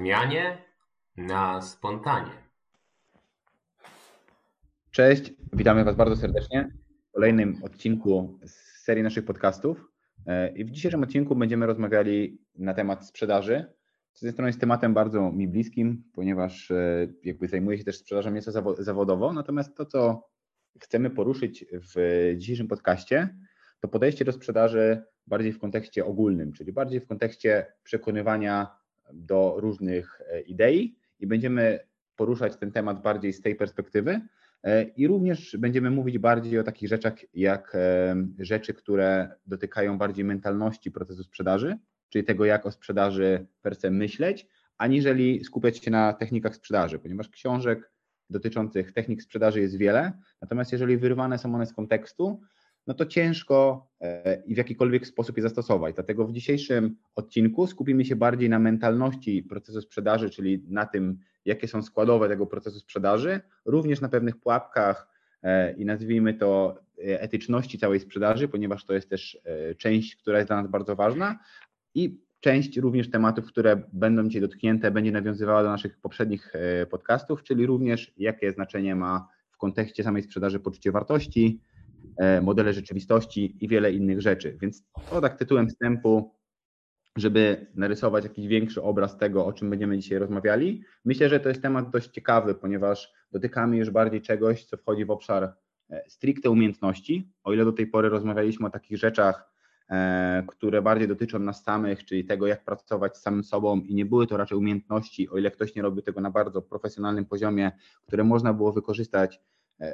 zmianie na spontanie. Cześć, witamy Was bardzo serdecznie w kolejnym odcinku z serii naszych podcastów. E, I w dzisiejszym odcinku będziemy rozmawiali na temat sprzedaży. Z jednej strony jest tematem bardzo mi bliskim, ponieważ e, jakby zajmuję się też sprzedażą nieco zawodowo, natomiast to, co chcemy poruszyć w dzisiejszym podcaście, to podejście do sprzedaży bardziej w kontekście ogólnym, czyli bardziej w kontekście przekonywania do różnych e, idei i będziemy poruszać ten temat bardziej z tej perspektywy. E, I również będziemy mówić bardziej o takich rzeczach, jak e, rzeczy, które dotykają bardziej mentalności procesu sprzedaży, czyli tego, jak o sprzedaży per se myśleć, aniżeli skupiać się na technikach sprzedaży, ponieważ książek dotyczących technik sprzedaży jest wiele, natomiast jeżeli wyrwane są one z kontekstu, no to ciężko e, i w jakikolwiek sposób je zastosować. Dlatego w dzisiejszym odcinku skupimy się bardziej na mentalności procesu sprzedaży, czyli na tym, jakie są składowe tego procesu sprzedaży, również na pewnych pułapkach e, i nazwijmy to e, etyczności całej sprzedaży, ponieważ to jest też część, która jest dla nas bardzo ważna i część również tematów, które będą dzisiaj dotknięte, będzie nawiązywała do naszych poprzednich podcastów, czyli również jakie znaczenie ma w kontekście samej sprzedaży poczucie wartości, modele rzeczywistości i wiele innych rzeczy. Więc to tak tytułem wstępu, żeby narysować jakiś większy obraz tego, o czym będziemy dzisiaj rozmawiali. Myślę, że to jest temat dość ciekawy, ponieważ dotykamy już bardziej czegoś, co wchodzi w obszar e, stricte umiejętności. O ile do tej pory rozmawialiśmy o takich rzeczach, e, które bardziej dotyczą nas samych, czyli tego, jak pracować z samym sobą, i nie były to raczej umiejętności, o ile ktoś nie robił tego na bardzo profesjonalnym poziomie, które można było wykorzystać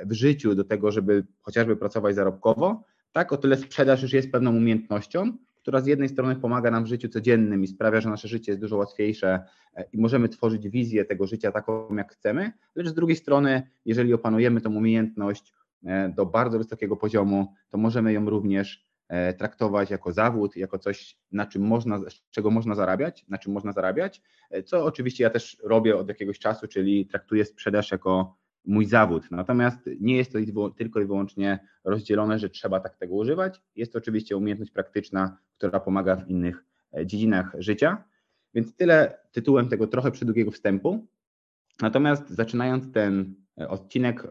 w życiu do tego, żeby chociażby pracować zarobkowo, tak? O tyle sprzedaż już jest pewną umiejętnością, która z jednej strony pomaga nam w życiu codziennym i sprawia, że nasze życie jest dużo łatwiejsze e, i możemy tworzyć wizję tego życia taką, jak chcemy, lecz z drugiej strony, jeżeli opanujemy tą umiejętność e, do bardzo wysokiego poziomu, to możemy ją również e, traktować jako zawód, jako coś, na czym można, z czego można zarabiać, na czym można zarabiać, co oczywiście ja też robię od jakiegoś czasu, czyli traktuję sprzedaż jako mój zawód. Natomiast nie jest to tylko i wyłącznie rozdzielone, że trzeba tak tego używać. Jest to oczywiście umiejętność praktyczna, która pomaga w innych e, dziedzinach życia. Więc tyle tytułem tego trochę przydługiego wstępu. Natomiast zaczynając ten e, odcinek, e,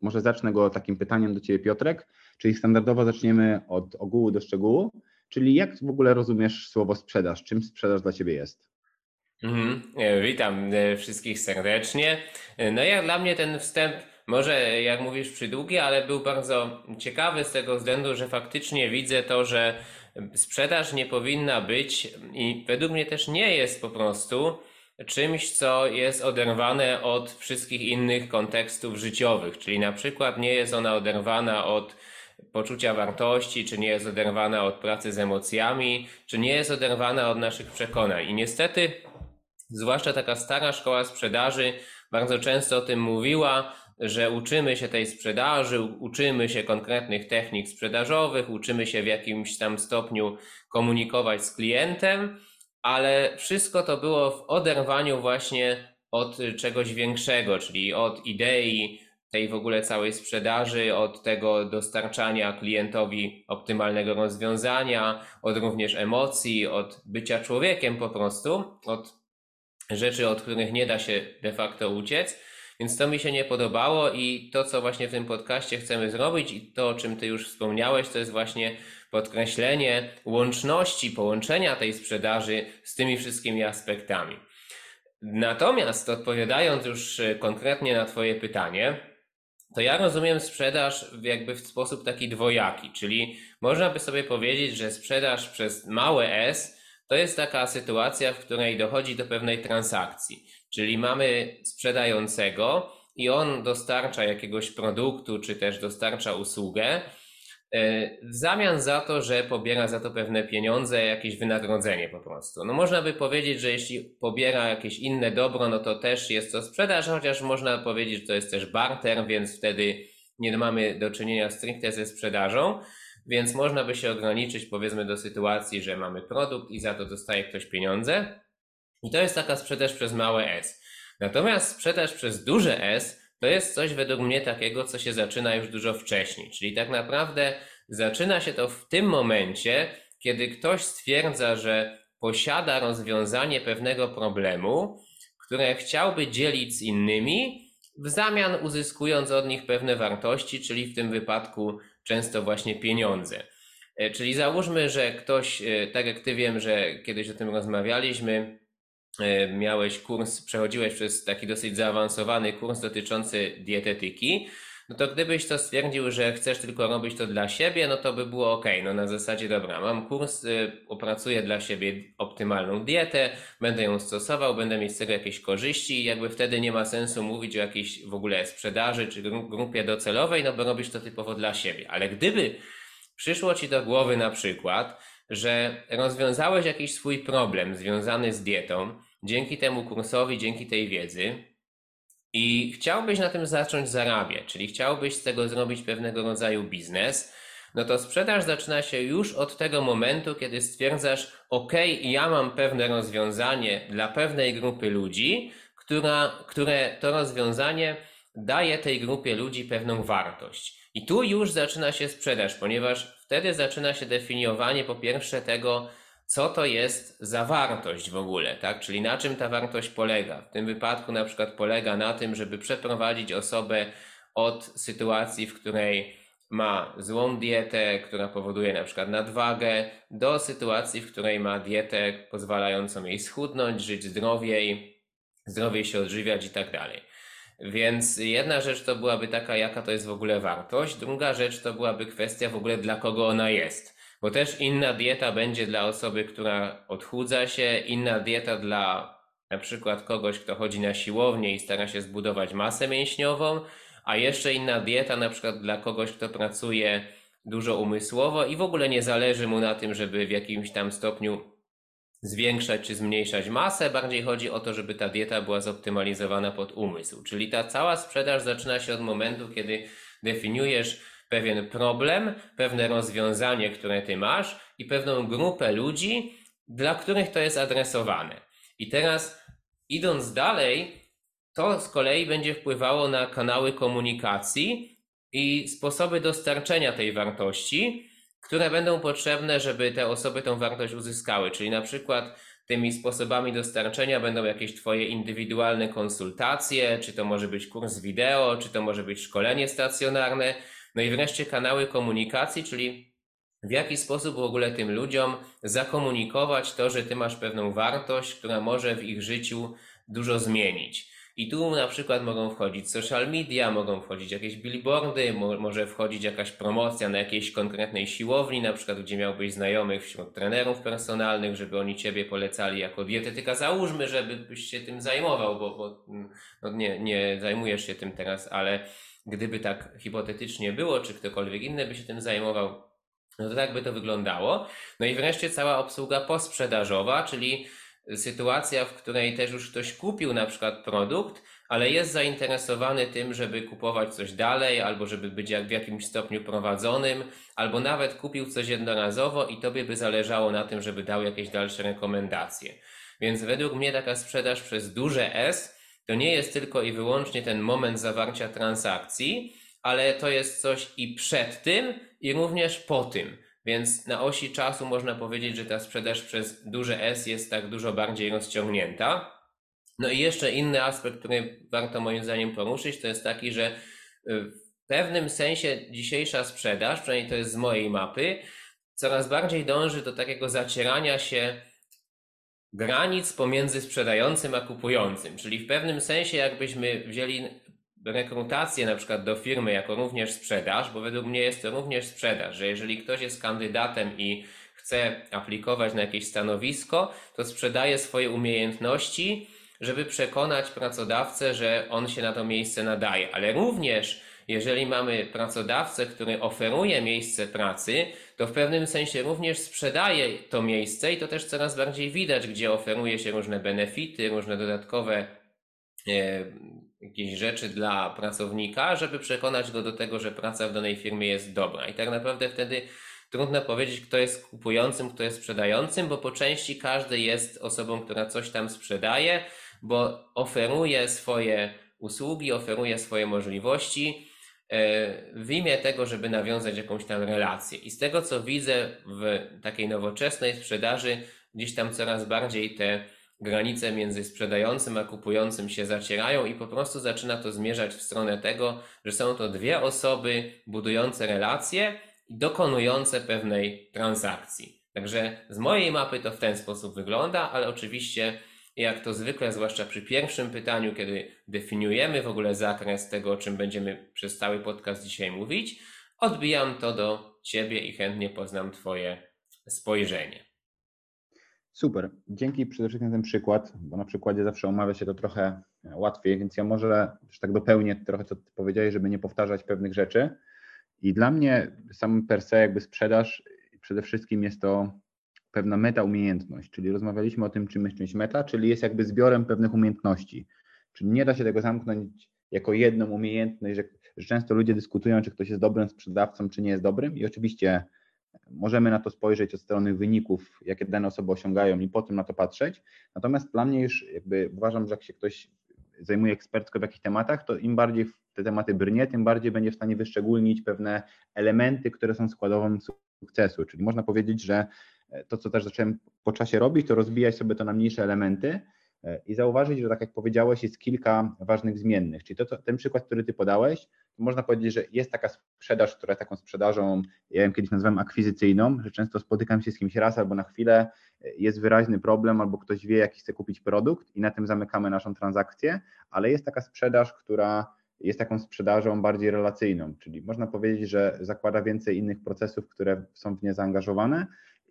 może zacznę go takim pytaniem do Ciebie, Piotrek, czyli standardowo zaczniemy od ogółu do szczegółu, czyli jak w ogóle rozumiesz słowo sprzedaż? Czym sprzedaż dla Ciebie jest? Mhm. E, witam e, wszystkich serdecznie. E, no jak dla mnie ten wstęp, może jak mówisz przydługi, ale był bardzo ciekawy z tego względu, że faktycznie widzę to, że sprzedaż nie powinna być i według mnie też nie jest po prostu czymś, co jest oderwane od wszystkich innych kontekstów życiowych, czyli na przykład nie jest ona oderwana od poczucia wartości, czy nie jest oderwana od pracy z emocjami, czy nie jest oderwana od naszych przekonań. I niestety zwłaszcza taka stara szkoła sprzedaży bardzo często o tym mówiła, że uczymy się tej sprzedaży, uczymy się konkretnych technik sprzedażowych, uczymy się w jakimś tam stopniu komunikować z klientem, ale wszystko to było w oderwaniu właśnie od czegoś większego, czyli od idei tej w ogóle całej sprzedaży, od tego dostarczania klientowi optymalnego rozwiązania, od również emocji, od bycia człowiekiem po prostu, od rzeczy, od których nie da się de facto uciec. Więc to mi się nie podobało i to, co właśnie w tym podcaście chcemy zrobić i to, o czym Ty już wspomniałeś, to jest właśnie podkreślenie łączności, połączenia tej sprzedaży z tymi wszystkimi aspektami. Natomiast odpowiadając już e, konkretnie na Twoje pytanie, to ja rozumiem sprzedaż jakby w sposób taki dwojaki, czyli można by sobie powiedzieć, że sprzedaż przez małe S to jest taka sytuacja, w której dochodzi do pewnej transakcji, czyli mamy sprzedającego i on dostarcza jakiegoś produktu, czy też dostarcza usługę, e, w zamian za to, że pobiera za to pewne pieniądze, jakieś wynagrodzenie po prostu. No można by powiedzieć, że jeśli pobiera jakieś inne dobro, no to też jest to sprzedaż, chociaż można powiedzieć, że to jest też barter, więc wtedy nie mamy do czynienia stricte ze sprzedażą. Więc można by się ograniczyć powiedzmy do sytuacji, że mamy produkt i za to dostaje ktoś pieniądze. I to jest taka sprzedaż przez małe S. Natomiast sprzedaż przez duże S to jest coś według mnie takiego, co się zaczyna już dużo wcześniej. Czyli tak naprawdę zaczyna się to w tym momencie, kiedy ktoś stwierdza, że posiada rozwiązanie pewnego problemu, które chciałby dzielić z innymi, w zamian uzyskując od nich pewne wartości, czyli w tym wypadku często właśnie pieniądze. E, czyli załóżmy, że ktoś, e, tak jak ty wiem, że kiedyś o tym rozmawialiśmy, e, miałeś kurs, przechodziłeś przez taki dosyć zaawansowany kurs dotyczący dietetyki, no to gdybyś to stwierdził, że chcesz tylko robić to dla siebie, no to by było ok. No na zasadzie, dobra, mam kurs, y, opracuję dla siebie optymalną dietę, będę ją stosował, będę mieć z tego jakieś korzyści i jakby wtedy nie ma sensu mówić o jakiejś w ogóle sprzedaży czy grupie docelowej, no bo robisz to typowo dla siebie. Ale gdyby przyszło ci do głowy na przykład, że rozwiązałeś jakiś swój problem związany z dietą, dzięki temu kursowi, dzięki tej wiedzy, i chciałbyś na tym zacząć zarabiać, czyli chciałbyś z tego zrobić pewnego rodzaju biznes, no to sprzedaż zaczyna się już od tego momentu, kiedy stwierdzasz, OK, ja mam pewne rozwiązanie dla pewnej grupy ludzi, która, które to rozwiązanie daje tej grupie ludzi pewną wartość. I tu już zaczyna się sprzedaż, ponieważ wtedy zaczyna się definiowanie po pierwsze tego, co to jest za wartość w ogóle, tak? Czyli na czym ta wartość polega. W tym wypadku na przykład polega na tym, żeby przeprowadzić osobę od sytuacji, w której ma złą dietę, która powoduje na przykład nadwagę, do sytuacji, w której ma dietę pozwalającą jej schudnąć, żyć zdrowiej, zdrowiej się odżywiać i tak dalej. Więc jedna rzecz to byłaby taka, jaka to jest w ogóle wartość, druga rzecz to byłaby kwestia w ogóle, dla kogo ona jest. Bo też inna dieta będzie dla osoby, która odchudza się, inna dieta dla na przykład kogoś, kto chodzi na siłownię i stara się zbudować masę mięśniową, a jeszcze inna dieta na przykład dla kogoś, kto pracuje dużo umysłowo i w ogóle nie zależy mu na tym, żeby w jakimś tam stopniu zwiększać czy zmniejszać masę, bardziej chodzi o to, żeby ta dieta była zoptymalizowana pod umysł. Czyli ta cała sprzedaż zaczyna się od momentu, kiedy definiujesz pewien problem, pewne rozwiązanie, które ty masz i pewną grupę ludzi, dla których to jest adresowane. I teraz idąc dalej, to z kolei będzie wpływało na kanały komunikacji i sposoby dostarczenia tej wartości, które będą potrzebne, żeby te osoby tą wartość uzyskały. Czyli na przykład tymi sposobami dostarczenia będą jakieś Twoje indywidualne konsultacje, czy to może być kurs wideo, czy to może być szkolenie stacjonarne, no i wreszcie kanały komunikacji, czyli w jaki sposób w ogóle tym ludziom zakomunikować to, że ty masz pewną wartość, która może w ich życiu dużo zmienić. I tu na przykład mogą wchodzić social media, mogą wchodzić jakieś billboardy, mo może wchodzić jakaś promocja na jakiejś konkretnej siłowni, na przykład gdzie miałbyś znajomych wśród trenerów personalnych, żeby oni ciebie polecali jako dietetyka. Załóżmy, żebyś się tym zajmował, bo, bo no nie, nie zajmujesz się tym teraz, ale gdyby tak hipotetycznie było, czy ktokolwiek inny by się tym zajmował, no to tak by to wyglądało. No i wreszcie cała obsługa posprzedażowa, czyli sytuacja, w której też już ktoś kupił na przykład produkt, ale jest zainteresowany tym, żeby kupować coś dalej, albo żeby być w jakimś stopniu prowadzonym, albo nawet kupił coś jednorazowo i tobie by zależało na tym, żeby dał jakieś dalsze rekomendacje. Więc według mnie taka sprzedaż przez duże S to nie jest tylko i wyłącznie ten moment zawarcia transakcji, ale to jest coś i przed tym, i również po tym. Więc na osi czasu można powiedzieć, że ta sprzedaż przez duże S jest tak dużo bardziej rozciągnięta. No i jeszcze inny aspekt, który warto moim zdaniem poruszyć, to jest taki, że y, w pewnym sensie dzisiejsza sprzedaż, przynajmniej to jest z mojej mapy, coraz bardziej dąży do takiego zacierania się granic pomiędzy sprzedającym a kupującym. Czyli w pewnym sensie, jakbyśmy wzięli rekrutację na przykład do firmy jako również sprzedaż, bo według mnie jest to również sprzedaż, że jeżeli ktoś jest kandydatem i chce aplikować na jakieś stanowisko, to sprzedaje swoje umiejętności, żeby przekonać pracodawcę, że on się na to miejsce nadaje, ale również jeżeli mamy pracodawcę, który oferuje miejsce pracy, to w pewnym sensie również sprzedaje to miejsce i to też coraz bardziej widać, gdzie oferuje się różne benefity, różne dodatkowe e, jakieś rzeczy dla pracownika, żeby przekonać go do tego, że praca w danej firmie jest dobra. I tak naprawdę wtedy trudno powiedzieć, kto jest kupującym, kto jest sprzedającym, bo po części każdy jest osobą, która coś tam sprzedaje, bo oferuje swoje usługi, oferuje swoje możliwości w imię tego, żeby nawiązać jakąś tam relację. I z tego, co widzę w takiej nowoczesnej sprzedaży, gdzieś tam coraz bardziej te granice między sprzedającym a kupującym się zacierają i po prostu zaczyna to zmierzać w stronę tego, że są to dwie osoby budujące relacje i dokonujące pewnej transakcji. Także z mojej mapy to w ten sposób wygląda, ale oczywiście jak to zwykle, zwłaszcza przy pierwszym pytaniu, kiedy definiujemy w ogóle zakres tego, o czym będziemy przez cały podcast dzisiaj mówić, odbijam to do Ciebie i chętnie poznam Twoje spojrzenie. Super. Dzięki przede wszystkim ten przykład, bo na przykładzie zawsze omawia się to trochę łatwiej, więc ja może też tak dopełnię trochę, co Ty powiedziałeś, żeby nie powtarzać pewnych rzeczy. I dla mnie sam per se jakby sprzedaż przede wszystkim jest to pewna meta umiejętność, czyli rozmawialiśmy o tym, czym jest część meta, czyli jest jakby zbiorem pewnych umiejętności. Czyli nie da się tego zamknąć jako jedną umiejętność, że, że często ludzie dyskutują, czy ktoś jest dobrym sprzedawcą, czy nie jest dobrym i oczywiście możemy na to spojrzeć od strony wyników, jakie dane osoby osiągają i potem na to patrzeć. Natomiast dla mnie już jakby uważam, że jak się ktoś zajmuje ekspercko w jakichś tematach, to im bardziej te tematy brnie, tym bardziej będzie w stanie wyszczególnić pewne elementy, które są składową sukcesu. Czyli można powiedzieć, że to, co też zacząłem po czasie robić, to rozbijać sobie to na mniejsze elementy e, i zauważyć, że tak jak powiedziałeś, jest kilka ważnych zmiennych. Czyli to, to, ten przykład, który ty podałeś, to można powiedzieć, że jest taka sprzedaż, która taką sprzedażą, ja ją kiedyś nazywałem akwizycyjną, że często spotykam się z kimś raz albo na chwilę, e, jest wyraźny problem, albo ktoś wie, jaki chce kupić produkt i na tym zamykamy naszą transakcję, ale jest taka sprzedaż, która jest taką sprzedażą bardziej relacyjną, czyli można powiedzieć, że zakłada więcej innych procesów, które są w nie zaangażowane,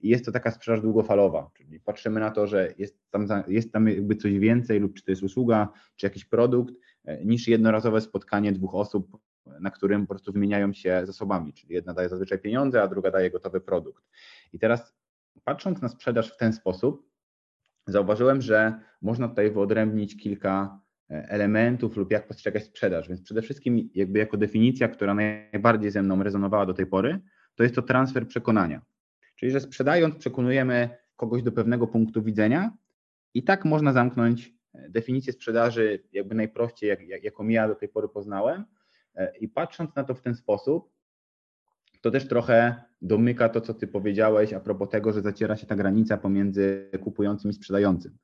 jest to taka sprzedaż długofalowa, czyli patrzymy na to, że jest tam, jest tam jakby coś więcej lub czy to jest usługa, czy jakiś produkt, e, niż jednorazowe spotkanie dwóch osób, na którym po prostu wymieniają się zasobami, czyli jedna daje zazwyczaj pieniądze, a druga daje gotowy produkt. I teraz patrząc na sprzedaż w ten sposób, zauważyłem, że można tutaj wyodrębnić kilka e, elementów lub jak postrzegać sprzedaż. Więc przede wszystkim jakby jako definicja, która najbardziej ze mną rezonowała do tej pory, to jest to transfer przekonania. Czyli, że sprzedając, przekonujemy kogoś do pewnego punktu widzenia i tak można zamknąć e, definicję sprzedaży jakby najprościej, jak, jak, jaką ja do tej pory poznałem. E, I patrząc na to w ten sposób, to też trochę domyka to, co Ty powiedziałeś a propos tego, że zaciera się ta granica pomiędzy kupującym i sprzedającym.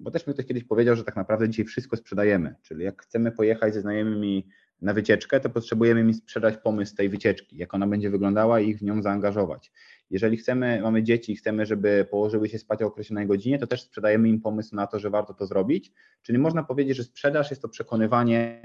Bo też mi ktoś kiedyś powiedział, że tak naprawdę dzisiaj wszystko sprzedajemy, czyli jak chcemy pojechać ze znajomymi na wycieczkę, to potrzebujemy mi sprzedać pomysł tej wycieczki, jak ona będzie wyglądała i ich w nią zaangażować. Jeżeli chcemy, mamy dzieci i chcemy, żeby położyły się spać o określonej godzinie, to też sprzedajemy im pomysł na to, że warto to zrobić. Czyli można powiedzieć, że sprzedaż jest to przekonywanie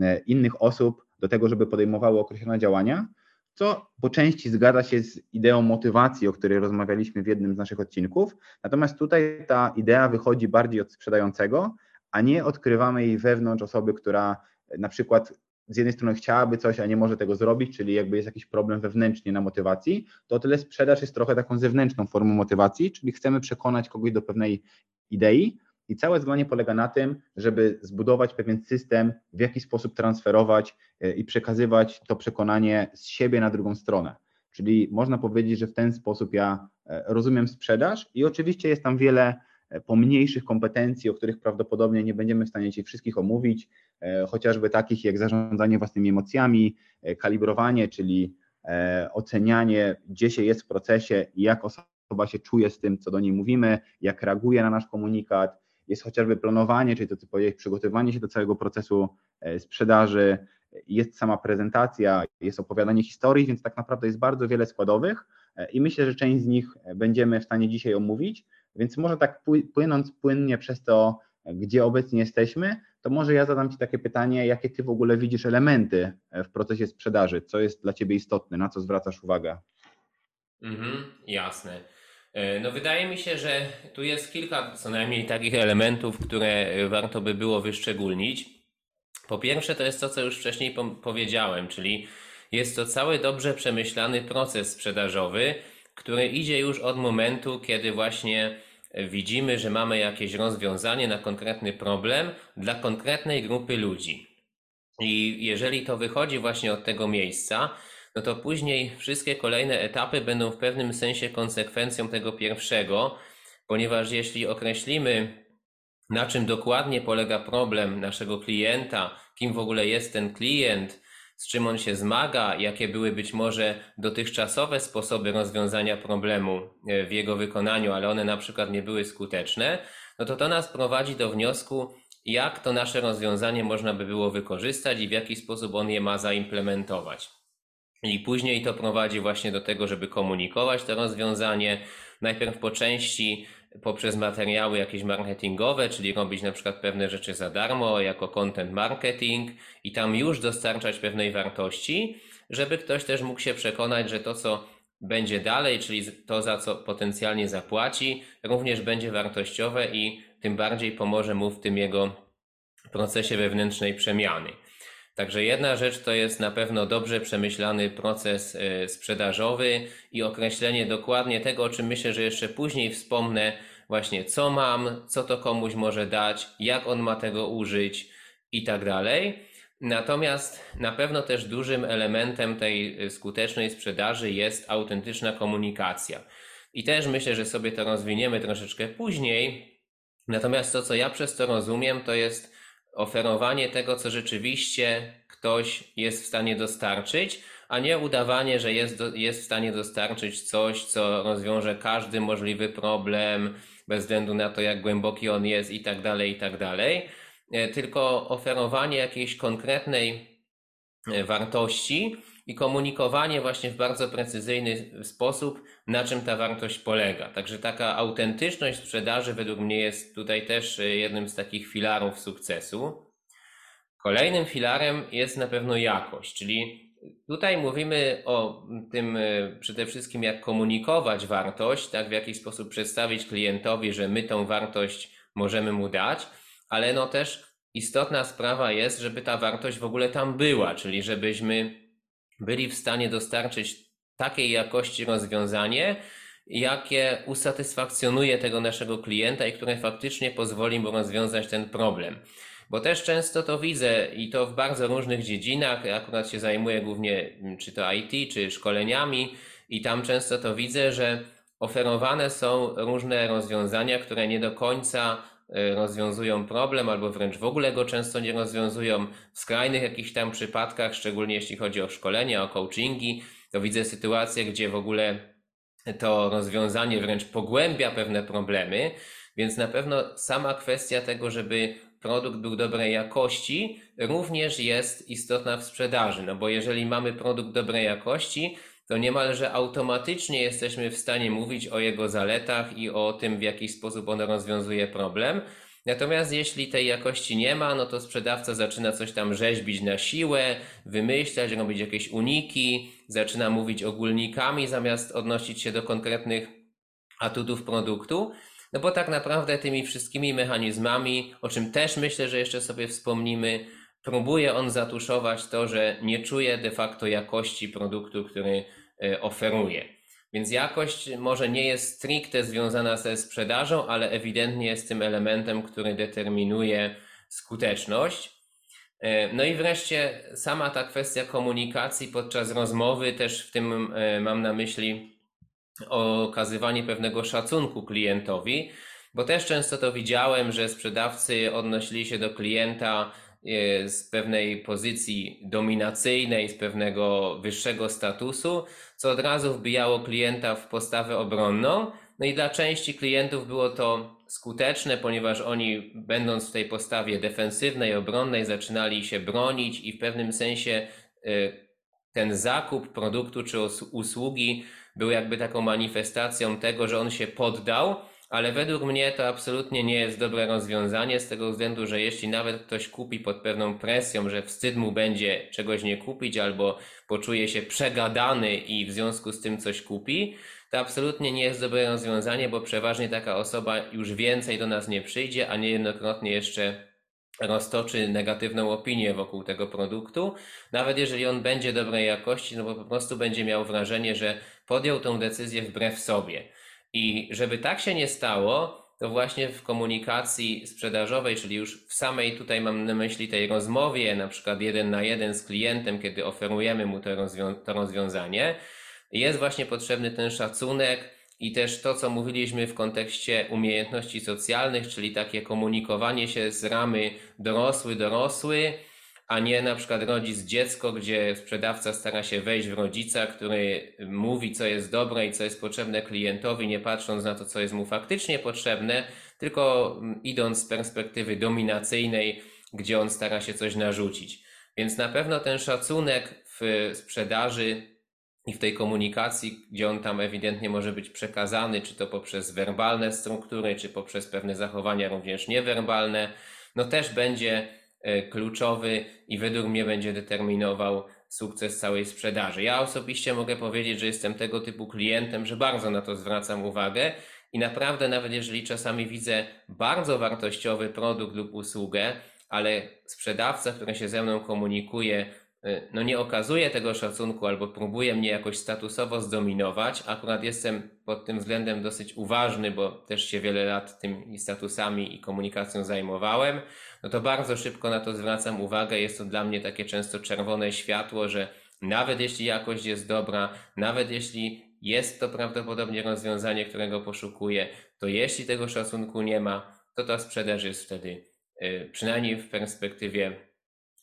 e, innych osób do tego, żeby podejmowały określone działania, co po części zgadza się z ideą motywacji, o której rozmawialiśmy w jednym z naszych odcinków. Natomiast tutaj ta idea wychodzi bardziej od sprzedającego, a nie odkrywamy jej wewnątrz osoby, która na przykład z jednej strony chciałaby coś, a nie może tego zrobić, czyli jakby jest jakiś problem wewnętrznie na motywacji, to o tyle sprzedaż jest trochę taką zewnętrzną formą motywacji, czyli chcemy przekonać kogoś do pewnej idei i całe zadanie polega na tym, żeby zbudować pewien system, w jaki sposób transferować e, i przekazywać to przekonanie z siebie na drugą stronę. Czyli można powiedzieć, że w ten sposób ja e, rozumiem sprzedaż i oczywiście jest tam wiele pomniejszych kompetencji, o których prawdopodobnie nie będziemy w stanie dzisiaj wszystkich omówić, E, chociażby takich jak zarządzanie własnymi emocjami, e, kalibrowanie, czyli e, ocenianie, gdzie się jest w procesie i jak osoba się czuje z tym, co do niej mówimy, jak reaguje na nasz komunikat. Jest chociażby planowanie, czyli to, co powiedziałeś, przygotowanie się do całego procesu sprzedaży, jest sama prezentacja, jest opowiadanie historii, więc tak naprawdę jest bardzo wiele składowych i myślę, że część z nich będziemy w stanie dzisiaj omówić, więc może tak płynąc płynnie przez to, gdzie obecnie jesteśmy, to może ja zadam Ci takie pytanie, jakie Ty w ogóle widzisz elementy e, w procesie sprzedaży? Co jest dla Ciebie istotne? Na co zwracasz uwagę? Mhm, jasne. E, no wydaje mi się, że tu jest kilka co najmniej takich elementów, które warto by było wyszczególnić. Po pierwsze to jest to, co już wcześniej powiedziałem, czyli jest to cały dobrze przemyślany proces sprzedażowy, który idzie już od momentu, kiedy właśnie widzimy, że mamy jakieś rozwiązanie na konkretny problem dla konkretnej grupy ludzi. I jeżeli to wychodzi właśnie od tego miejsca, no to później wszystkie kolejne etapy będą w pewnym sensie konsekwencją tego pierwszego, ponieważ jeśli określimy, na czym dokładnie polega problem naszego klienta, kim w ogóle jest ten klient, z czym on się zmaga, jakie były być może dotychczasowe sposoby rozwiązania problemu e, w jego wykonaniu, ale one na przykład nie były skuteczne, no to to nas prowadzi do wniosku, jak to nasze rozwiązanie można by było wykorzystać i w jaki sposób on je ma zaimplementować. I później to prowadzi właśnie do tego, żeby komunikować to rozwiązanie, najpierw po części poprzez materiały jakieś marketingowe, czyli robić na przykład pewne rzeczy za darmo jako content marketing i tam już dostarczać pewnej wartości, żeby ktoś też mógł się przekonać, że to, co będzie dalej, czyli to, za co potencjalnie zapłaci, również będzie wartościowe i tym bardziej pomoże mu w tym jego procesie wewnętrznej przemiany. Także jedna rzecz to jest na pewno dobrze przemyślany proces e, sprzedażowy i określenie dokładnie tego, o czym myślę, że jeszcze później wspomnę, właśnie co mam, co to komuś może dać, jak on ma tego użyć i tak dalej. Natomiast na pewno też dużym elementem tej e, skutecznej sprzedaży jest autentyczna komunikacja. I też myślę, że sobie to rozwiniemy troszeczkę później. Natomiast to, co ja przez to rozumiem, to jest oferowanie tego, co rzeczywiście ktoś jest w stanie dostarczyć, a nie udawanie, że jest, do, jest w stanie dostarczyć coś, co rozwiąże każdy możliwy problem, bez względu na to, jak głęboki on jest i tak dalej, i tak dalej. E, tylko oferowanie jakiejś konkretnej e, wartości i komunikowanie właśnie w bardzo precyzyjny sposób, na czym ta wartość polega. Także taka autentyczność sprzedaży według mnie jest tutaj też e, jednym z takich filarów sukcesu. Kolejnym filarem jest na pewno jakość, czyli tutaj mówimy o tym e, przede wszystkim, jak komunikować wartość, tak w jaki sposób przedstawić klientowi, że my tą wartość możemy mu dać, ale no też istotna sprawa jest, żeby ta wartość w ogóle tam była, czyli żebyśmy byli w stanie dostarczyć takiej jakości rozwiązanie, jakie usatysfakcjonuje tego naszego klienta i które faktycznie pozwoli mu rozwiązać ten problem. Bo też często to widzę i to w bardzo różnych dziedzinach, akurat się zajmuję głównie mm, czy to IT, czy szkoleniami i tam często to widzę, że oferowane są różne rozwiązania, które nie do końca rozwiązują problem, albo wręcz w ogóle go często nie rozwiązują. W skrajnych jakichś tam przypadkach, szczególnie jeśli chodzi o szkolenia, o coachingi, to widzę sytuacje, gdzie w ogóle to rozwiązanie wręcz pogłębia pewne problemy, więc na pewno sama kwestia tego, żeby produkt był dobrej jakości, również jest istotna w sprzedaży. No bo jeżeli mamy produkt dobrej jakości, to niemalże automatycznie jesteśmy w stanie mówić o jego zaletach i o tym, w jaki sposób on rozwiązuje problem. Natomiast jeśli tej jakości nie ma, no to sprzedawca zaczyna coś tam rzeźbić na siłę, wymyślać, robić jakieś uniki, zaczyna mówić ogólnikami zamiast odnosić się do konkretnych atutów produktu. No bo tak naprawdę tymi wszystkimi mechanizmami, o czym też myślę, że jeszcze sobie wspomnimy, próbuje on zatuszować to, że nie czuje de facto jakości produktu, który oferuje. Więc jakość może nie jest stricte związana ze sprzedażą, ale ewidentnie jest tym elementem, który determinuje skuteczność. E, no i wreszcie sama ta kwestia komunikacji podczas rozmowy, też w tym e, mam na myśli okazywanie pewnego szacunku klientowi, bo też często to widziałem, że sprzedawcy odnosili się do klienta e, z pewnej pozycji dominacyjnej, z pewnego wyższego statusu, co od razu wbijało klienta w postawę obronną. No i dla części klientów było to skuteczne, ponieważ oni, będąc w tej postawie defensywnej, obronnej, zaczynali się bronić i w pewnym sensie e, ten zakup produktu czy usługi był jakby taką manifestacją tego, że on się poddał, ale według mnie to absolutnie nie jest dobre rozwiązanie z tego względu, że jeśli nawet ktoś kupi pod pewną presją, że wstyd mu będzie czegoś nie kupić albo poczuje się przegadany i w związku z tym coś kupi, to absolutnie nie jest dobre rozwiązanie, bo przeważnie taka osoba już więcej do nas nie przyjdzie, a niejednokrotnie jeszcze roztoczy negatywną opinię wokół tego produktu, nawet jeżeli on będzie dobrej jakości, no bo po prostu będzie miał wrażenie, że podjął tą decyzję wbrew sobie. I żeby tak się nie stało, to właśnie w komunikacji sprzedażowej, czyli już w samej tutaj mam na myśli tej rozmowie, na przykład jeden na jeden z klientem, kiedy oferujemy mu to, rozwią to rozwiązanie, jest właśnie potrzebny ten szacunek, i też to, co mówiliśmy w kontekście umiejętności socjalnych, czyli takie komunikowanie się z ramy dorosły-dorosły, a nie na przykład rodzic dziecko, gdzie sprzedawca stara się wejść w rodzica, który mówi, co jest dobre i co jest potrzebne klientowi, nie patrząc na to, co jest mu faktycznie potrzebne, tylko idąc z perspektywy dominacyjnej, gdzie on stara się coś narzucić. Więc na pewno ten szacunek w sprzedaży i w tej komunikacji, gdzie on tam ewidentnie może być przekazany, czy to poprzez werbalne struktury, czy poprzez pewne zachowania również niewerbalne, no też będzie kluczowy i według mnie będzie determinował sukces całej sprzedaży. Ja osobiście mogę powiedzieć, że jestem tego typu klientem, że bardzo na to zwracam uwagę i naprawdę nawet jeżeli czasami widzę bardzo wartościowy produkt lub usługę, ale sprzedawca, który się ze mną komunikuje, no nie okazuje tego szacunku albo próbuje mnie jakoś statusowo zdominować. Akurat jestem pod tym względem dosyć uważny, bo też się wiele lat tymi statusami i komunikacją zajmowałem. No to bardzo szybko na to zwracam uwagę. Jest to dla mnie takie często czerwone światło, że nawet jeśli jakość jest dobra, nawet jeśli jest to prawdopodobnie rozwiązanie, którego poszukuję, to jeśli tego szacunku nie ma, to ta sprzedaż jest wtedy Y, przynajmniej w perspektywie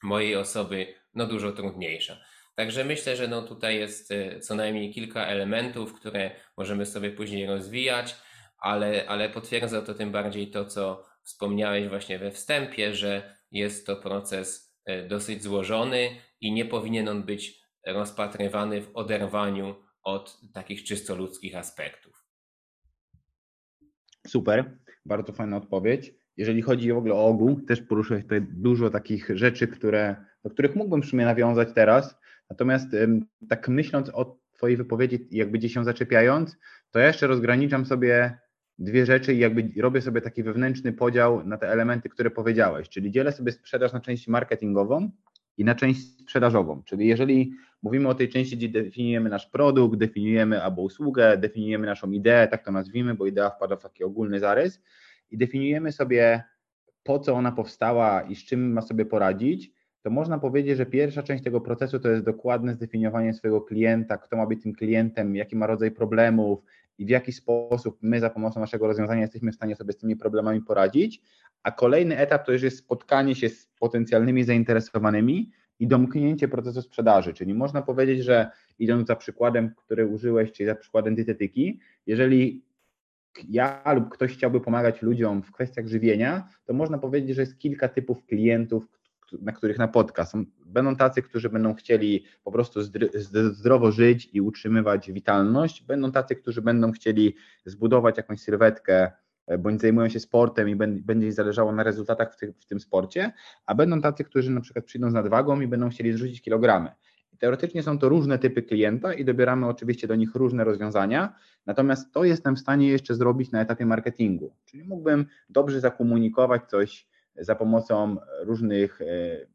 mojej osoby, no dużo trudniejsza. Także myślę, że no tutaj jest y, co najmniej kilka elementów, które możemy sobie później rozwijać, ale, ale potwierdza to tym bardziej to, co wspomniałeś właśnie we wstępie, że jest to proces y, dosyć złożony i nie powinien on być rozpatrywany w oderwaniu od takich czysto ludzkich aspektów. Super, bardzo fajna odpowiedź. Jeżeli chodzi w ogóle o ogół, też poruszyłeś tutaj dużo takich rzeczy, które, do których mógłbym w sumie nawiązać teraz. Natomiast tak myśląc o Twojej wypowiedzi, jakby gdzieś się zaczepiając, to ja jeszcze rozgraniczam sobie dwie rzeczy i jakby robię sobie taki wewnętrzny podział na te elementy, które powiedziałeś. Czyli dzielę sobie sprzedaż na część marketingową i na część sprzedażową. Czyli jeżeli mówimy o tej części, gdzie definiujemy nasz produkt, definiujemy albo usługę, definiujemy naszą ideę, tak to nazwijmy, bo idea wpada w taki ogólny zarys, i definiujemy sobie, po co ona powstała i z czym ma sobie poradzić, to można powiedzieć, że pierwsza część tego procesu to jest dokładne zdefiniowanie swojego klienta, kto ma być tym klientem, jaki ma rodzaj problemów i w jaki sposób my za pomocą naszego rozwiązania jesteśmy w stanie sobie z tymi problemami poradzić. A kolejny etap to już jest spotkanie się z potencjalnymi zainteresowanymi i domknięcie procesu sprzedaży. Czyli można powiedzieć, że idąc za przykładem, który użyłeś, czyli za przykładem dietetyki, jeżeli ja lub ktoś chciałby pomagać ludziom w kwestiach żywienia, to można powiedzieć, że jest kilka typów klientów, na których napotka. Są, będą tacy, którzy będą chcieli po prostu zdrowo żyć i utrzymywać witalność, będą tacy, którzy będą chcieli zbudować jakąś sylwetkę, e, bądź zajmują się sportem i będzie im zależało na rezultatach w, w tym sporcie, a będą tacy, którzy na przykład przyjdą z nadwagą i będą chcieli zrzucić kilogramy. Teoretycznie są to różne typy klienta i dobieramy oczywiście do nich różne rozwiązania, natomiast to jestem w stanie jeszcze zrobić na etapie marketingu. Czyli mógłbym dobrze zakomunikować coś za pomocą różnych e,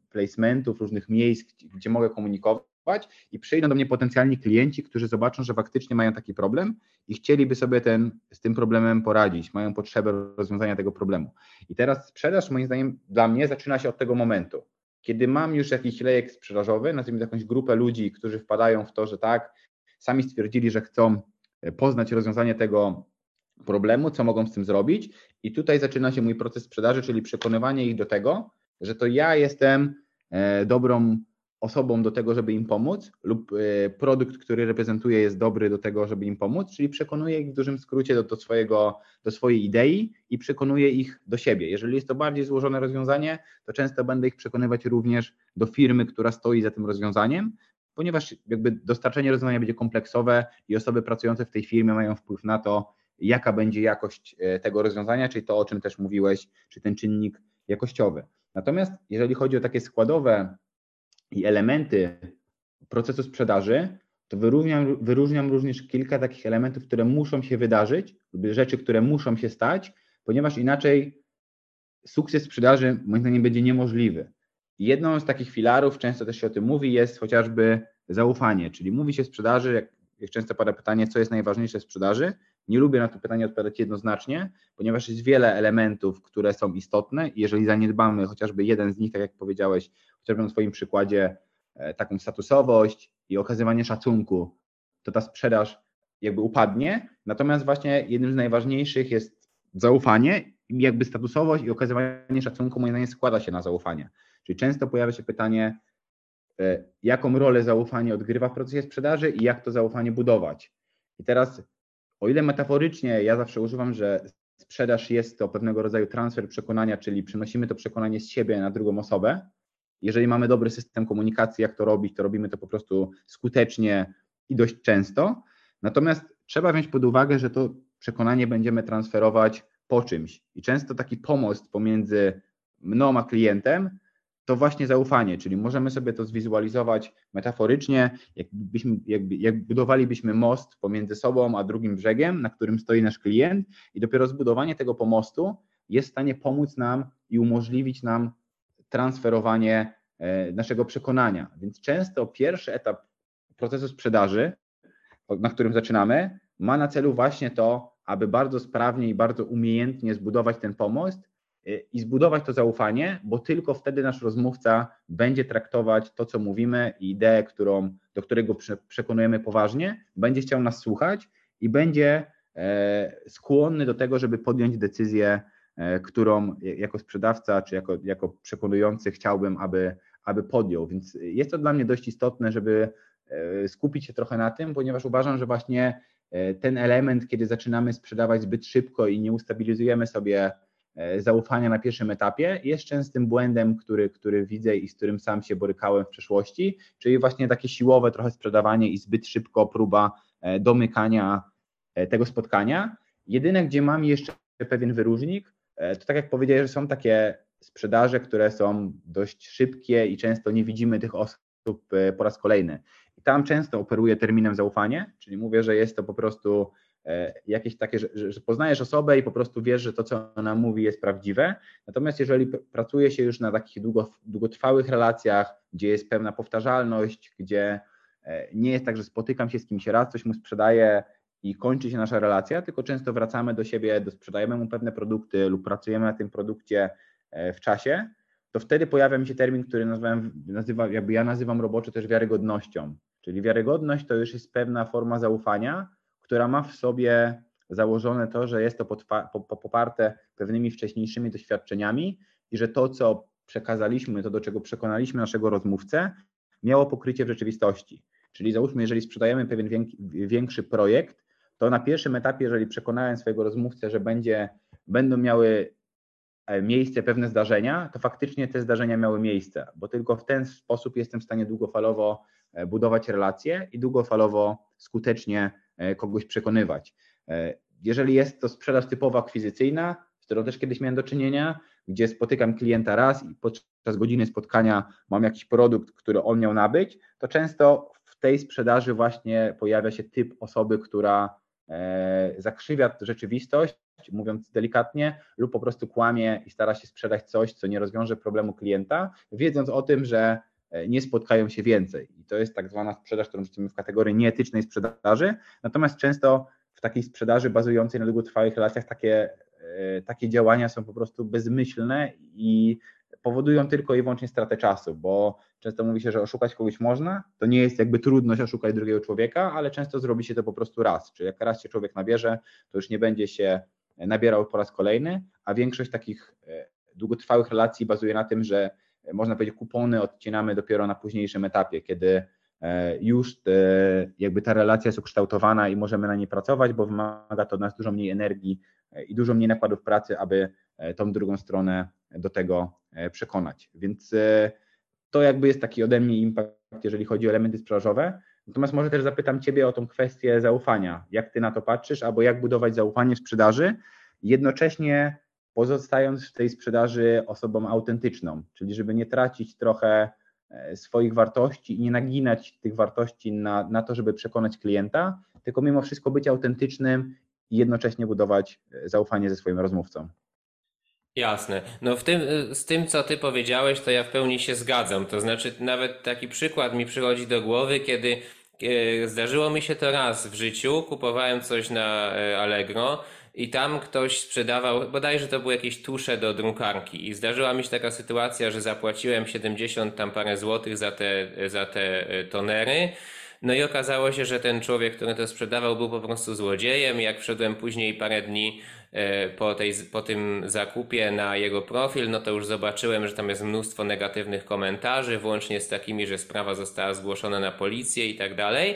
placementów, różnych miejsc, gdzie mogę komunikować i przyjdą do mnie potencjalni klienci, którzy zobaczą, że faktycznie mają taki problem i chcieliby sobie ten, z tym problemem poradzić, mają potrzebę rozwiązania tego problemu. I teraz sprzedaż moim zdaniem dla mnie zaczyna się od tego momentu kiedy mam już jakiś lejek sprzedażowy, nazwijmy jakąś grupę ludzi, którzy wpadają w to, że tak, sami stwierdzili, że chcą e, poznać rozwiązanie tego problemu, co mogą z tym zrobić, i tutaj zaczyna się mój proces sprzedaży, czyli przekonywanie ich do tego, że to ja jestem e, dobrą osobą do tego, żeby im pomóc, lub e, produkt, który reprezentuję, jest dobry do tego, żeby im pomóc, czyli przekonuję ich w dużym skrócie do, do, swojego, do swojej idei i przekonuję ich do siebie. Jeżeli jest to bardziej złożone rozwiązanie, to często będę ich przekonywać również do firmy, która stoi za tym rozwiązaniem, ponieważ jakby dostarczenie rozwiązania będzie kompleksowe i osoby pracujące w tej firmie mają wpływ na to, jaka będzie jakość e, tego rozwiązania, czyli to, o czym też mówiłeś, czy ten czynnik jakościowy. Natomiast jeżeli chodzi o takie składowe i elementy procesu sprzedaży, to wyróżniam, wyróżniam również kilka takich elementów, które muszą się wydarzyć, rzeczy, które muszą się stać, ponieważ inaczej sukces sprzedaży moim zdaniem będzie niemożliwy. Jedną z takich filarów, często też się o tym mówi, jest chociażby zaufanie, czyli mówi się sprzedaży, jak, jak często pada pytanie, co jest najważniejsze w sprzedaży. Nie lubię na to pytanie odpowiadać jednoznacznie, ponieważ jest wiele elementów, które są istotne i jeżeli zaniedbamy chociażby jeden z nich, tak jak powiedziałeś, chociażby na Twoim przykładzie, e, taką statusowość i okazywanie szacunku, to ta sprzedaż jakby upadnie. Natomiast właśnie jednym z najważniejszych jest zaufanie jakby statusowość i okazywanie szacunku moim zdaniem składa się na zaufanie. Czyli Czyli często pojawia się pytanie, e, jaką rolę zaufanie odgrywa w procesie sprzedaży i jak to zaufanie budować. I teraz, o ile metaforycznie ja zawsze używam, że sprzedaż jest to pewnego rodzaju transfer przekonania, czyli przenosimy to przekonanie z siebie na drugą osobę. Jeżeli mamy dobry system komunikacji, jak to robić, to robimy to po prostu skutecznie i dość często. Natomiast trzeba wziąć pod uwagę, że to przekonanie będziemy transferować po czymś. I często taki pomost pomiędzy mną a klientem to właśnie zaufanie, czyli możemy sobie to zwizualizować metaforycznie, jakbyśmy, jakby, jak budowalibyśmy most pomiędzy sobą a drugim brzegiem, na którym stoi nasz klient, i dopiero zbudowanie tego pomostu jest w stanie pomóc nam i umożliwić nam transferowanie e, naszego przekonania. Więc często pierwszy etap procesu sprzedaży, na którym zaczynamy, ma na celu właśnie to, aby bardzo sprawnie i bardzo umiejętnie zbudować ten pomost i zbudować to zaufanie, bo tylko wtedy nasz rozmówca będzie traktować to, co mówimy i ideę, którą, do którego przekonujemy poważnie, będzie chciał nas słuchać i będzie e, skłonny do tego, żeby podjąć decyzję, e, którą jako sprzedawca czy jako, jako przekonujący chciałbym, aby, aby podjął. Więc jest to dla mnie dość istotne, żeby e, skupić się trochę na tym, ponieważ uważam, że właśnie ten element, kiedy zaczynamy sprzedawać zbyt szybko i nie ustabilizujemy sobie zaufania na pierwszym etapie, jest częstym błędem, który, który widzę i z którym sam się borykałem w przeszłości, czyli właśnie takie siłowe trochę sprzedawanie i zbyt szybko próba e, domykania tego spotkania. Jedyne, gdzie mam jeszcze pewien wyróżnik, to tak jak powiedziałem, że są takie sprzedaże, które są dość szybkie i często nie widzimy tych osób po raz kolejny. I tam często operuję terminem zaufanie, czyli mówię, że jest to po prostu e, jakieś takie, że, że, poznajesz osobę i po prostu wiesz, że to, co ona mówi, jest prawdziwe. Natomiast jeżeli pracuje się już na takich długo, długotrwałych relacjach, gdzie jest pewna powtarzalność, gdzie e, nie jest tak, że spotykam się z kimś raz, coś mu sprzedaję i kończy się nasza relacja, tylko często wracamy do siebie, sprzedajemy mu pewne produkty lub pracujemy na tym produkcie e, w czasie, to wtedy pojawia mi się termin, który nazywam, nazywa, jakby ja nazywam roboczo też wiarygodnością. Czyli wiarygodność to już jest pewna forma zaufania, która ma w sobie założone to, że jest to poparte pewnymi wcześniejszymi doświadczeniami i że to, co przekazaliśmy, to do czego przekonaliśmy naszego rozmówcę, miało pokrycie w rzeczywistości. Czyli załóżmy, jeżeli sprzedajemy pewien większy projekt, to na pierwszym etapie, jeżeli przekonałem swojego rozmówcę, że będzie, będą miały e, miejsce pewne zdarzenia, to faktycznie te zdarzenia miały miejsce, bo tylko w ten sposób jestem w stanie długofalowo E, budować relacje i długofalowo skutecznie kogoś przekonywać. E, jeżeli jest to sprzedaż typowo akwizycyjna, z którą też kiedyś miałem do czynienia, gdzie spotykam klienta raz i podczas godziny spotkania mam jakiś produkt, który on miał nabyć, to często w tej sprzedaży właśnie pojawia się typ osoby, która zakrzywia rzeczywistość, mówiąc delikatnie, lub po prostu kłamie i stara się sprzedać coś, co nie rozwiąże problemu klienta, wiedząc o tym, że E, nie spotkają się więcej. I to jest tak zwana sprzedaż, którą wrzucimy w kategorię nieetycznej sprzedaży. Natomiast często w takiej sprzedaży bazującej na długotrwałych relacjach takie, e, takie działania są po prostu bezmyślne i powodują tylko i wyłącznie stratę czasu, bo często mówi się, że oszukać kogoś można, to nie jest jakby trudność oszukać drugiego człowieka, ale często zrobi się to po prostu raz. Czyli jak raz się człowiek nabierze, to już nie będzie się nabierał po raz kolejny, a większość takich e, długotrwałych relacji bazuje na tym, że można powiedzieć, kupony odcinamy dopiero na późniejszym etapie, kiedy e, już te, jakby ta relacja jest ukształtowana i możemy na niej pracować, bo wymaga to od nas dużo mniej energii e, i dużo mniej nakładów pracy, aby e, tą drugą stronę do tego przekonać. Więc to jakby jest taki ode mnie impact, jeżeli chodzi o elementy sprzedażowe. Natomiast może też zapytam Ciebie o tą kwestię zaufania. Jak Ty na to patrzysz, albo jak budować zaufanie w sprzedaży, jednocześnie pozostając w tej sprzedaży osobą autentyczną, czyli żeby nie tracić trochę e, swoich wartości i nie naginać tych wartości na, na to, żeby przekonać klienta, tylko mimo wszystko być autentycznym i jednocześnie budować e, zaufanie ze swoim rozmówcą. Jasne. No w tym, e, z tym, co ty powiedziałeś, to ja w pełni się zgadzam. To znaczy, nawet taki przykład mi przychodzi do głowy, kiedy zdarzyło mi się to raz w życiu, kupowałem coś na Allegro i tam ktoś sprzedawał, bodajże to były jakieś tusze do drukarki i zdarzyła mi się taka sytuacja, że zapłaciłem 70 tam parę złotych za te, za te e, tonery. No i okazało się, że ten człowiek, który to sprzedawał, był po prostu złodziejem. Jak wszedłem później parę dni e, po, tej, po tym zakupie na jego profil, no to już zobaczyłem, że tam jest mnóstwo negatywnych komentarzy, włącznie z takimi, że sprawa została zgłoszona na policję i tak dalej.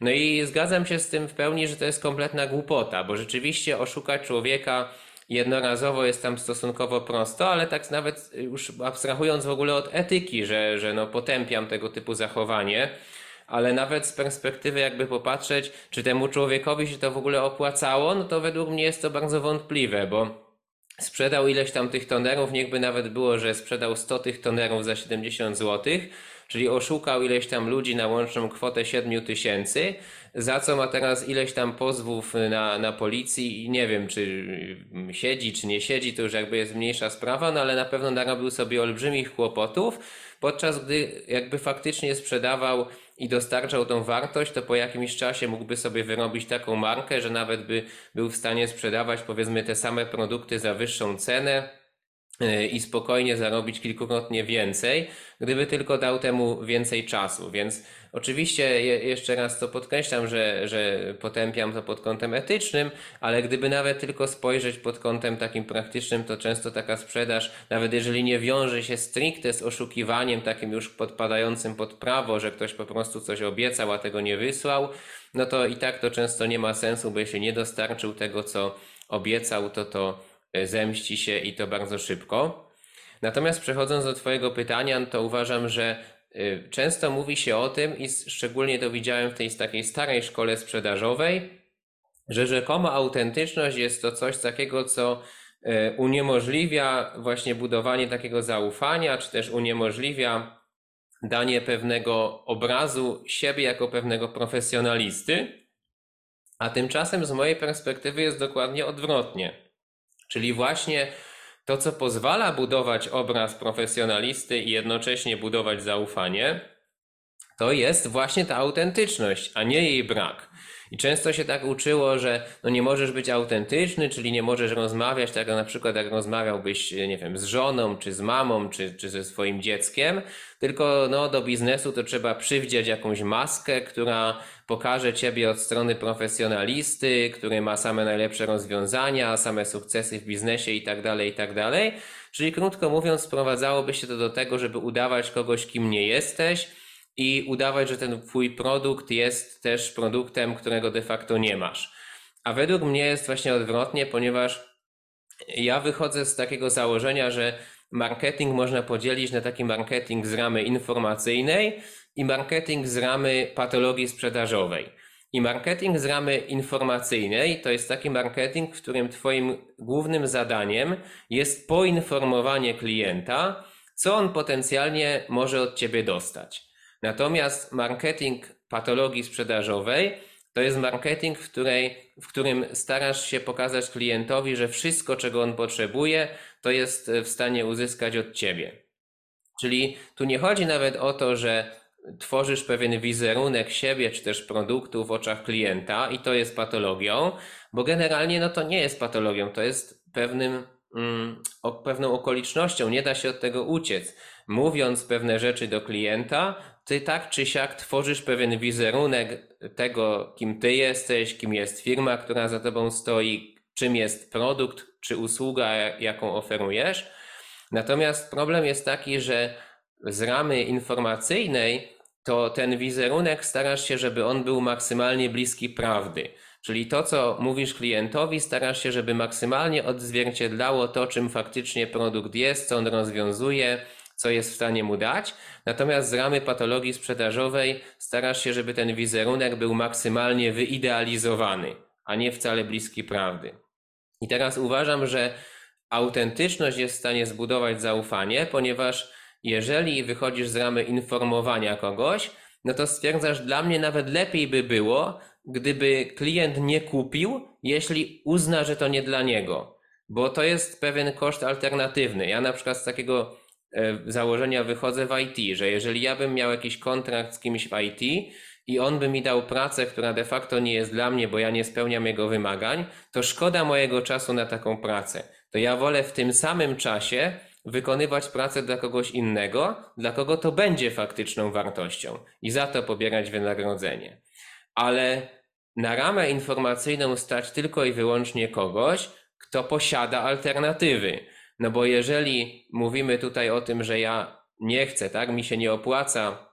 No i zgadzam się z tym w pełni, że to jest kompletna głupota, bo rzeczywiście oszukać człowieka jednorazowo jest tam stosunkowo prosto, ale tak nawet już abstrahując w ogóle od etyki, że, że no potępiam tego typu zachowanie, ale nawet z perspektywy jakby popatrzeć, czy temu człowiekowi się to w ogóle opłacało, no to według mnie jest to bardzo wątpliwe, bo sprzedał ileś tam tych tonerów, niechby nawet było, że sprzedał 100 tych tonerów za 70 złotych, czyli oszukał ileś tam ludzi na łączną kwotę 7 tysięcy, za co ma teraz ileś tam pozwów na, na policji i nie wiem, czy siedzi, czy nie siedzi, to już jakby jest mniejsza sprawa, no ale na pewno narobił sobie olbrzymich kłopotów, podczas gdy jakby faktycznie sprzedawał i dostarczał tą wartość, to po jakimś czasie mógłby sobie wyrobić taką markę, że nawet by był w stanie sprzedawać powiedzmy te same produkty za wyższą cenę, i spokojnie zarobić kilkukrotnie więcej, gdyby tylko dał temu więcej czasu. Więc oczywiście jeszcze raz to podkreślam, że, że potępiam to pod kątem etycznym, ale gdyby nawet tylko spojrzeć pod kątem takim praktycznym, to często taka sprzedaż, nawet jeżeli nie wiąże się stricte z oszukiwaniem takim już podpadającym pod prawo, że ktoś po prostu coś obiecał, a tego nie wysłał, no to i tak to często nie ma sensu, bo jeśli nie dostarczył tego, co obiecał, to to zemści się i to bardzo szybko. Natomiast przechodząc do Twojego pytania, to uważam, że e, często mówi się o tym, i szczególnie to widziałem w tej takiej starej szkole sprzedażowej, że rzekomo autentyczność jest to coś takiego, co e, uniemożliwia właśnie budowanie takiego zaufania, czy też uniemożliwia danie pewnego obrazu siebie jako pewnego profesjonalisty, a tymczasem z mojej perspektywy jest dokładnie odwrotnie. Czyli właśnie to, co pozwala budować obraz profesjonalisty i jednocześnie budować zaufanie, to jest właśnie ta autentyczność, a nie jej brak. I często się tak uczyło, że no nie możesz być autentyczny, czyli nie możesz rozmawiać tak na przykład jak rozmawiałbyś, nie wiem, z żoną, czy z mamą, czy, czy ze swoim dzieckiem, tylko no, do biznesu to trzeba przywdziać jakąś maskę, która pokaże ciebie od strony profesjonalisty, który ma same najlepsze rozwiązania, same sukcesy w biznesie i tak dalej, i tak dalej. Czyli krótko mówiąc, sprowadzałoby się to do tego, żeby udawać kogoś, kim nie jesteś, i udawać, że ten twój produkt jest też produktem, którego de facto nie masz. A według mnie jest właśnie odwrotnie, ponieważ ja wychodzę z takiego założenia, że marketing można podzielić na taki marketing z ramy informacyjnej i marketing z ramy patologii sprzedażowej. I marketing z ramy informacyjnej to jest taki marketing, w którym Twoim głównym zadaniem jest poinformowanie klienta, co on potencjalnie może od Ciebie dostać. Natomiast marketing patologii sprzedażowej to jest marketing, w, której, w którym starasz się pokazać klientowi, że wszystko, czego on potrzebuje, to jest w stanie uzyskać od ciebie. Czyli tu nie chodzi nawet o to, że tworzysz pewien wizerunek siebie czy też produktu w oczach klienta i to jest patologią, bo generalnie no to nie jest patologią, to jest pewnym, mm, pewną okolicznością, nie da się od tego uciec. Mówiąc pewne rzeczy do klienta, ty tak czy siak tworzysz pewien wizerunek tego, kim ty jesteś, kim jest firma, która za tobą stoi, czym jest produkt czy usługa, jaką oferujesz. Natomiast problem jest taki, że z ramy informacyjnej to ten wizerunek starasz się, żeby on był maksymalnie bliski prawdy. Czyli to, co mówisz klientowi, starasz się, żeby maksymalnie odzwierciedlało to, czym faktycznie produkt jest, co on rozwiązuje, co jest w stanie mu dać. Natomiast z ramy patologii sprzedażowej starasz się, żeby ten wizerunek był maksymalnie wyidealizowany, a nie wcale bliski prawdy. I teraz uważam, że autentyczność jest w stanie zbudować zaufanie, ponieważ jeżeli wychodzisz z ramy informowania kogoś, no to stwierdzasz, dla mnie nawet lepiej by było, gdyby klient nie kupił, jeśli uzna, że to nie dla niego, bo to jest pewien koszt alternatywny. Ja na przykład z takiego E, założenia wychodzę w IT, że jeżeli ja bym miał jakiś kontrakt z kimś w IT i on by mi dał pracę, która de facto nie jest dla mnie, bo ja nie spełniam jego wymagań, to szkoda mojego czasu na taką pracę. To ja wolę w tym samym czasie wykonywać pracę dla kogoś innego, dla kogo to będzie faktyczną wartością i za to pobierać wynagrodzenie. Ale na ramę informacyjną stać tylko i wyłącznie kogoś, kto posiada alternatywy. No bo jeżeli mówimy tutaj o tym, że ja nie chcę, tak, mi się nie opłaca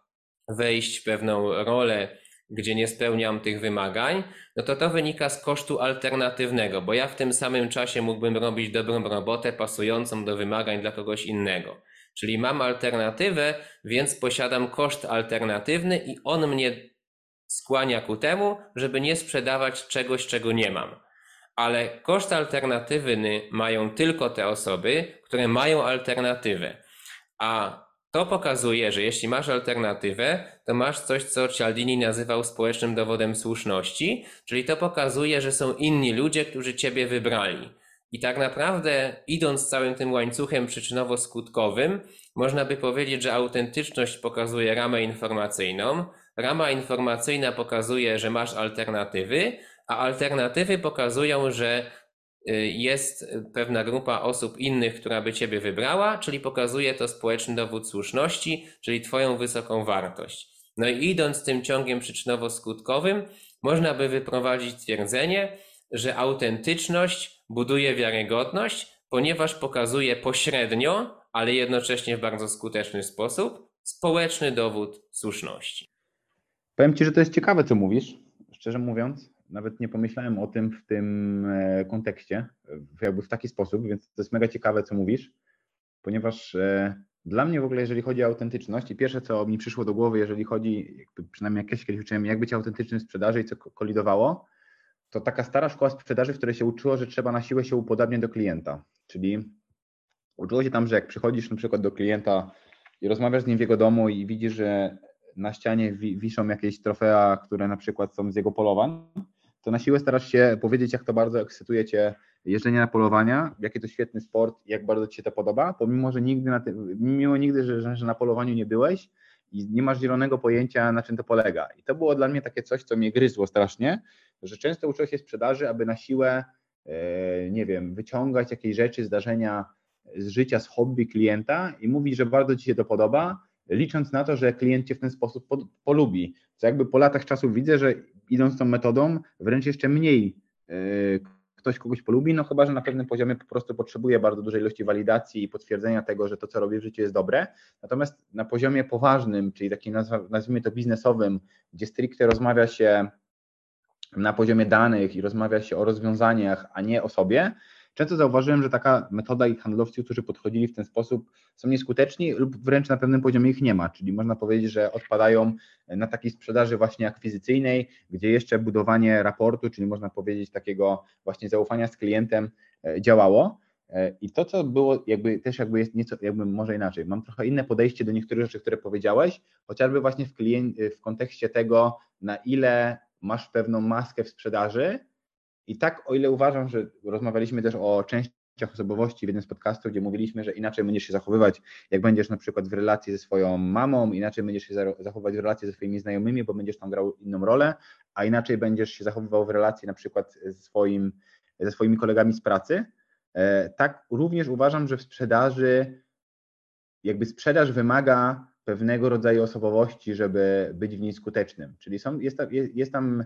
wejść w pewną rolę, gdzie nie spełniam tych wymagań, no to to wynika z kosztu alternatywnego, bo ja w tym samym czasie mógłbym robić dobrą robotę pasującą do wymagań dla kogoś innego. Czyli mam alternatywę, więc posiadam koszt alternatywny i on mnie skłania ku temu, żeby nie sprzedawać czegoś, czego nie mam. Ale koszt alternatywny mają tylko te osoby, które mają alternatywę. A to pokazuje, że jeśli masz alternatywę, to masz coś, co Cialdini nazywał społecznym dowodem słuszności, czyli to pokazuje, że są inni ludzie, którzy ciebie wybrali. I tak naprawdę, idąc całym tym łańcuchem przyczynowo-skutkowym, można by powiedzieć, że autentyczność pokazuje ramę informacyjną, rama informacyjna pokazuje, że masz alternatywy, a alternatywy pokazują, że jest pewna grupa osób innych, która by ciebie wybrała, czyli pokazuje to społeczny dowód słuszności, czyli twoją wysoką wartość. No i idąc tym ciągiem przyczynowo-skutkowym, można by wyprowadzić twierdzenie, że autentyczność buduje wiarygodność, ponieważ pokazuje pośrednio, ale jednocześnie w bardzo skuteczny sposób, społeczny dowód słuszności. Powiem Ci, że to jest ciekawe, co mówisz, szczerze mówiąc. Nawet nie pomyślałem o tym w tym e, kontekście, jakby w taki sposób, więc to jest mega ciekawe, co mówisz, ponieważ e, dla mnie w ogóle, jeżeli chodzi o autentyczność, i pierwsze, co mi przyszło do głowy, jeżeli chodzi, przynajmniej jak kiedyś uczyłem, jak być autentycznym w sprzedaży i co kolidowało, to taka stara szkoła sprzedaży, w której się uczyło, że trzeba na siłę się upodabniać do klienta. Czyli uczyło się tam, że jak przychodzisz na przykład do klienta i rozmawiasz z nim w jego domu i widzisz, że na ścianie wiszą jakieś trofea, które na przykład są z jego polowań, to na siłę starasz się powiedzieć, jak to bardzo ekscytuje Cię jeżdżenie na polowania, jaki to świetny sport, jak bardzo Ci się to podoba, pomimo, że nigdy na tym, mimo nigdy, że, że na polowaniu nie byłeś i nie masz zielonego pojęcia, na czym to polega. I to było dla mnie takie coś, co mnie gryzło strasznie, że często uczyłem się sprzedaży, aby na siłę, e, nie wiem, wyciągać jakieś rzeczy, zdarzenia z życia, z hobby klienta i mówić, że bardzo Ci się to podoba, licząc na to, że klient Cię w ten sposób polubi. Co jakby po latach czasu widzę, że idąc tą metodą, wręcz jeszcze mniej e, ktoś kogoś polubi, no chyba, że na pewnym poziomie po prostu potrzebuje bardzo dużej ilości walidacji i potwierdzenia tego, że to, co robi w życiu jest dobre. Natomiast na poziomie poważnym, czyli takim nazwijmy to biznesowym, gdzie stricte rozmawia się na poziomie danych i rozmawia się o rozwiązaniach, a nie o sobie, często zauważyłem, że taka metoda i handlowcy, którzy podchodzili w ten sposób, są nieskuteczni lub wręcz na pewnym poziomie ich nie ma. Czyli można powiedzieć, że odpadają na takiej sprzedaży właśnie akwizycyjnej, gdzie jeszcze budowanie raportu, czyli można powiedzieć takiego właśnie zaufania z klientem e, działało. E, I to, co było, jakby też jakby jest nieco, jakby może inaczej. Mam trochę inne podejście do niektórych rzeczy, które powiedziałeś, chociażby właśnie w, klient, w kontekście tego, na ile masz pewną maskę w sprzedaży. I tak, o ile uważam, że rozmawialiśmy też o częściach osobowości w jednym z podcastów, gdzie mówiliśmy, że inaczej będziesz się zachowywać, jak będziesz na przykład w relacji ze swoją mamą, inaczej będziesz się zachowywać w relacji ze swoimi znajomymi, bo będziesz tam grał inną rolę, a inaczej będziesz się zachowywał w relacji na przykład ze, swoim, ze swoimi kolegami z pracy. E, tak również uważam, że w sprzedaży, jakby sprzedaż wymaga pewnego rodzaju osobowości, żeby być w niej skutecznym. Czyli są, jest, tam, jest tam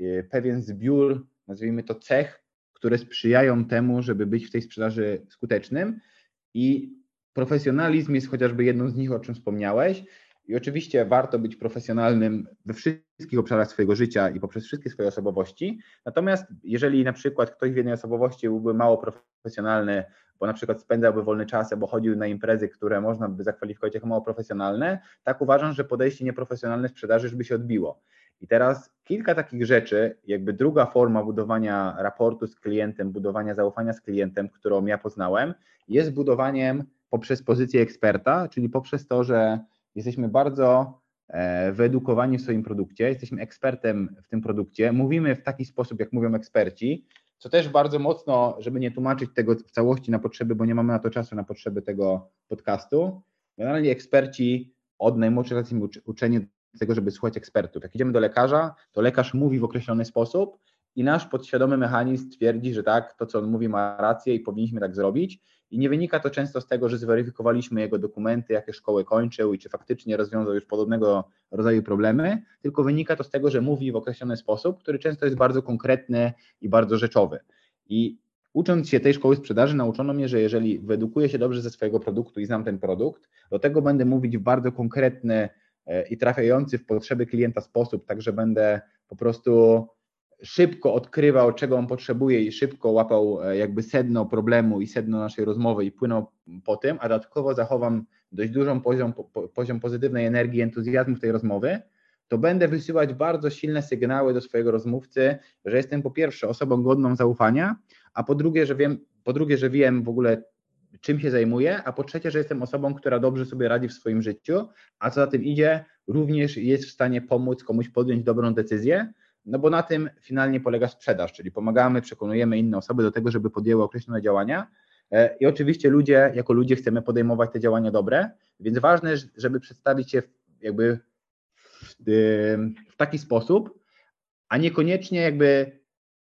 e, pewien zbiór, nazwijmy to cech, które sprzyjają temu, żeby być w tej sprzedaży skutecznym i profesjonalizm jest chociażby jedną z nich, o czym wspomniałeś. I oczywiście warto być profesjonalnym we wszystkich obszarach swojego życia i poprzez wszystkie swoje osobowości. Natomiast jeżeli na przykład ktoś w jednej osobowości byłby mało profesjonalny, bo na przykład spędzałby wolny czas albo chodził na imprezy, które można by zakwalifikować jako mało profesjonalne, tak uważam, że podejście nieprofesjonalne sprzedaży już by się odbiło. I teraz kilka takich rzeczy, jakby druga forma budowania raportu z klientem, budowania zaufania z klientem, którą ja poznałem, jest budowaniem poprzez pozycję eksperta, czyli poprzez to, że jesteśmy bardzo e, wyedukowani w swoim produkcie, jesteśmy ekspertem w tym produkcie, mówimy w taki sposób, jak mówią eksperci, co też bardzo mocno, żeby nie tłumaczyć tego w całości na potrzeby, bo nie mamy na to czasu, na potrzeby tego podcastu. Generalnie eksperci od najmłodszych lat uczeni do tego, żeby słuchać ekspertów. Jak idziemy do lekarza, to lekarz mówi w określony sposób i nasz podświadomy mechanizm twierdzi, że tak, to co on mówi ma rację i powinniśmy tak zrobić. I nie wynika to często z tego, że zweryfikowaliśmy jego dokumenty, jakie szkoły kończył i czy faktycznie rozwiązał już podobnego rodzaju problemy, tylko wynika to z tego, że mówi w określony sposób, który często jest bardzo konkretny i bardzo rzeczowy. I ucząc się tej szkoły sprzedaży, nauczono mnie, że jeżeli wyedukuję się dobrze ze swojego produktu i znam ten produkt, do tego będę mówić w bardzo konkretny i trafiający w potrzeby klienta sposób, także będę po prostu szybko odkrywał, czego on potrzebuje i szybko łapał e, jakby sedno problemu i sedno naszej rozmowy i płynął po tym, a dodatkowo zachowam dość dużą poziom, poziom pozytywnej energii, entuzjazmu w tej rozmowy, to będę wysyłać bardzo silne sygnały do swojego rozmówcy, że jestem po pierwsze osobą godną zaufania, a po drugie, że wiem, po drugie, że wiem w ogóle czym się zajmuję, a po trzecie, że jestem osobą, która dobrze sobie radzi w swoim życiu, a co za tym idzie, również jest w stanie pomóc komuś podjąć dobrą decyzję, no bo na tym finalnie polega sprzedaż, czyli pomagamy, przekonujemy inne osoby do tego, żeby podjęły określone działania. E, I oczywiście ludzie, jako ludzie chcemy podejmować te działania dobre, więc ważne, żeby przedstawić się jakby w, w taki sposób, a niekoniecznie jakby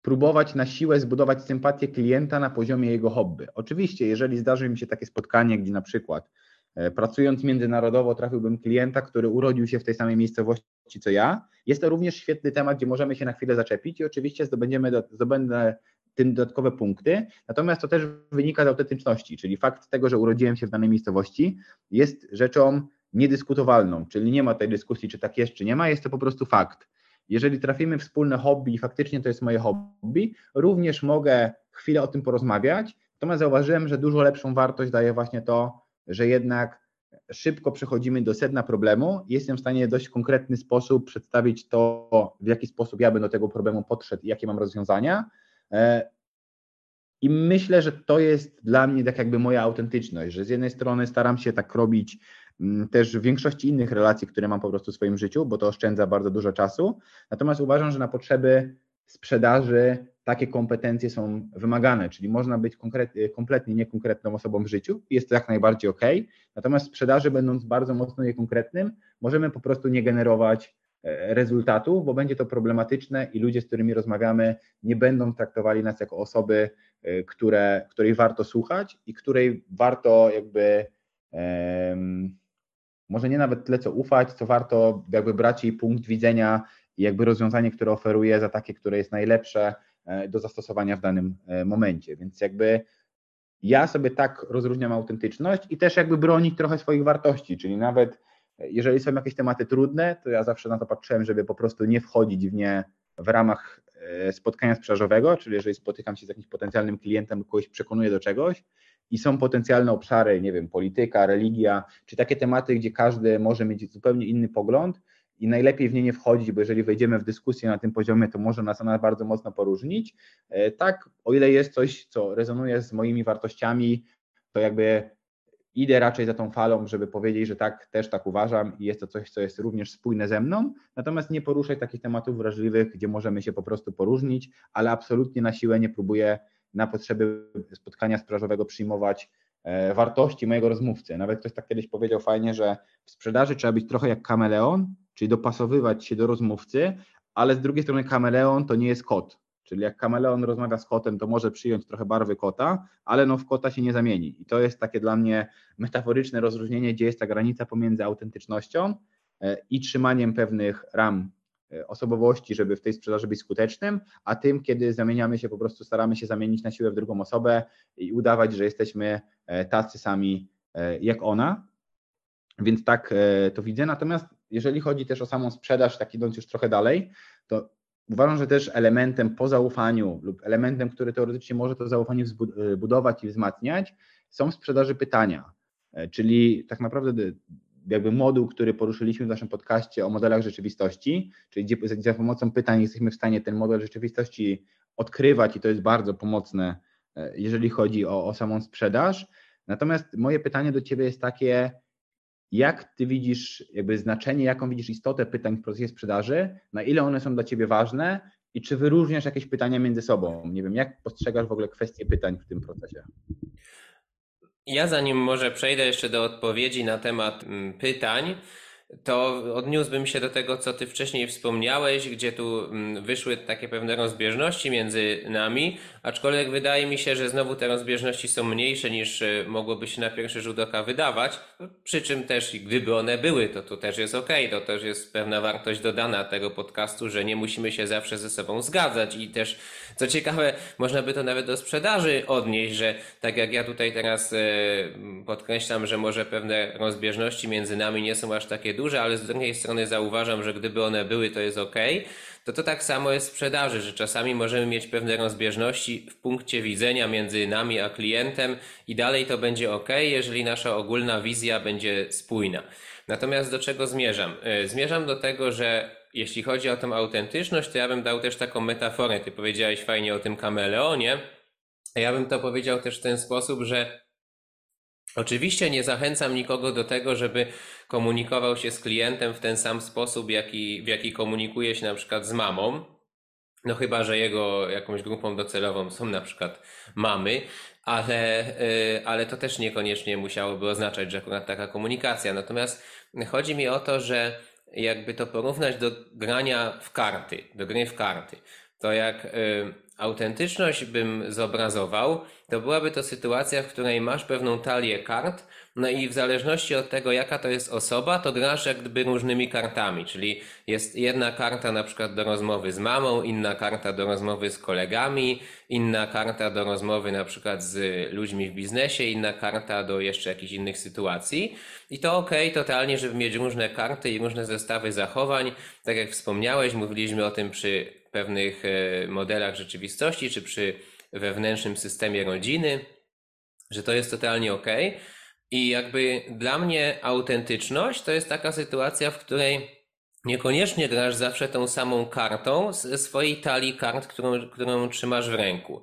próbować na siłę zbudować sympatię klienta na poziomie jego hobby. Oczywiście, jeżeli zdarzy mi się takie spotkanie, gdzie na przykład e, pracując międzynarodowo trafiłbym klienta, który urodził się w tej samej miejscowości co ja, jest to również świetny temat, gdzie możemy się na chwilę zaczepić i oczywiście zdobędziemy, zdobędę tym dodatkowe punkty. Natomiast to też wynika z autentyczności, czyli fakt tego, że urodziłem się w danej miejscowości jest rzeczą niedyskutowalną, czyli nie ma tej dyskusji, czy tak jest, czy nie ma, jest to po prostu fakt. Jeżeli trafimy wspólne hobby i faktycznie to jest moje hobby, również mogę chwilę o tym porozmawiać, natomiast zauważyłem, że dużo lepszą wartość daje właśnie to, że jednak szybko przechodzimy do sedna problemu jestem w stanie w dość konkretny sposób przedstawić to, w jaki sposób ja bym do tego problemu podszedł i jakie mam rozwiązania. E, I myślę, że to jest dla mnie tak jakby moja autentyczność, że z jednej strony staram się tak robić też w większości innych relacji, które mam po prostu w swoim życiu, bo to oszczędza bardzo dużo czasu. Natomiast uważam, że na potrzeby sprzedaży takie kompetencje są wymagane, czyli można być kompletnie niekonkretną osobą w życiu, jest to jak najbardziej ok, natomiast w sprzedaży, będąc bardzo mocno niekonkretnym, możemy po prostu nie generować e, rezultatów, bo będzie to problematyczne i ludzie, z którymi rozmawiamy, nie będą traktowali nas jako osoby, e, które, której warto słuchać i której warto jakby może nie nawet tyle co ufać, co warto jakby brać jej punkt widzenia i jakby rozwiązanie, które oferuje za takie, które jest najlepsze e, do zastosowania w danym e, momencie. Więc jakby ja sobie tak rozróżniam autentyczność i też jakby bronić trochę swoich wartości, czyli nawet e, jeżeli są jakieś tematy trudne, to ja zawsze na to patrzyłem, żeby po prostu nie wchodzić w nie w ramach spotkania sprzedażowego, czyli jeżeli spotykam się z jakimś potencjalnym klientem, kogoś przekonuję do czegoś i są potencjalne obszary, nie wiem, polityka, religia, czy takie tematy, gdzie każdy może mieć zupełnie inny pogląd, i najlepiej w nie nie wchodzić, bo jeżeli wejdziemy w dyskusję na tym poziomie, to może nas ona bardzo mocno poróżnić. E, tak, o ile jest coś, co rezonuje z moimi wartościami, to jakby idę raczej za tą falą, żeby powiedzieć, że tak, też tak uważam i jest to coś, co jest również spójne ze mną, natomiast nie poruszaj takich tematów wrażliwych, gdzie możemy się po prostu poróżnić, ale absolutnie na siłę nie próbuję na potrzeby spotkania sprzedażowego przyjmować e, wartości mojego rozmówcy. Nawet ktoś tak kiedyś powiedział fajnie, że w sprzedaży trzeba być trochę jak kameleon, czyli dopasowywać się do rozmówcy, ale z drugiej strony kameleon to nie jest kot. Czyli jak kameleon rozmawia z kotem, to może przyjąć trochę barwy kota, ale no w kota się nie zamieni. I to jest takie dla mnie metaforyczne rozróżnienie, gdzie jest ta granica pomiędzy autentycznością e, i trzymaniem pewnych ram osobowości, żeby w tej sprzedaży być skutecznym, a tym, kiedy zamieniamy się, po prostu staramy się zamienić na siłę w drugą osobę i udawać, że jesteśmy e, tacy sami jak ona. Więc tak to widzę. Natomiast jeżeli chodzi też o samą sprzedaż, tak idąc już trochę dalej, to uważam, że też elementem po zaufaniu lub elementem, który teoretycznie może to zaufanie e, budować i wzmacniać, są w sprzedaży pytania. E, czyli tak naprawdę jakby moduł, który poruszyliśmy w naszym podcaście o modelach rzeczywistości, czyli gdzie za pomocą pytań jesteśmy w stanie ten model rzeczywistości odkrywać i to jest bardzo pomocne, e, jeżeli chodzi o, o samą sprzedaż. Natomiast moje pytanie do Ciebie jest takie, jak ty widzisz jakby znaczenie, jaką widzisz istotę pytań w procesie sprzedaży, na ile one są dla ciebie ważne i czy wyróżniasz jakieś pytania między sobą? Nie wiem, jak postrzegasz w ogóle kwestie pytań w tym procesie? Ja zanim może przejdę jeszcze do odpowiedzi na temat mm, pytań, to odniósłbym się do tego, co ty wcześniej wspomniałeś, gdzie tu mm, wyszły takie pewne rozbieżności między nami, aczkolwiek wydaje mi się, że znowu te rozbieżności są mniejsze niż e, mogłoby się na pierwszy rzut oka wydawać, przy czym też gdyby one były, to to też jest ok, to też jest pewna wartość dodana tego podcastu, że nie musimy się zawsze ze sobą zgadzać. I też, co ciekawe, można by to nawet do sprzedaży odnieść, że tak jak ja tutaj teraz e, podkreślam, że może pewne rozbieżności między nami nie są aż takie duże, ale z drugiej strony zauważam, że gdyby one były, to jest ok, to to tak samo jest w sprzedaży, że czasami możemy mieć pewne rozbieżności w punkcie widzenia między nami a klientem i dalej to będzie ok, jeżeli nasza ogólna wizja będzie spójna. Natomiast do czego zmierzam? E, zmierzam do tego, że jeśli chodzi o tą autentyczność, to ja bym dał też taką metaforę. Ty powiedziałeś fajnie o tym kameleonie. Ja bym to powiedział też w ten sposób, że Oczywiście nie zachęcam nikogo do tego, żeby komunikował się z klientem w ten sam sposób, jaki, w jaki komunikuje się na przykład z mamą. No chyba, że jego jakąś grupą docelową są na przykład mamy, ale, y, ale to też niekoniecznie musiałoby oznaczać, że akurat taka komunikacja. Natomiast chodzi mi o to, że jakby to porównać do grania w karty, do gry w karty, to jak y, autentyczność bym zobrazował, to byłaby to sytuacja, w której masz pewną talię kart, no i w zależności od tego, jaka to jest osoba, to grasz jak gdyby różnymi kartami, czyli jest jedna karta na przykład do rozmowy z mamą, inna karta do rozmowy z kolegami, inna karta do rozmowy na przykład z ludźmi w biznesie, inna karta do jeszcze jakichś innych sytuacji. I to ok, totalnie, żeby mieć różne karty i różne zestawy zachowań. Tak jak wspomniałeś, mówiliśmy o tym przy pewnych e, modelach rzeczywistości, czy przy wewnętrznym systemie rodziny, że to jest totalnie ok. I jakby dla mnie autentyczność to jest taka sytuacja, w której niekoniecznie grasz zawsze tą samą kartą ze swojej talii kart, którą, którą trzymasz w ręku.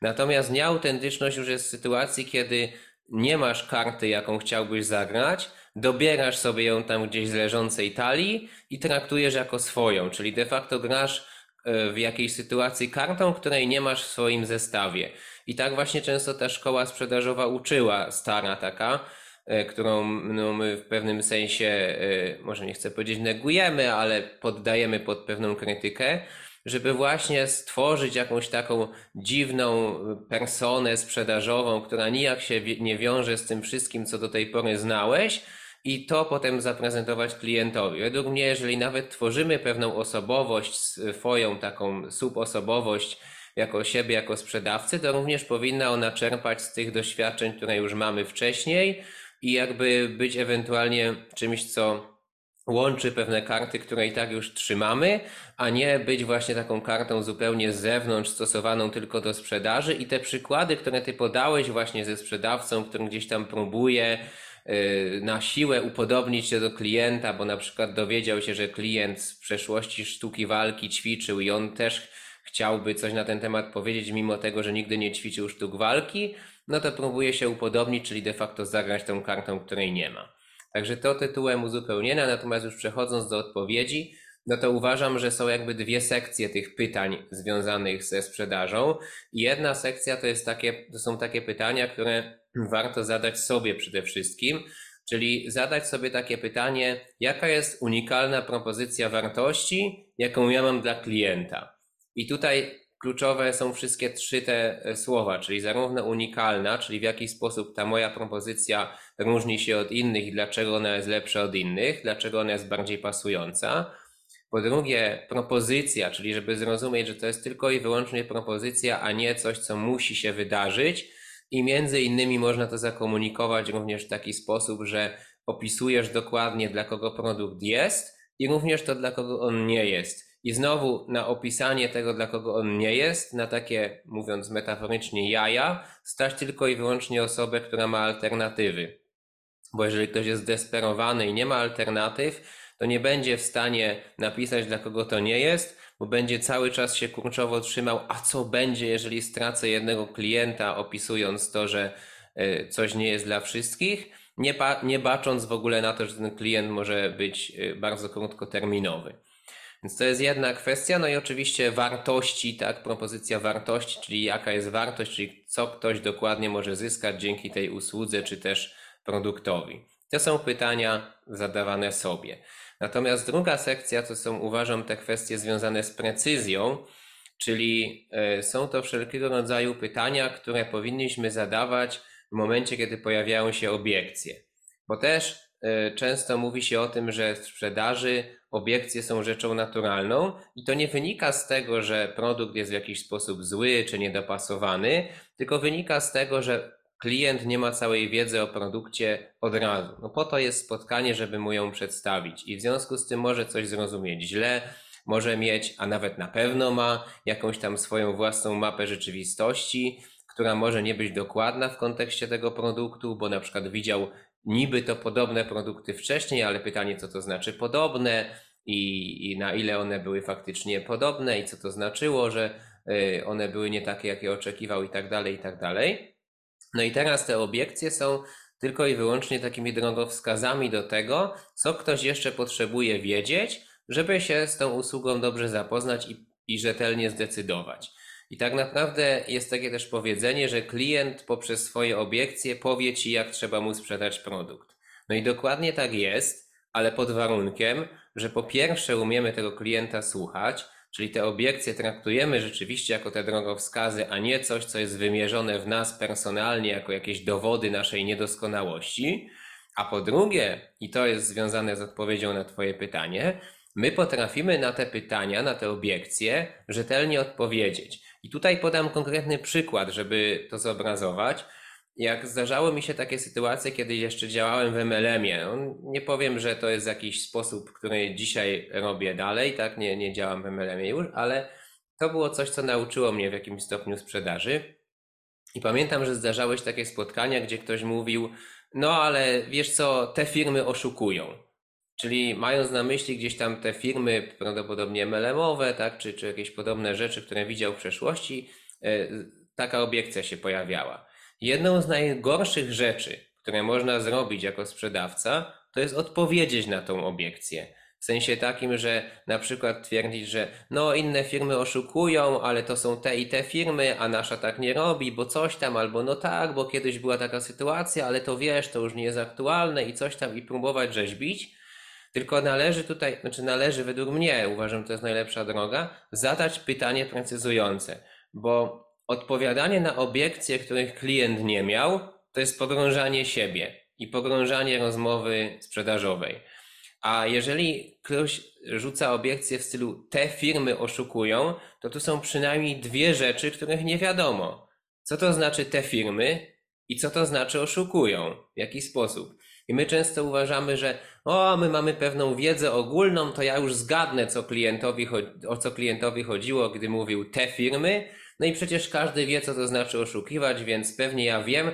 Natomiast nieautentyczność już jest w sytuacji, kiedy nie masz karty, jaką chciałbyś zagrać, dobierasz sobie ją tam gdzieś z leżącej talii i traktujesz jako swoją, czyli de facto grasz e, w jakiejś sytuacji kartą, której nie masz w swoim zestawie. I tak właśnie często ta szkoła sprzedażowa uczyła, stara taka, e, którą no, my w pewnym sensie, e, może nie chcę powiedzieć negujemy, ale poddajemy pod pewną krytykę, żeby właśnie stworzyć jakąś taką dziwną personę sprzedażową, która nijak się nie wiąże z tym wszystkim, co do tej pory znałeś, i to potem zaprezentować klientowi. Według mnie, jeżeli nawet tworzymy pewną osobowość, swoją taką subosobowość, jako siebie, jako sprzedawcy, to również powinna ona czerpać z tych doświadczeń, które już mamy wcześniej i jakby być ewentualnie czymś, co łączy pewne karty, które i tak już trzymamy, a nie być właśnie taką kartą zupełnie z zewnątrz, stosowaną tylko do sprzedaży. I te przykłady, które ty podałeś właśnie ze sprzedawcą, który gdzieś tam próbuje yy, na siłę upodobnić się do klienta, bo na przykład dowiedział się, że klient z przeszłości sztuki walki ćwiczył i on też chciałby coś na ten temat powiedzieć, mimo tego, że nigdy nie ćwiczył sztuk walki, no to próbuje się upodobnić, czyli de facto zagrać tą kartą, której nie ma. Także to tytułem uzupełnienia, natomiast już przechodząc do odpowiedzi, no to uważam, że są jakby dwie sekcje tych pytań związanych ze sprzedażą. Jedna sekcja to, jest takie, to są takie pytania, które warto zadać sobie przede wszystkim, czyli zadać sobie takie pytanie, jaka jest unikalna propozycja wartości, jaką ja mam dla klienta. I tutaj kluczowe są wszystkie trzy te e, słowa, czyli zarówno unikalna, czyli w jaki sposób ta moja propozycja różni się od innych i dlaczego ona jest lepsza od innych, dlaczego ona jest bardziej pasująca. Po drugie, propozycja, czyli żeby zrozumieć, że to jest tylko i wyłącznie propozycja, a nie coś, co musi się wydarzyć. I między innymi można to zakomunikować również w taki sposób, że opisujesz dokładnie, dla kogo produkt jest i również to, dla kogo on nie jest i znowu na opisanie tego, dla kogo on nie jest, na takie, mówiąc metaforycznie, jaja, stać tylko i wyłącznie osobę, która ma alternatywy. Bo jeżeli ktoś jest zdesperowany i nie ma alternatyw, to nie będzie w stanie napisać, dla kogo to nie jest, bo będzie cały czas się kurczowo trzymał, a co będzie, jeżeli stracę jednego klienta, opisując to, że e, coś nie jest dla wszystkich, nie, nie bacząc w ogóle na to, że ten klient może być e, bardzo krótkoterminowy. Więc to jest jedna kwestia, no i oczywiście wartości, tak, propozycja wartości, czyli jaka jest wartość, czyli co ktoś dokładnie może zyskać dzięki tej usłudze czy też produktowi. To są pytania zadawane sobie. Natomiast druga sekcja to są, uważam, te kwestie związane z precyzją, czyli e, są to wszelkiego rodzaju pytania, które powinniśmy zadawać w momencie, kiedy pojawiają się obiekcje. Bo też często mówi się o tym, że w sprzedaży obiekcje są rzeczą naturalną i to nie wynika z tego, że produkt jest w jakiś sposób zły czy niedopasowany, tylko wynika z tego, że klient nie ma całej wiedzy o produkcie od razu. No po to jest spotkanie, żeby mu ją przedstawić i w związku z tym może coś zrozumieć źle, może mieć, a nawet na pewno ma jakąś tam swoją własną mapę rzeczywistości, która może nie być dokładna w kontekście tego produktu, bo na przykład widział niby to podobne produkty wcześniej, ale pytanie, co to znaczy podobne i, i na ile one były faktycznie podobne i co to znaczyło, że y, one były nie takie, jakie oczekiwał i tak dalej, i tak dalej. No i teraz te obiekcje są tylko i wyłącznie takimi drogowskazami do tego, co ktoś jeszcze potrzebuje wiedzieć, żeby się z tą usługą dobrze zapoznać i, i rzetelnie zdecydować. I tak naprawdę jest takie też powiedzenie, że klient poprzez swoje obiekcje powie ci, jak trzeba mu sprzedać produkt. No i dokładnie tak jest, ale pod warunkiem, że po pierwsze umiemy tego klienta słuchać, czyli te obiekcje traktujemy rzeczywiście jako te drogowskazy, a nie coś, co jest wymierzone w nas personalnie jako jakieś dowody naszej niedoskonałości. A po drugie, i to jest związane z odpowiedzią na Twoje pytanie, my potrafimy na te pytania, na te obiekcje rzetelnie odpowiedzieć. I tutaj podam konkretny przykład, żeby to zobrazować. Jak zdarzały mi się takie sytuacje, kiedy jeszcze działałem w MLM-ie, no, nie powiem, że to jest jakiś sposób, który dzisiaj robię dalej, tak, nie, nie działam w MLM-ie już, ale to było coś, co nauczyło mnie w jakimś stopniu sprzedaży. I pamiętam, że zdarzały się takie spotkania, gdzie ktoś mówił, no ale wiesz co, te firmy oszukują. Czyli mając na myśli gdzieś tam te firmy prawdopodobnie MLM-owe, tak, czy, czy jakieś podobne rzeczy, które widział w przeszłości, e, taka obiekcja się pojawiała. Jedną z najgorszych rzeczy, które można zrobić jako sprzedawca, to jest odpowiedzieć na tą obiekcję. W sensie takim, że na przykład twierdzić, że no inne firmy oszukują, ale to są te i te firmy, a nasza tak nie robi, bo coś tam, albo no tak, bo kiedyś była taka sytuacja, ale to wiesz, to już nie jest aktualne i coś tam i próbować rzeźbić. Tylko należy tutaj, znaczy należy według mnie, uważam, to jest najlepsza droga, zadać pytanie precyzujące, bo odpowiadanie na obiekcje, których klient nie miał, to jest pogrążanie siebie i pogrążanie rozmowy sprzedażowej. A jeżeli ktoś rzuca obiekcje w stylu te firmy oszukują, to tu są przynajmniej dwie rzeczy, których nie wiadomo. Co to znaczy te firmy i co to znaczy oszukują? W jaki sposób? I my często uważamy, że o, my mamy pewną wiedzę ogólną, to ja już zgadnę, co klientowi, o co klientowi chodziło, gdy mówił te firmy. No i przecież każdy wie, co to znaczy oszukiwać, więc pewnie ja wiem,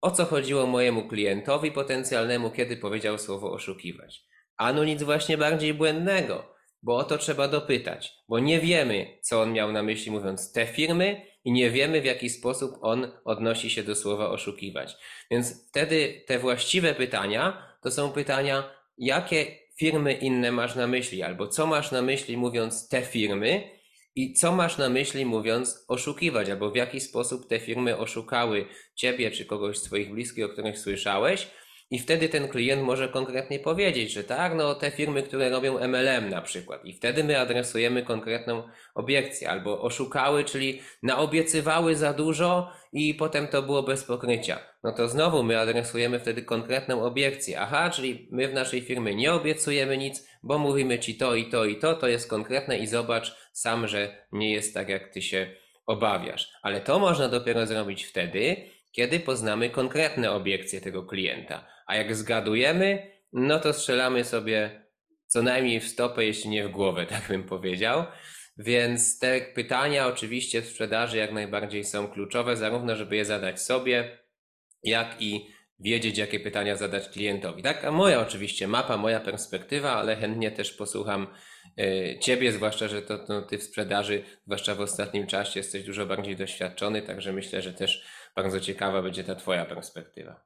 o co chodziło mojemu klientowi potencjalnemu, kiedy powiedział słowo oszukiwać. Ano nic właśnie bardziej błędnego, bo o to trzeba dopytać, bo nie wiemy, co on miał na myśli mówiąc te firmy i nie wiemy, w jaki sposób on odnosi się do słowa oszukiwać. Więc wtedy te właściwe pytania to są pytania, jakie firmy inne masz na myśli, albo co masz na myśli mówiąc te firmy i co masz na myśli mówiąc oszukiwać, albo w jaki sposób te firmy oszukały ciebie czy kogoś z twoich bliskich, o których słyszałeś, i wtedy ten klient może konkretnie powiedzieć, że tak, no te firmy, które robią MLM na przykład. I wtedy my adresujemy konkretną obiekcję. Albo oszukały, czyli naobiecywały za dużo i potem to było bez pokrycia. No to znowu my adresujemy wtedy konkretną obiekcję. Aha, czyli my w naszej firmie nie obiecujemy nic, bo mówimy ci to i to i to, to jest konkretne i zobacz sam, że nie jest tak, jak ty się obawiasz. Ale to można dopiero zrobić wtedy, kiedy poznamy konkretne obiekcje tego klienta. A jak zgadujemy, no to strzelamy sobie co najmniej w stopę, jeśli nie w głowę, tak bym powiedział. Więc te pytania oczywiście w sprzedaży jak najbardziej są kluczowe, zarówno żeby je zadać sobie, jak i wiedzieć, jakie pytania zadać klientowi. Taka moja oczywiście mapa, moja perspektywa, ale chętnie też posłucham y, Ciebie, zwłaszcza, że to, to Ty w sprzedaży, zwłaszcza w ostatnim czasie, jesteś dużo bardziej doświadczony, także myślę, że też bardzo ciekawa będzie ta Twoja perspektywa.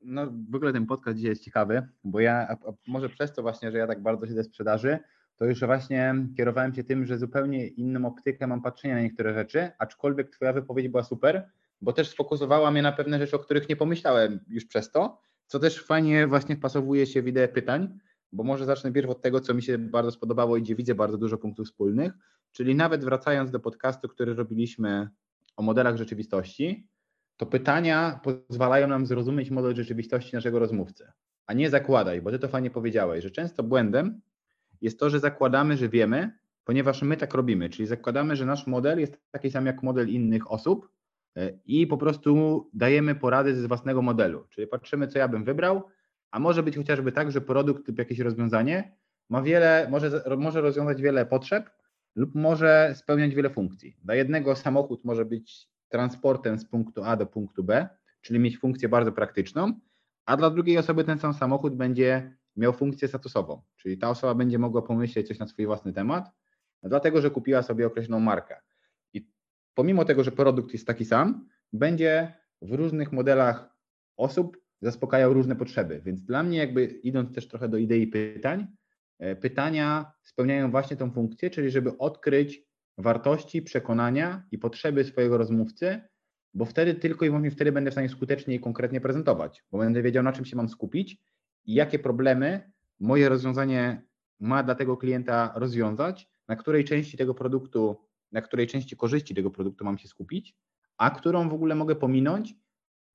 No, w ogóle ten podcast dzisiaj jest ciekawy, bo ja, a, a może przez to właśnie, że ja tak bardzo siedzę w sprzedaży, to już właśnie kierowałem się tym, że zupełnie inną optykę mam patrzenia na niektóre rzeczy, aczkolwiek Twoja wypowiedź była super, bo też sfokusowała mnie na pewne rzeczy, o których nie pomyślałem już przez to, co też fajnie właśnie wpasowuje się w ideę pytań, bo może zacznę pierw od tego, co mi się bardzo spodobało i gdzie widzę bardzo dużo punktów wspólnych, czyli nawet wracając do podcastu, który robiliśmy o modelach rzeczywistości, to pytania pozwalają nam zrozumieć model rzeczywistości naszego rozmówcy, a nie zakładaj, bo ty to fajnie powiedziałeś, że często błędem jest to, że zakładamy, że wiemy, ponieważ my tak robimy, czyli zakładamy, że nasz model jest taki sam jak model innych osób e, i po prostu dajemy porady z własnego modelu, czyli patrzymy, co ja bym wybrał, a może być chociażby tak, że produkt lub jakieś rozwiązanie ma wiele, może, może rozwiązać wiele potrzeb lub może spełniać wiele funkcji. Dla jednego samochód może być transportem z punktu A do punktu B, czyli mieć funkcję bardzo praktyczną, a dla drugiej osoby ten sam samochód będzie miał funkcję statusową, czyli ta osoba będzie mogła pomyśleć coś na swój własny temat, dlatego że kupiła sobie określoną markę. I pomimo tego, że produkt jest taki sam, będzie w różnych modelach osób zaspokajał różne potrzeby. Więc dla mnie, jakby idąc też trochę do idei pytań, pytania spełniają właśnie tą funkcję, czyli żeby odkryć wartości, przekonania i potrzeby swojego rozmówcy, bo wtedy tylko i wyłącznie wtedy będę w stanie skutecznie i konkretnie prezentować, bo będę wiedział, na czym się mam skupić i jakie problemy moje rozwiązanie ma dla tego klienta rozwiązać, na której części tego produktu, na której części korzyści tego produktu mam się skupić, a którą w ogóle mogę pominąć,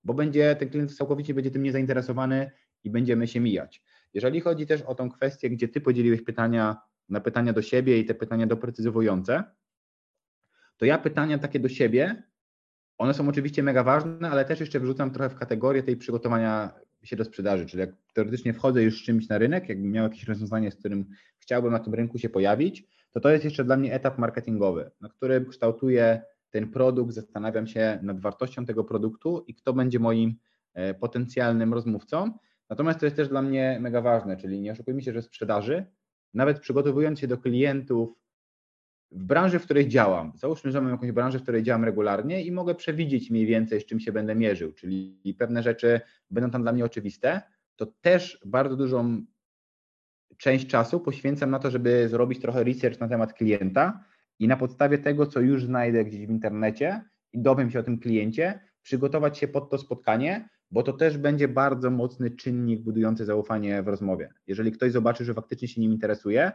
bo będzie ten klient całkowicie będzie tym niezainteresowany i będziemy się mijać. Jeżeli chodzi też o tą kwestię, gdzie ty podzieliłeś pytania na pytania do siebie i te pytania doprecyzowujące, to ja pytania takie do siebie, one są oczywiście mega ważne, ale też jeszcze wrzucam trochę w kategorię tej przygotowania się do sprzedaży, czyli jak teoretycznie wchodzę już z czymś na rynek, jakbym miał jakieś rozwiązanie, z którym chciałbym na tym rynku się pojawić, to to jest jeszcze dla mnie etap marketingowy, na którym kształtuję ten produkt, zastanawiam się nad wartością tego produktu i kto będzie moim e, potencjalnym rozmówcą. Natomiast to jest też dla mnie mega ważne, czyli nie oszukujmy się, że sprzedaży, nawet przygotowując się do klientów w branży, w której działam, załóżmy, że mam jakąś branżę, w której działam regularnie i mogę przewidzieć mniej więcej, z czym się będę mierzył, czyli pewne rzeczy będą tam dla mnie oczywiste, to też bardzo dużą część czasu poświęcam na to, żeby zrobić trochę research na temat klienta i na podstawie tego, co już znajdę gdzieś w internecie i dowiem się o tym kliencie, przygotować się pod to spotkanie, bo to też będzie bardzo mocny czynnik budujący zaufanie w rozmowie. Jeżeli ktoś zobaczy, że faktycznie się nim interesuje,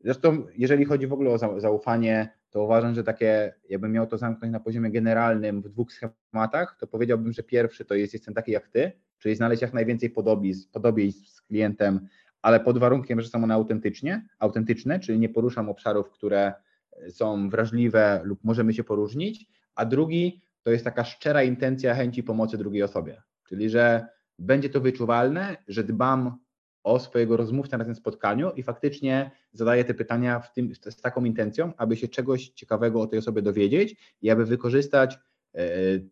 zresztą jeżeli chodzi w ogóle o zaufanie, to uważam, że takie, jakbym miał to zamknąć na poziomie generalnym w dwóch schematach, to powiedziałbym, że pierwszy to jest jestem taki jak ty, czyli znaleźć jak najwięcej podobieństw, podobieństw z klientem, ale pod warunkiem, że są one autentycznie, autentyczne, czyli nie poruszam obszarów, które są wrażliwe lub możemy się poróżnić, a drugi to jest taka szczera intencja chęci pomocy drugiej osobie, czyli że będzie to wyczuwalne, że dbam o swojego rozmówcę na tym spotkaniu i faktycznie zadaję te pytania w tym, z taką intencją, aby się czegoś ciekawego o tej osobie dowiedzieć i aby wykorzystać e,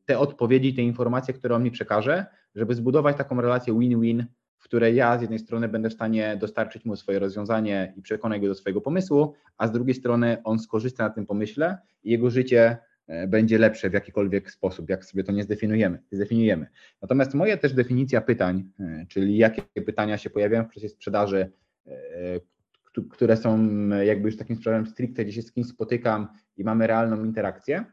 te odpowiedzi, te informacje, które on mi przekaże, żeby zbudować taką relację win-win w której ja z jednej strony będę w stanie dostarczyć mu swoje rozwiązanie i przekonać go do swojego pomysłu, a z drugiej strony on skorzysta na tym pomyśle i jego życie będzie lepsze w jakikolwiek sposób, jak sobie to nie zdefiniujemy. zdefiniujemy. Natomiast moja też definicja pytań, e, czyli jakie pytania się pojawiają w procesie sprzedaży, e, które są jakby już takim sprzedażem stricte, gdzie się z kimś spotykam i mamy realną interakcję,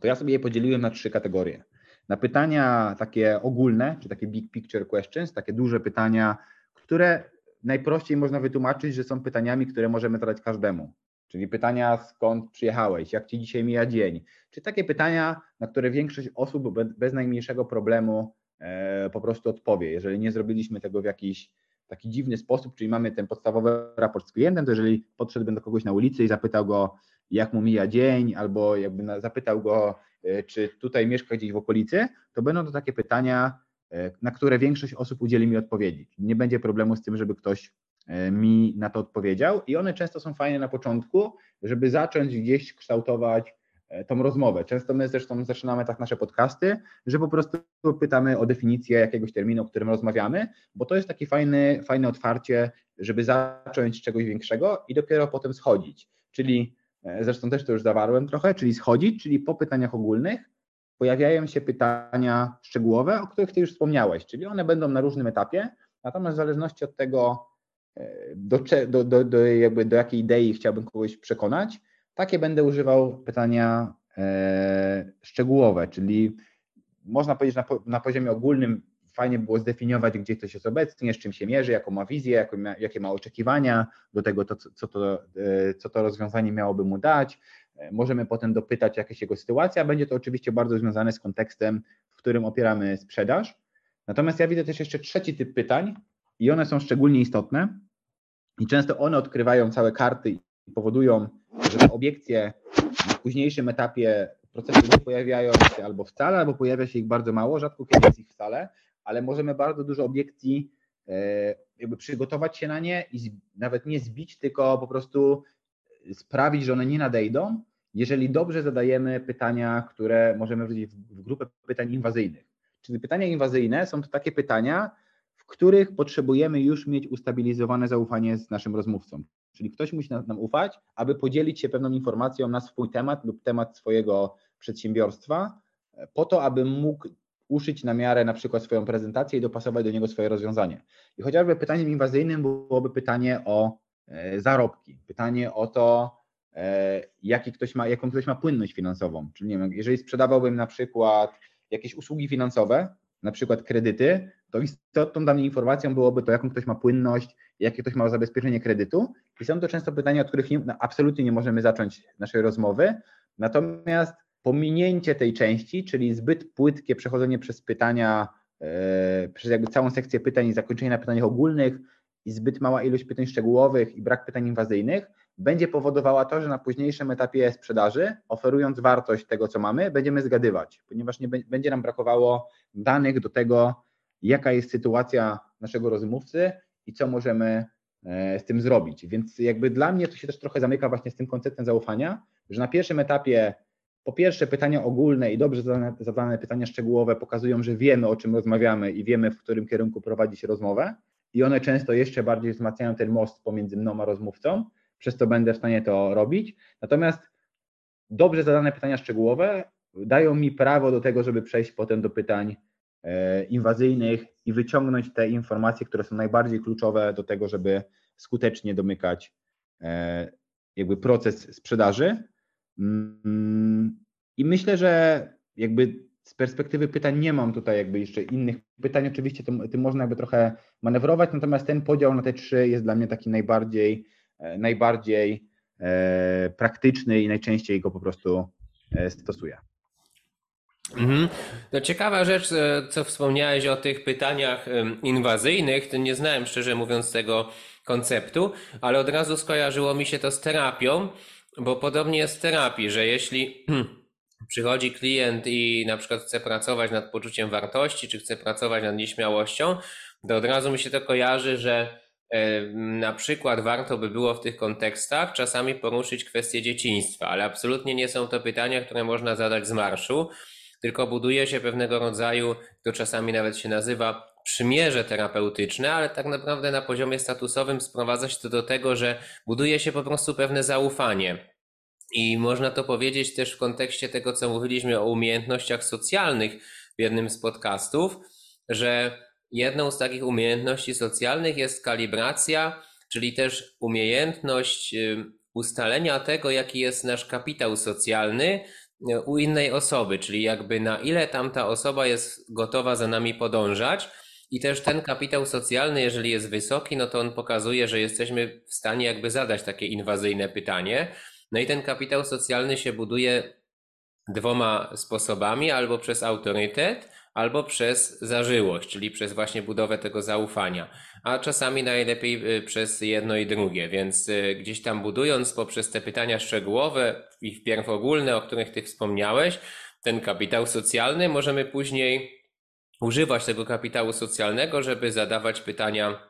to ja sobie je podzieliłem na trzy kategorie. Na pytania takie ogólne, czy takie big picture questions, takie duże pytania, które najprościej można wytłumaczyć, że są pytaniami, które możemy zadać każdemu. Czyli pytania, skąd przyjechałeś, jak ci dzisiaj mija dzień, czy takie pytania, na które większość osób bez najmniejszego problemu e, po prostu odpowie. Jeżeli nie zrobiliśmy tego w jakiś taki dziwny sposób, czyli mamy ten podstawowy raport z klientem, to jeżeli podszedłbym do kogoś na ulicy i zapytał go, jak mu mija dzień, albo jakby zapytał go, E, czy tutaj mieszka gdzieś w okolicy, to będą to takie pytania, e, na które większość osób udzieli mi odpowiedzi. Nie będzie problemu z tym, żeby ktoś mi na to odpowiedział i one często są fajne na początku, żeby zacząć gdzieś kształtować tą rozmowę. Często my zresztą zaczynamy tak nasze podcasty, że po prostu pytamy o definicję jakiegoś terminu, o którym rozmawiamy, bo to jest takie fajne, fajne otwarcie, żeby zacząć czegoś większego i dopiero potem schodzić. Czyli E, zresztą też to już zawarłem trochę, czyli schodzić, czyli po pytaniach ogólnych pojawiają się pytania szczegółowe, o których Ty już wspomniałeś, czyli one będą na różnym etapie, natomiast w zależności od tego, e, do, do, do, do, jakby do jakiej idei chciałbym kogoś przekonać, takie będę używał pytania e, szczegółowe, czyli można powiedzieć na, na poziomie ogólnym fajnie było zdefiniować, gdzie ktoś jest obecnie, z czym się mierzy, jaką ma wizję, jaką ma, jakie ma oczekiwania do tego, to, co, to, co to rozwiązanie miałoby mu dać. Możemy potem dopytać, jaka jest jego sytuacja. Będzie to oczywiście bardzo związane z kontekstem, w którym opieramy sprzedaż. Natomiast ja widzę też jeszcze trzeci typ pytań i one są szczególnie istotne. I często one odkrywają całe karty i powodują, że obiekcje na późniejszym etapie procesu nie pojawiają się albo wcale, albo pojawia się ich bardzo mało, rzadko kiedy jest ich wcale, ale możemy bardzo dużo obiekcji e, jakby przygotować się na nie i nawet nie zbić, tylko po prostu sprawić, że one nie nadejdą, jeżeli dobrze zadajemy pytania, które możemy wrzucić w grupę pytań inwazyjnych. Czyli pytania inwazyjne są to takie pytania, których potrzebujemy już mieć ustabilizowane zaufanie z naszym rozmówcą. Czyli ktoś musi nam, ufać, aby podzielić się pewną informacją na swój temat lub temat swojego przedsiębiorstwa, po to, aby mógł uszyć na miarę na przykład swoją prezentację i dopasować do niego swoje rozwiązanie. I chociażby pytaniem inwazyjnym byłoby pytanie o e, zarobki, pytanie o to, e, jaki ktoś ma, jaką ktoś ma płynność finansową. Czyli nie wiem, jeżeli sprzedawałbym na przykład jakieś usługi finansowe, na przykład kredyty, to istotną dla mnie informacją byłoby to, jaką ktoś ma płynność, jakie ktoś ma zabezpieczenie kredytu. I są to często pytania, od których nie, no, absolutnie nie możemy zacząć naszej rozmowy. Natomiast pominięcie tej części, czyli zbyt płytkie przechodzenie przez pytania, e, przez jakby całą sekcję pytań i zakończenie na pytaniach ogólnych i zbyt mała ilość pytań szczegółowych i brak pytań inwazyjnych, będzie powodowała to, że na późniejszym etapie sprzedaży, oferując wartość tego, co mamy, będziemy zgadywać, ponieważ nie będzie nam brakowało danych do tego, jaka jest sytuacja naszego rozmówcy i co możemy e, z tym zrobić. Więc jakby dla mnie to się też trochę zamyka właśnie z tym konceptem zaufania, że na pierwszym etapie po pierwsze pytania ogólne i dobrze zadane, zadane pytania szczegółowe pokazują, że wiemy o czym rozmawiamy i wiemy w którym kierunku prowadzi się rozmowę i one często jeszcze bardziej wzmacniają ten most pomiędzy mną a rozmówcą, przez co będę w stanie to robić. Natomiast dobrze zadane pytania szczegółowe dają mi prawo do tego, żeby przejść potem do pytań inwazyjnych i wyciągnąć te informacje, które są najbardziej kluczowe do tego, żeby skutecznie domykać e, jakby proces sprzedaży. Mm, I myślę, że jakby z perspektywy pytań nie mam tutaj jakby jeszcze innych pytań. Oczywiście tym, tym można jakby trochę manewrować, natomiast ten podział na te trzy jest dla mnie taki najbardziej, e, najbardziej e, praktyczny i najczęściej go po prostu e, stosuję. Mhm. To ciekawa rzecz, co wspomniałeś o tych pytaniach inwazyjnych. To nie znałem szczerze mówiąc tego konceptu, ale od razu skojarzyło mi się to z terapią, bo podobnie jest w terapii, że jeśli przychodzi klient i na przykład chce pracować nad poczuciem wartości, czy chce pracować nad nieśmiałością, to od razu mi się to kojarzy, że e, na przykład warto by było w tych kontekstach czasami poruszyć kwestię dzieciństwa, ale absolutnie nie są to pytania, które można zadać z marszu, tylko buduje się pewnego rodzaju, to czasami nawet się nazywa przymierze terapeutyczne, ale tak naprawdę na poziomie statusowym sprowadza się to do tego, że buduje się po prostu pewne zaufanie. I można to powiedzieć też w kontekście tego, co mówiliśmy o umiejętnościach socjalnych w jednym z podcastów, że jedną z takich umiejętności socjalnych jest kalibracja, czyli też umiejętność y, ustalenia tego, jaki jest nasz kapitał socjalny u innej osoby, czyli jakby na ile tamta osoba jest gotowa za nami podążać. I też ten kapitał socjalny, jeżeli jest wysoki, no to on pokazuje, że jesteśmy w stanie jakby zadać takie inwazyjne pytanie. No i ten kapitał socjalny się buduje dwoma sposobami, albo przez autorytet, albo przez zażyłość, czyli przez właśnie budowę tego zaufania, a czasami najlepiej y, przez jedno i drugie, więc y, gdzieś tam budując poprzez te pytania szczegółowe i wpierw ogólne, o których Ty wspomniałeś, ten kapitał socjalny, możemy później używać tego kapitału socjalnego, żeby zadawać pytania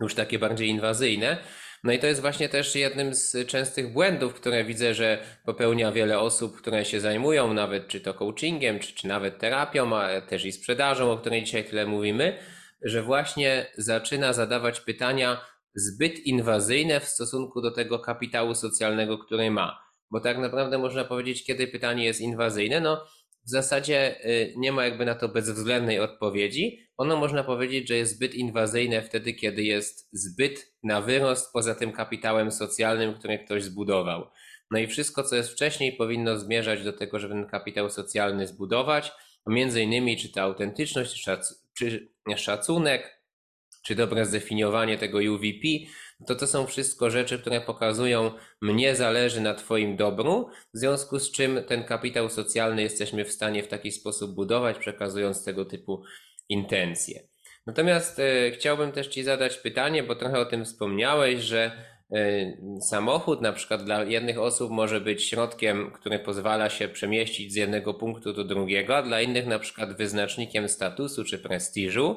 już takie bardziej inwazyjne. No i to jest właśnie też jednym z częstych błędów, które widzę, że popełnia wiele osób, które się zajmują nawet czy to coachingiem, czy, czy nawet terapią, a też i sprzedażą, o której dzisiaj tyle mówimy, że właśnie zaczyna zadawać pytania zbyt inwazyjne w stosunku do tego kapitału socjalnego, który ma. Bo tak naprawdę można powiedzieć, kiedy pytanie jest inwazyjne, no w zasadzie y, nie ma jakby na to bezwzględnej odpowiedzi. Ono można powiedzieć, że jest zbyt inwazyjne wtedy, kiedy jest zbyt na wyrost poza tym kapitałem socjalnym, który ktoś zbudował. No i wszystko, co jest wcześniej, powinno zmierzać do tego, żeby ten kapitał socjalny zbudować. Między innymi, czy to autentyczność, czy szacunek, czy dobre zdefiniowanie tego UVP, to to są wszystko rzeczy, które pokazują, mnie zależy na Twoim dobru, w związku z czym ten kapitał socjalny jesteśmy w stanie w taki sposób budować, przekazując tego typu intencje. Natomiast e, chciałbym też Ci zadać pytanie, bo trochę o tym wspomniałeś, że samochód na przykład dla jednych osób może być środkiem, który pozwala się przemieścić z jednego punktu do drugiego, a dla innych na przykład wyznacznikiem statusu czy prestiżu.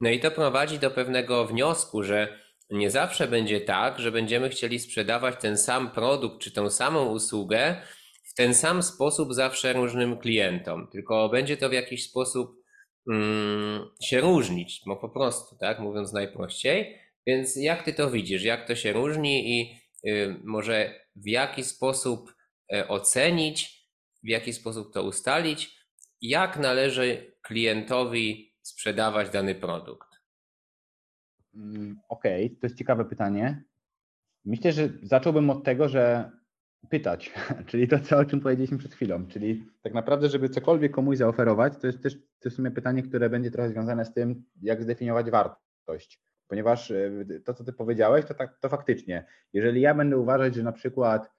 No i to prowadzi do pewnego wniosku, że nie zawsze będzie tak, że będziemy chcieli sprzedawać ten sam produkt czy tą samą usługę w ten sam sposób zawsze różnym klientom, tylko będzie to w jakiś sposób mm, się różnić, no po prostu, tak, mówiąc najprościej. Więc jak ty to widzisz, jak to się różni i y, może w jaki sposób y, ocenić, w jaki sposób to ustalić, jak należy klientowi sprzedawać dany produkt? Mm, okej, okay, to jest ciekawe pytanie. Myślę, że zacząłbym od tego, że pytać, czyli to, co, o czym powiedzieliśmy przed chwilą, czyli tak naprawdę, żeby cokolwiek komuś zaoferować, to jest też to w sumie pytanie, które będzie trochę związane z tym, jak zdefiniować wartość. Ponieważ e, to, co ty powiedziałeś, to, tak, to faktycznie, jeżeli ja będę uważać, że na przykład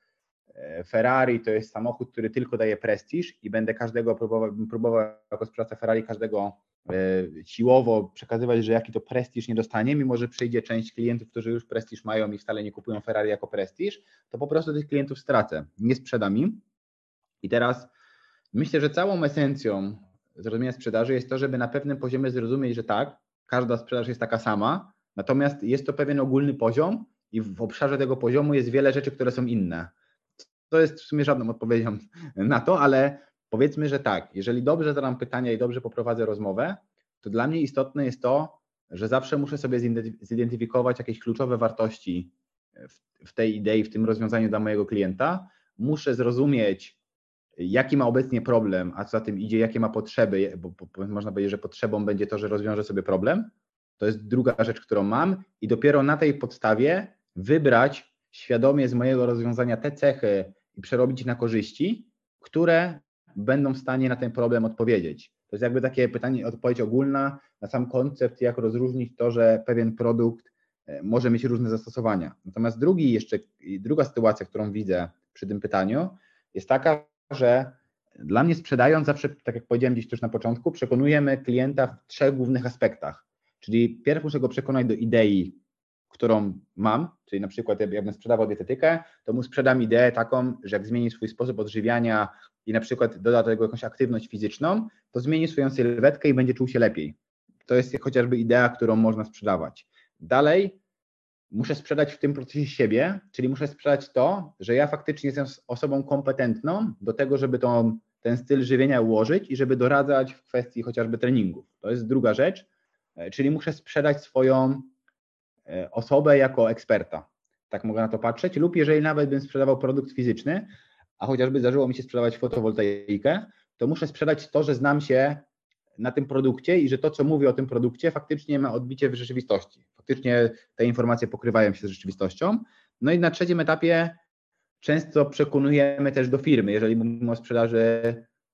e, Ferrari to jest samochód, który tylko daje prestiż i będę każdego próbował, próbował jako sprzedawca Ferrari każdego E, siłowo przekazywać, że jaki to prestiż nie dostanie, mimo że przyjdzie część klientów, którzy już prestiż mają i wcale nie kupują Ferrari jako prestiż, to po prostu tych klientów stracę, nie sprzedam im. I teraz myślę, że całą esencją zrozumienia sprzedaży jest to, żeby na pewnym poziomie zrozumieć, że tak, każda sprzedaż jest taka sama, natomiast jest to pewien ogólny poziom i w obszarze tego poziomu jest wiele rzeczy, które są inne. To jest w sumie żadną odpowiedzią na to, ale Powiedzmy, że tak, jeżeli dobrze zadam pytania i dobrze poprowadzę rozmowę, to dla mnie istotne jest to, że zawsze muszę sobie zidentyfikować jakieś kluczowe wartości w, tej idei, w tym rozwiązaniu dla mojego klienta. Muszę zrozumieć, jaki ma obecnie problem, a co za tym idzie, jakie ma potrzeby, bo, można powiedzieć, że potrzebą będzie to, że rozwiąże sobie problem. To jest druga rzecz, którą mam, i dopiero na tej podstawie wybrać świadomie z mojego rozwiązania te cechy i przerobić na korzyści, które będą w stanie na ten problem odpowiedzieć. To jest jakby takie pytanie, odpowiedź ogólna na sam koncept, jak rozróżnić to, że pewien produkt e, może mieć różne zastosowania. Natomiast drugi jeszcze, druga sytuacja, którą widzę przy tym pytaniu, jest taka, że dla mnie sprzedając zawsze, tak jak powiedziałem gdzieś też na początku, przekonujemy klienta w trzech głównych aspektach. Czyli pierw muszę go przekonać do idei, którą mam, czyli na przykład jakbym sprzedawał dietetykę, to mu sprzedam ideę taką, że jak zmieni swój sposób odżywiania i na przykład doda do tego jakąś aktywność fizyczną, to zmieni swoją sylwetkę i będzie czuł się lepiej. To jest chociażby idea, którą można sprzedawać. Dalej muszę sprzedać w tym procesie siebie, czyli muszę sprzedać to, że ja faktycznie jestem osobą kompetentną do tego, żeby to, ten styl żywienia ułożyć i żeby doradzać w kwestii chociażby treningów. To jest druga rzecz, czyli muszę sprzedać swoją e, osobę jako eksperta. Tak mogę na to patrzeć, lub jeżeli nawet bym sprzedawał produkt fizyczny, a chociażby zdarzyło mi się sprzedawać fotowoltaikę, to muszę sprzedać to, że znam się na tym produkcie i że to, co mówię o tym produkcie, faktycznie ma odbicie w rzeczywistości. Faktycznie te informacje pokrywają się z rzeczywistością. No i na trzecim etapie często przekonujemy też do firmy, jeżeli mówimy o sprzedaży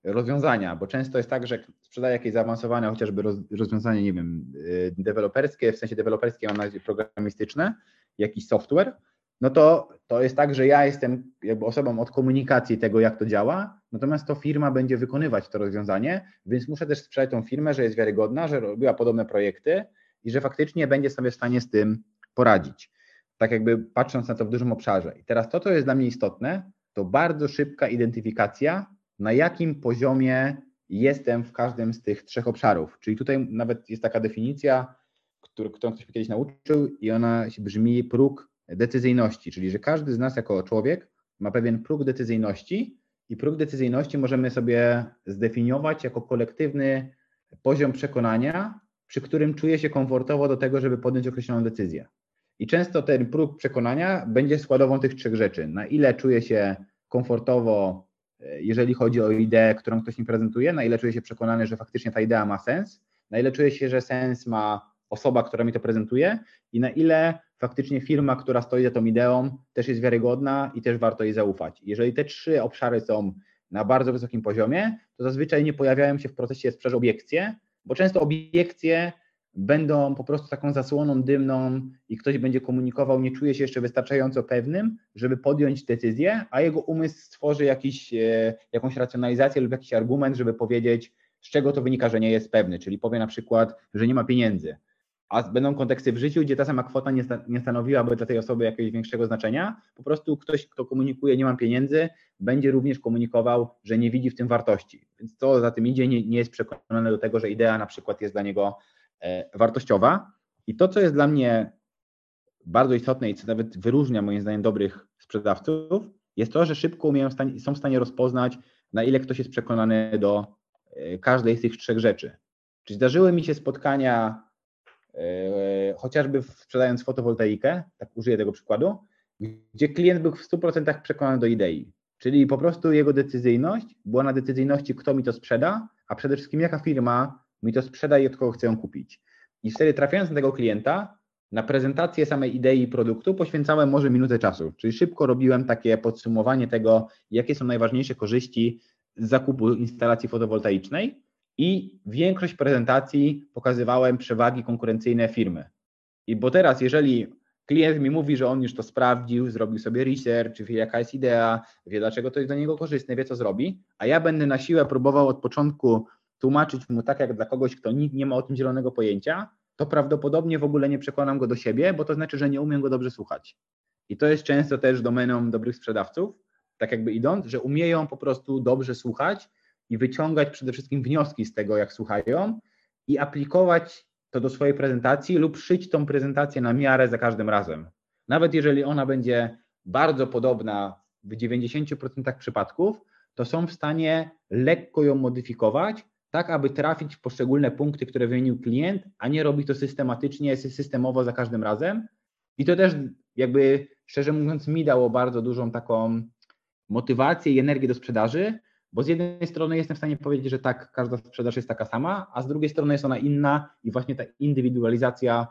rozwiązania, bo często jest tak, że sprzedaję jakieś zaawansowane chociażby rozwiązanie, nie wiem, y, deweloperskie, w sensie deweloperskie mam na programistyczne, jakiś software, no to, to jest tak, że ja jestem jakby osobą od komunikacji tego, jak to działa, natomiast to firma będzie wykonywać to rozwiązanie, więc muszę też sprzedać tą firmę, że jest wiarygodna, że robiła podobne projekty i że faktycznie będzie sobie w stanie z tym poradzić. Tak jakby patrząc na to w dużym obszarze. I teraz to, co jest dla mnie istotne, to bardzo szybka identyfikacja, na jakim poziomie jestem w każdym z tych trzech obszarów. Czyli tutaj nawet jest taka definicja, którą ktoś mnie kiedyś nauczył i ona brzmi próg decyzyjności, czyli że każdy z nas jako człowiek ma pewien próg decyzyjności i próg decyzyjności możemy sobie zdefiniować jako kolektywny poziom przekonania, przy którym czuję się komfortowo do tego, żeby podjąć określoną decyzję. I często ten próg przekonania będzie składową tych trzech rzeczy. Na ile czuję się komfortowo, jeżeli chodzi o ideę, którą ktoś mi prezentuje, na ile czuję się przekonany, że faktycznie ta idea ma sens, na ile czuję się, że sens ma osoba, która mi to prezentuje i na ile faktycznie firma, która stoi za tą ideą, też jest wiarygodna i też warto jej zaufać. Jeżeli te trzy obszary są na bardzo wysokim poziomie, to zazwyczaj nie pojawiają się w procesie sprzedaży obiekcje, bo często obiekcje będą po prostu taką zasłoną dymną i ktoś będzie komunikował, nie czuje się jeszcze wystarczająco pewnym, żeby podjąć decyzję, a jego umysł stworzy jakiś, e, jakąś racjonalizację lub jakiś argument, żeby powiedzieć, z czego to wynika, że nie jest pewny, czyli powie na przykład, że nie ma pieniędzy. A będą konteksty w życiu, gdzie ta sama kwota nie, sta, nie stanowiłaby dla tej osoby jakiegoś większego znaczenia. Po prostu ktoś, kto komunikuje, nie mam pieniędzy, będzie również komunikował, że nie widzi w tym wartości. Więc co za tym idzie, nie, nie jest przekonany do tego, że idea na przykład jest dla niego wartościowa. I to, co jest dla mnie bardzo istotne i co nawet wyróżnia moim zdaniem dobrych sprzedawców, jest to, że szybko umieją są w stanie rozpoznać, na ile ktoś jest przekonany do e, każdej z tych trzech rzeczy. Czyli zdarzyły mi się spotkania, e, chociażby sprzedając fotowoltaikę, tak użyję tego przykładu, gdzie klient był w 100% przekonany do idei. Czyli po prostu jego decyzyjność była na decyzyjności, kto mi to sprzeda, a przede wszystkim jaka firma mi to sprzedaj od kogo chcę ją kupić. I wtedy trafiając na tego klienta, na prezentację samej idei produktu poświęcałem może minutę czasu, czyli szybko robiłem takie podsumowanie tego, jakie są najważniejsze korzyści z zakupu instalacji fotowoltaicznej i większość prezentacji pokazywałem przewagi konkurencyjne firmy. I bo teraz, jeżeli klient mi mówi, że on już to sprawdził, zrobił sobie research, wie jaka jest idea, wie dlaczego to jest dla niego korzystne, wie co zrobi, a ja będę na siłę próbował od początku tłumaczyć mu tak jak dla kogoś, kto nie, ma o tym zielonego pojęcia, to prawdopodobnie w ogóle nie przekonam go do siebie, bo to znaczy, że nie umiem go dobrze słuchać. I to jest często też domeną dobrych sprzedawców, tak jakby idąc, że umieją po prostu dobrze słuchać i wyciągać przede wszystkim wnioski z tego, jak słuchają i aplikować to do swojej prezentacji lub szyć tą prezentację na miarę za każdym razem. Nawet jeżeli ona będzie bardzo podobna w 90% przypadków, to są w stanie lekko ją modyfikować, tak aby trafić w poszczególne punkty, które wymienił klient, a nie robić to systematycznie, systemowo za każdym razem. I to też jakby szczerze mówiąc mi dało bardzo dużą taką motywację i energię do sprzedaży, bo z jednej strony jestem w stanie powiedzieć, że tak, każda sprzedaż jest taka sama, a z drugiej strony jest ona inna i właśnie ta indywidualizacja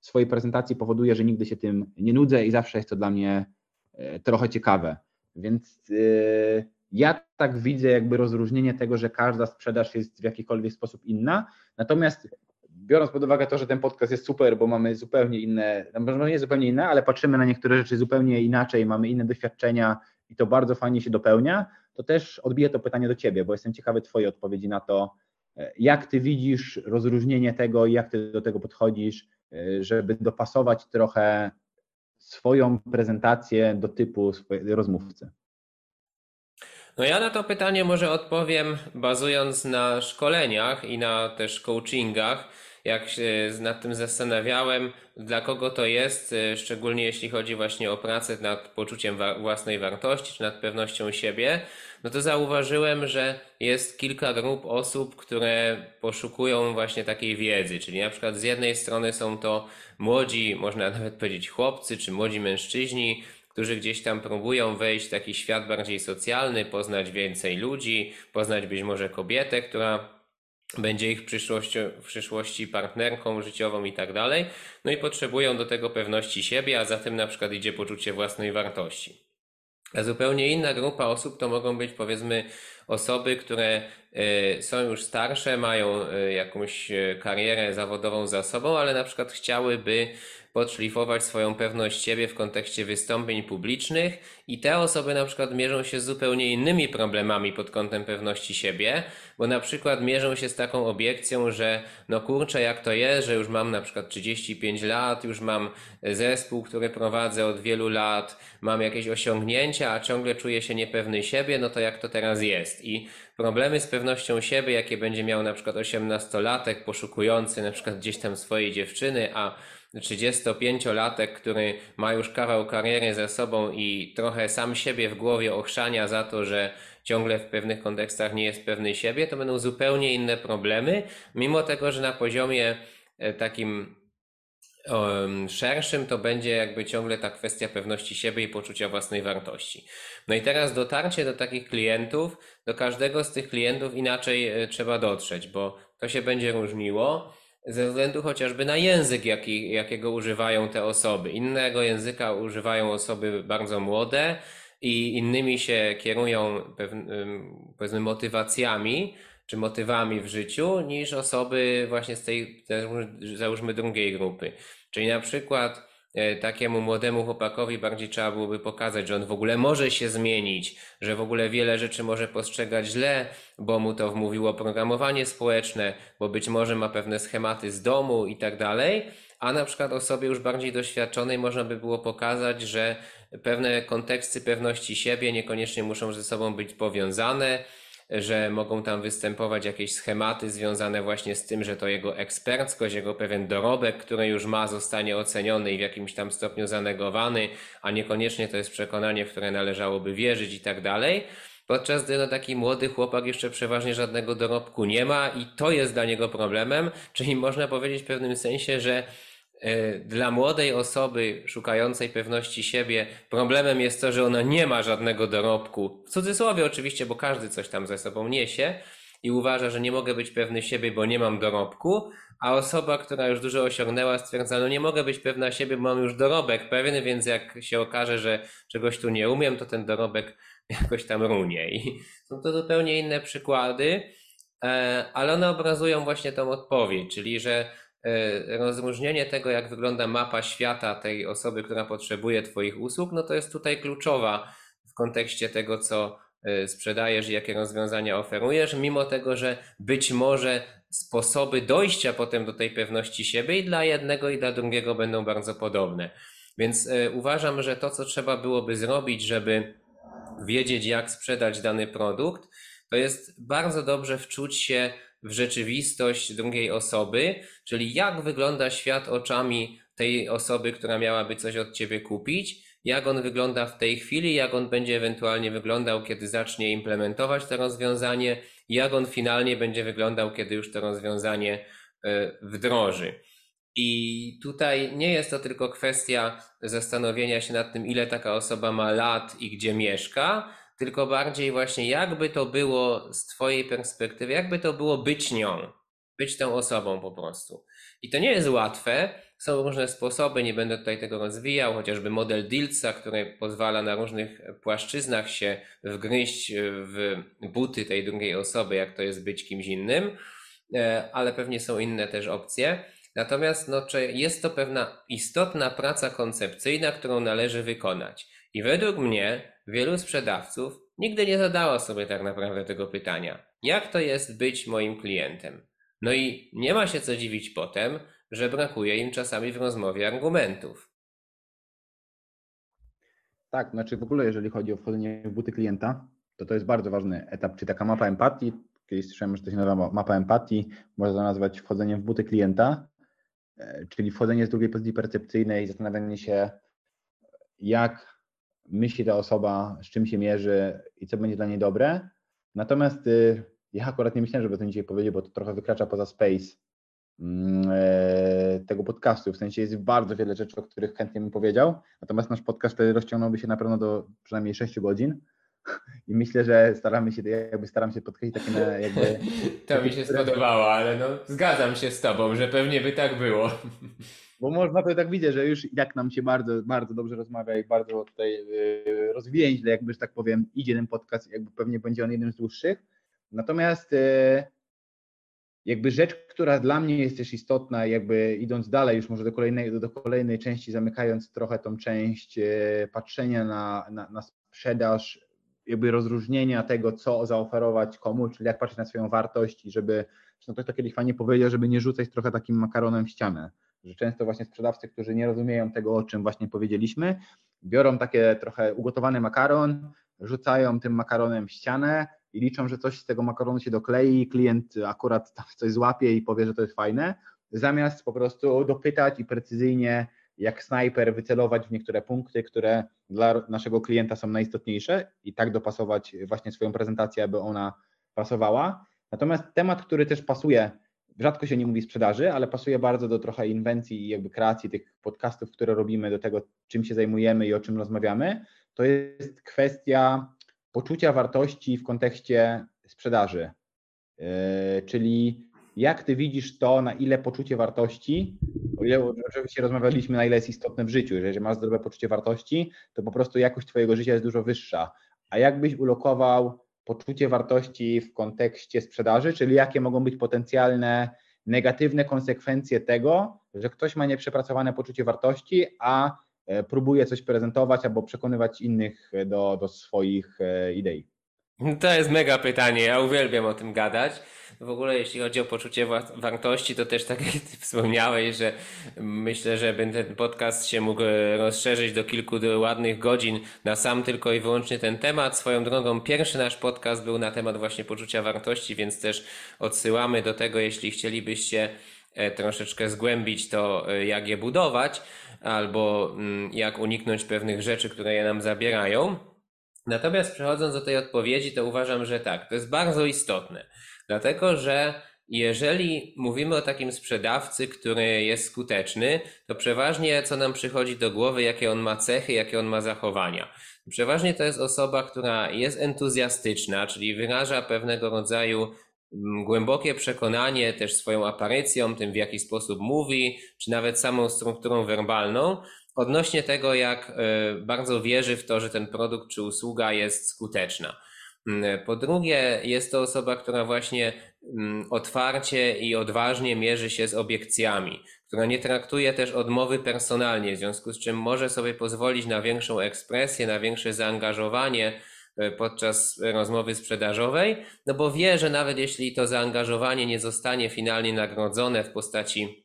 swojej prezentacji powoduje, że nigdy się tym nie nudzę i zawsze jest to dla mnie e, trochę ciekawe. Więc yy, ja tak widzę jakby rozróżnienie tego, że każda sprzedaż jest w jakikolwiek sposób inna. Natomiast biorąc pod uwagę to, że ten podcast jest super, bo mamy zupełnie inne, no może nie zupełnie inne, ale patrzymy na niektóre rzeczy zupełnie inaczej, mamy inne doświadczenia i to bardzo fajnie się dopełnia, to też odbiję to pytanie do Ciebie, bo jestem ciekawy Twojej odpowiedzi na to, jak Ty widzisz rozróżnienie tego i jak Ty do tego podchodzisz, żeby dopasować trochę swoją prezentację do typu rozmówcy. No ja na to pytanie może odpowiem bazując na szkoleniach i na też coachingach. Jak się nad tym zastanawiałem, dla kogo to jest, e, szczególnie jeśli chodzi właśnie o pracę nad poczuciem wa własnej wartości czy nad pewnością siebie, no to zauważyłem, że jest kilka grup osób, które poszukują właśnie takiej wiedzy. Czyli na przykład z jednej strony są to młodzi, można nawet powiedzieć chłopcy czy młodzi mężczyźni, którzy gdzieś tam próbują wejść w taki świat bardziej socjalny, poznać więcej ludzi, poznać być może kobietę, która będzie ich w przyszłości, w przyszłości partnerką życiową i tak dalej. No i potrzebują do tego pewności siebie, a za tym na przykład idzie poczucie własnej wartości. A zupełnie inna grupa osób to mogą być powiedzmy osoby, które y, są już starsze, mają y, jakąś y, karierę zawodową za sobą, ale na przykład chciałyby podszlifować swoją pewność siebie w kontekście wystąpień publicznych i te osoby na przykład mierzą się z zupełnie innymi problemami pod kątem pewności siebie, bo na przykład mierzą się z taką obiekcją, że no kurczę, jak to jest, że już mam na przykład 35 lat, już mam zespół, który prowadzę od wielu lat, mam jakieś osiągnięcia, a ciągle czuję się niepewny siebie, no to jak to teraz jest? I problemy z pewnością siebie, jakie będzie miał na przykład 18-latek poszukujący na przykład gdzieś tam swojej dziewczyny, a 35-latek, który ma już kawał kariery za sobą i trochę sam siebie w głowie ochrzania za to, że ciągle w pewnych kontekstach nie jest pewny siebie, to będą zupełnie inne problemy, mimo tego, że na poziomie e, takim szerszym to będzie jakby ciągle ta kwestia pewności siebie i poczucia własnej wartości. No i teraz dotarcie do takich klientów, do każdego z tych klientów inaczej e, trzeba dotrzeć, bo to się będzie różniło ze względu chociażby na język, jaki, jakiego używają te osoby. Innego języka używają osoby bardzo młode i innymi się kierują powiedzmy motywacjami, czy motywami w życiu niż osoby właśnie z tej, załóżmy, drugiej grupy. Czyli na przykład takiemu młodemu chłopakowi bardziej trzeba byłoby pokazać, że on w ogóle może się zmienić, że w ogóle wiele rzeczy może postrzegać źle, bo mu to wmówiło programowanie społeczne, bo być może ma pewne schematy z domu i tak dalej. A na przykład osobie już bardziej doświadczonej można by było pokazać, że pewne konteksty pewności siebie niekoniecznie muszą ze sobą być powiązane, że mogą tam występować jakieś schematy związane właśnie z tym, że to jego eksperckość, jego pewien dorobek, który już ma, zostanie oceniony i w jakimś tam stopniu zanegowany, a niekoniecznie to jest przekonanie, w które należałoby wierzyć i tak dalej. Podczas gdy no, taki młody chłopak jeszcze przeważnie żadnego dorobku nie ma i to jest dla niego problemem, czyli można powiedzieć w pewnym sensie, że dla młodej osoby szukającej pewności siebie problemem jest to, że ona nie ma żadnego dorobku. W cudzysłowie oczywiście, bo każdy coś tam ze sobą niesie i uważa, że nie mogę być pewny siebie, bo nie mam dorobku, a osoba, która już dużo osiągnęła, stwierdza, no nie mogę być pewna siebie, bo mam już dorobek pewien, więc jak się okaże, że czegoś tu nie umiem, to ten dorobek jakoś tam runie. I są to zupełnie inne przykłady, e, ale one obrazują właśnie tą odpowiedź, czyli że E, rozróżnienie tego, jak wygląda mapa świata tej osoby, która potrzebuje Twoich usług, no to jest tutaj kluczowa w kontekście tego, co e, sprzedajesz i jakie rozwiązania oferujesz, mimo tego, że być może sposoby dojścia potem do tej pewności siebie i dla jednego i dla drugiego będą bardzo podobne. Więc e, uważam, że to, co trzeba byłoby zrobić, żeby wiedzieć, jak sprzedać dany produkt, to jest bardzo dobrze wczuć się w rzeczywistość drugiej osoby, czyli jak wygląda świat oczami tej osoby, która miałaby coś od ciebie kupić, jak on wygląda w tej chwili, jak on będzie ewentualnie wyglądał, kiedy zacznie implementować to rozwiązanie, jak on finalnie będzie wyglądał, kiedy już to rozwiązanie e, wdroży. I tutaj nie jest to tylko kwestia zastanowienia się nad tym, ile taka osoba ma lat i gdzie mieszka, tylko bardziej właśnie jakby to było z Twojej perspektywy, jakby to było być nią, być tą osobą po prostu. I to nie jest łatwe, są różne sposoby, nie będę tutaj tego rozwijał, chociażby model Dilca, który pozwala na różnych płaszczyznach się wgryźć w buty tej drugiej osoby, jak to jest być kimś innym, e, ale pewnie są inne też opcje. Natomiast no, jest to pewna istotna praca koncepcyjna, którą należy wykonać. I według mnie wielu sprzedawców nigdy nie zadało sobie tak naprawdę tego pytania: jak to jest być moim klientem? No i nie ma się co dziwić potem, że brakuje im czasami w rozmowie argumentów. Tak, znaczy w ogóle jeżeli chodzi o wchodzenie w buty klienta, to to jest bardzo ważny etap, czy taka mapa empatii, kiedyś słyszałem, że to się nazywa mapa empatii, można to nazwać wchodzeniem w buty klienta, e, czyli wchodzenie z drugiej pozycji percepcyjnej, zastanawianie się, jak myśli ta osoba, z czym się mierzy i co będzie dla niej dobre. Natomiast y, ja akurat nie myślałem, żeby to dzisiaj powiedzieć, bo to trochę wykracza poza space mm, e, tego podcastu. W sensie jest bardzo wiele rzeczy, o których chętnie bym powiedział. Natomiast nasz podcast rozciągnąłby się na pewno do przynajmniej 6 godzin. I myślę, że staramy się, jakby staram się podkreślić takie na jakby. To mi się spodobało, ale no zgadzam się z tobą, że pewnie by tak było. Bo można to tak widzieć, że już jak nam się bardzo, bardzo dobrze rozmawia i bardzo tutaj yy, rozwięźle, jakby, że tak powiem, idzie ten podcast, jakby pewnie będzie on jednym z dłuższych. Natomiast yy, jakby rzecz, która dla mnie jest też istotna, jakby idąc dalej, już może do kolejnej, do kolejnej części, zamykając trochę tą część yy, patrzenia na, na, na sprzedaż, jakby rozróżnienia tego, co zaoferować komu, czyli jak patrzeć na swoją wartość i żeby, no to kiedyś fajnie powiedział, żeby nie rzucać trochę takim makaronem w ścianę że często właśnie sprzedawcy, którzy nie rozumieją tego, o czym właśnie powiedzieliśmy, biorą takie trochę ugotowany makaron, rzucają tym makaronem w ścianę i liczą, że coś z tego makaronu się doklei, klient akurat coś złapie i powie, że to jest fajne, zamiast po prostu dopytać i precyzyjnie jak snajper wycelować w niektóre punkty, które dla naszego klienta są najistotniejsze i tak dopasować właśnie swoją prezentację, aby ona pasowała. Natomiast temat, który też pasuje rzadko się nie mówi sprzedaży, ale pasuje bardzo do trochę inwencji i jakby kreacji tych podcastów, które robimy, do tego, czym się zajmujemy i o czym rozmawiamy, to jest kwestia poczucia wartości w kontekście sprzedaży. Yy, czyli jak ty widzisz to, na ile poczucie wartości, o ile oczywiście rozmawialiśmy, na ile jest istotne w życiu, że jeżeli masz zdrowe poczucie wartości, to po prostu jakość twojego życia jest dużo wyższa. A jakbyś ulokował poczucie wartości w kontekście sprzedaży, czyli jakie mogą być potencjalne negatywne konsekwencje tego, że ktoś ma nieprzepracowane poczucie wartości, a e, próbuje coś prezentować albo przekonywać innych do, do swoich e, idei. To jest mega pytanie, ja uwielbiam o tym gadać. W ogóle jeśli chodzi o poczucie wartości, to też tak jak ty wspomniałeś, że myślę, że ten podcast się mógł rozszerzyć do kilku ładnych godzin na sam tylko i wyłącznie ten temat. Swoją drogą pierwszy nasz podcast był na temat właśnie poczucia wartości, więc też odsyłamy do tego, jeśli chcielibyście e, troszeczkę zgłębić to, e, jak je budować, albo mm, jak uniknąć pewnych rzeczy, które je nam zabierają. Natomiast przechodząc do tej odpowiedzi, to uważam, że tak, to jest bardzo istotne, dlatego że jeżeli mówimy o takim sprzedawcy, który jest skuteczny, to przeważnie co nam przychodzi do głowy, jakie on ma cechy, jakie on ma zachowania. Przeważnie to jest osoba, która jest entuzjastyczna, czyli wyraża pewnego rodzaju mm, głębokie przekonanie też swoją aparycją, tym w jaki sposób mówi, czy nawet samą strukturą werbalną, odnośnie tego, jak e, bardzo wierzy w to, że ten produkt czy usługa jest skuteczna. Mm, po drugie, jest to osoba, która właśnie mm, otwarcie i odważnie mierzy się z obiekcjami, która nie traktuje też odmowy personalnie, w związku z czym może sobie pozwolić na większą ekspresję, na większe zaangażowanie e, podczas rozmowy sprzedażowej, no bo wie, że nawet jeśli to zaangażowanie nie zostanie finalnie nagrodzone w postaci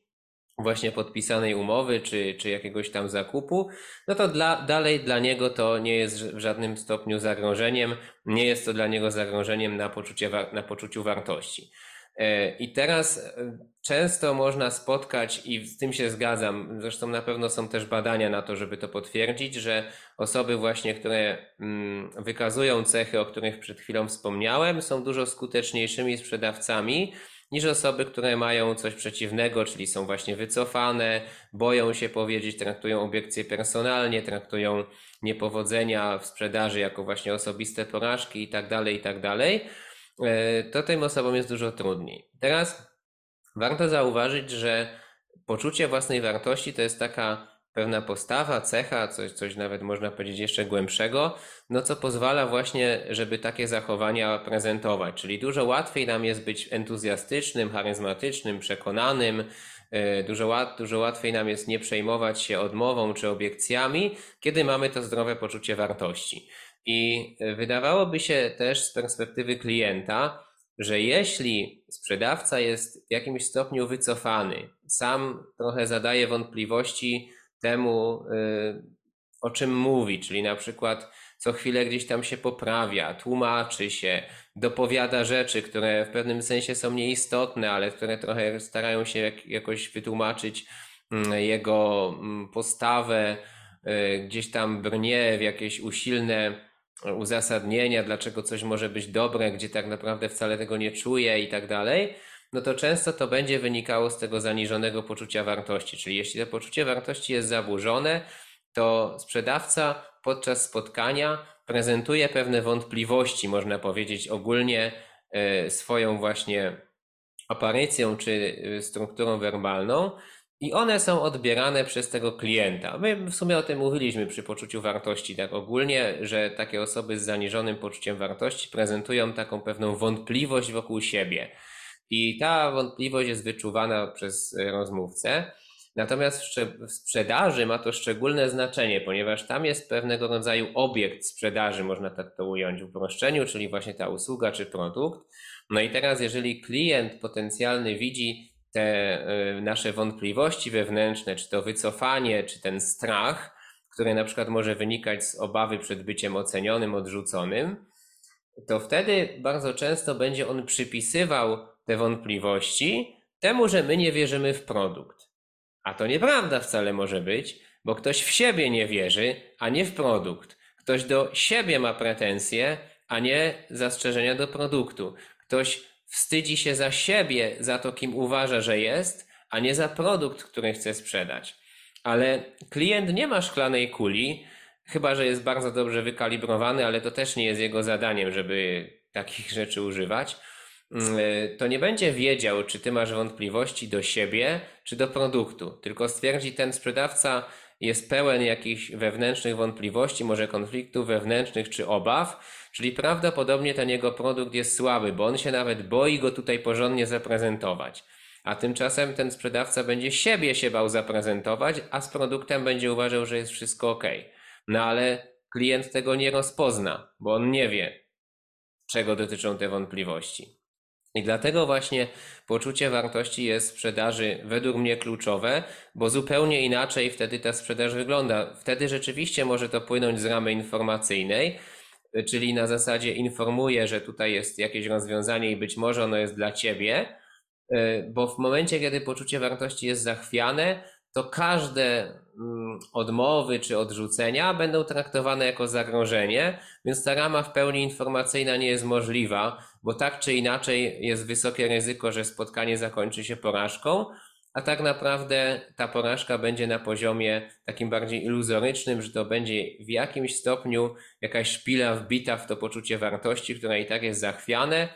właśnie podpisanej umowy czy, czy jakiegoś tam zakupu, no to dla, dalej dla niego to nie jest w żadnym stopniu zagrożeniem, nie jest to dla niego zagrożeniem na, poczucie, na poczuciu wartości. E, I teraz e, często można spotkać, i z tym się zgadzam, zresztą na pewno są też badania na to, żeby to potwierdzić, że osoby właśnie, które mm, wykazują cechy, o których przed chwilą wspomniałem, są dużo skuteczniejszymi sprzedawcami, niż osoby, które mają coś przeciwnego, czyli są właśnie wycofane, boją się powiedzieć, traktują obiekcje personalnie, traktują niepowodzenia w sprzedaży jako właśnie osobiste porażki i tak dalej, i tak e, to tym osobom jest dużo trudniej. Teraz warto zauważyć, że poczucie własnej wartości to jest taka pewna postawa, cecha, coś, coś nawet można powiedzieć jeszcze głębszego, no co pozwala właśnie, żeby takie zachowania prezentować. Czyli dużo łatwiej nam jest być entuzjastycznym, charyzmatycznym, przekonanym, e, dużo, dużo łatwiej nam jest nie przejmować się odmową czy obiekcjami, kiedy mamy to zdrowe poczucie wartości. I e, wydawałoby się też z perspektywy klienta, że jeśli sprzedawca jest w jakimś stopniu wycofany, sam trochę zadaje wątpliwości, temu, y, o czym mówi, czyli na przykład co chwilę gdzieś tam się poprawia, tłumaczy się, dopowiada rzeczy, które w pewnym sensie są nieistotne, ale które trochę starają się jakoś wytłumaczyć mm, jego mm, postawę, y, gdzieś tam brnie w jakieś usilne uzasadnienia, dlaczego coś może być dobre, gdzie tak naprawdę wcale tego nie czuje i tak dalej no to często to będzie wynikało z tego zaniżonego poczucia wartości. Czyli jeśli to poczucie wartości jest zaburzone, to sprzedawca podczas spotkania prezentuje pewne wątpliwości, można powiedzieć, ogólnie e, swoją właśnie aparycją czy e, strukturą werbalną. I one są odbierane przez tego klienta. My w sumie o tym mówiliśmy przy poczuciu wartości, tak ogólnie, że takie osoby z zaniżonym poczuciem wartości prezentują taką pewną wątpliwość wokół siebie. I ta wątpliwość jest wyczuwana przez rozmówcę. Natomiast w sprzedaży ma to szczególne znaczenie, ponieważ tam jest pewnego rodzaju obiekt sprzedaży, można tak to ująć w uproszczeniu, czyli właśnie ta usługa czy produkt. No i teraz, jeżeli klient potencjalny widzi te y, nasze wątpliwości wewnętrzne, czy to wycofanie, czy ten strach, który na przykład może wynikać z obawy przed byciem ocenionym, odrzuconym, to wtedy bardzo często będzie on przypisywał te wątpliwości temu, że my nie wierzymy w produkt. A to nieprawda wcale może być, bo ktoś w siebie nie wierzy, a nie w produkt. Ktoś do siebie ma pretensje, a nie zastrzeżenia do produktu. Ktoś wstydzi się za siebie, za to, kim uważa, że jest, a nie za produkt, który chce sprzedać. Ale klient nie ma szklanej kuli, chyba że jest bardzo dobrze wykalibrowany, ale to też nie jest jego zadaniem, żeby takich rzeczy używać. Mm, e, to nie będzie wiedział, czy ty masz wątpliwości do siebie, czy do produktu. Tylko stwierdzi ten sprzedawca, jest pełen jakichś wewnętrznych wątpliwości, może konfliktów wewnętrznych czy obaw, czyli prawdopodobnie ten jego produkt jest słaby, bo on się nawet boi go tutaj porządnie zaprezentować. A tymczasem ten sprzedawca będzie siebie się bał zaprezentować, a z produktem będzie uważał, że jest wszystko ok. No ale klient tego nie rozpozna, bo on nie wie, czego dotyczą te wątpliwości. I dlatego właśnie poczucie wartości jest w sprzedaży według mnie kluczowe, bo zupełnie inaczej wtedy ta sprzedaż wygląda. Wtedy rzeczywiście może to płynąć z ramy informacyjnej, czyli na zasadzie informuję, że tutaj jest jakieś rozwiązanie i być może ono jest dla ciebie, bo w momencie, kiedy poczucie wartości jest zachwiane, to każde odmowy czy odrzucenia będą traktowane jako zagrożenie, więc ta rama w pełni informacyjna nie jest możliwa, bo tak czy inaczej jest wysokie ryzyko, że spotkanie zakończy się porażką, a tak naprawdę ta porażka będzie na poziomie takim bardziej iluzorycznym, że to będzie w jakimś stopniu jakaś szpila wbita w to poczucie wartości, które i tak jest zachwiane,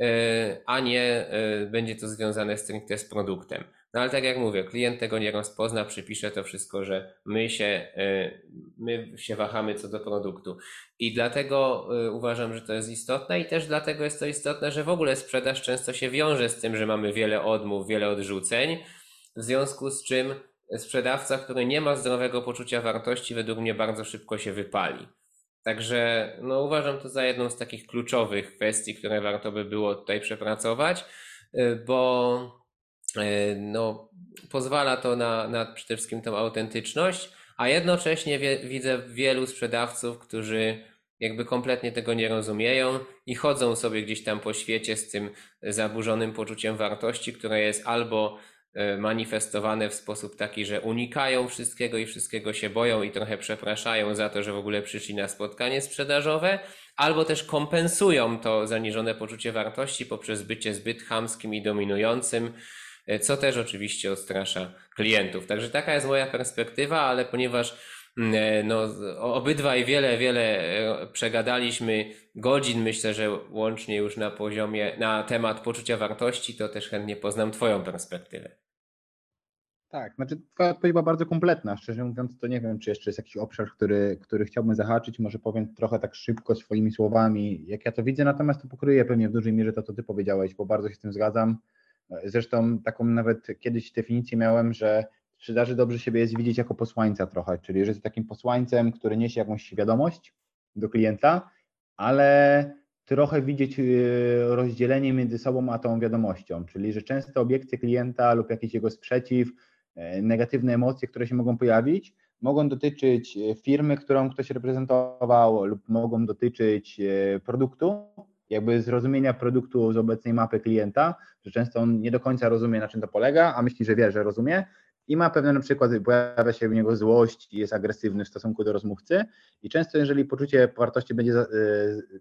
e, a nie e, będzie to związane stricte z produktem. No ale tak jak mówię, klient tego nie rozpozna, przypisze to wszystko, że my się, y, my się wahamy co do produktu. I dlatego y, uważam, że to jest istotne i też dlatego jest to istotne, że w ogóle sprzedaż często się wiąże z tym, że mamy wiele odmów, wiele odrzuceń, w związku z czym sprzedawca, który nie ma zdrowego poczucia wartości, według mnie bardzo szybko się wypali. Także no, uważam to za jedną z takich kluczowych kwestii, które warto by było tutaj przepracować, y, bo E, no, pozwala to na, na przede wszystkim tą autentyczność, a jednocześnie wie, widzę wielu sprzedawców, którzy jakby kompletnie tego nie rozumieją i chodzą sobie gdzieś tam po świecie z tym zaburzonym poczuciem wartości, które jest albo e, manifestowane w sposób taki, że unikają wszystkiego i wszystkiego się boją i trochę przepraszają za to, że w ogóle przyszli na spotkanie sprzedażowe, albo też kompensują to zaniżone poczucie wartości poprzez bycie zbyt chamskim i dominującym, E, co też oczywiście odstrasza klientów. Także taka jest moja perspektywa, ale ponieważ mm, e, no, obydwaj wiele, wiele e, przegadaliśmy godzin, myślę, że łącznie już na poziomie, na temat poczucia wartości, to też chętnie poznam Twoją perspektywę. Tak, znaczy Twoja odpowiedź była bardzo kompletna. Szczerze mówiąc, to nie wiem, czy jeszcze jest jakiś obszar, który, który chciałbym zahaczyć. Może powiem trochę tak szybko swoimi słowami, jak ja to widzę, natomiast to pokryje pewnie w dużej mierze to, co Ty powiedziałeś, bo bardzo się z tym zgadzam. Zresztą taką nawet kiedyś definicję miałem, że w sprzedaży dobrze siebie jest widzieć jako posłańca trochę, czyli że jest takim posłańcem, który niesie jakąś wiadomość do klienta, ale trochę widzieć y, rozdzielenie między sobą a tą wiadomością, czyli że często obiekcje klienta lub jakiś jego sprzeciw, e, negatywne emocje, które się mogą pojawić, mogą dotyczyć e, firmy, którą ktoś reprezentował, lub mogą dotyczyć e, produktu, jakby zrozumienia produktu z obecnej mapy klienta, że często on nie do końca rozumie, na czym to polega, a myśli, że wie, że rozumie i ma pewne na przykład, pojawia się w niego złość i jest agresywny w stosunku do rozmówcy i często jeżeli poczucie wartości będzie e,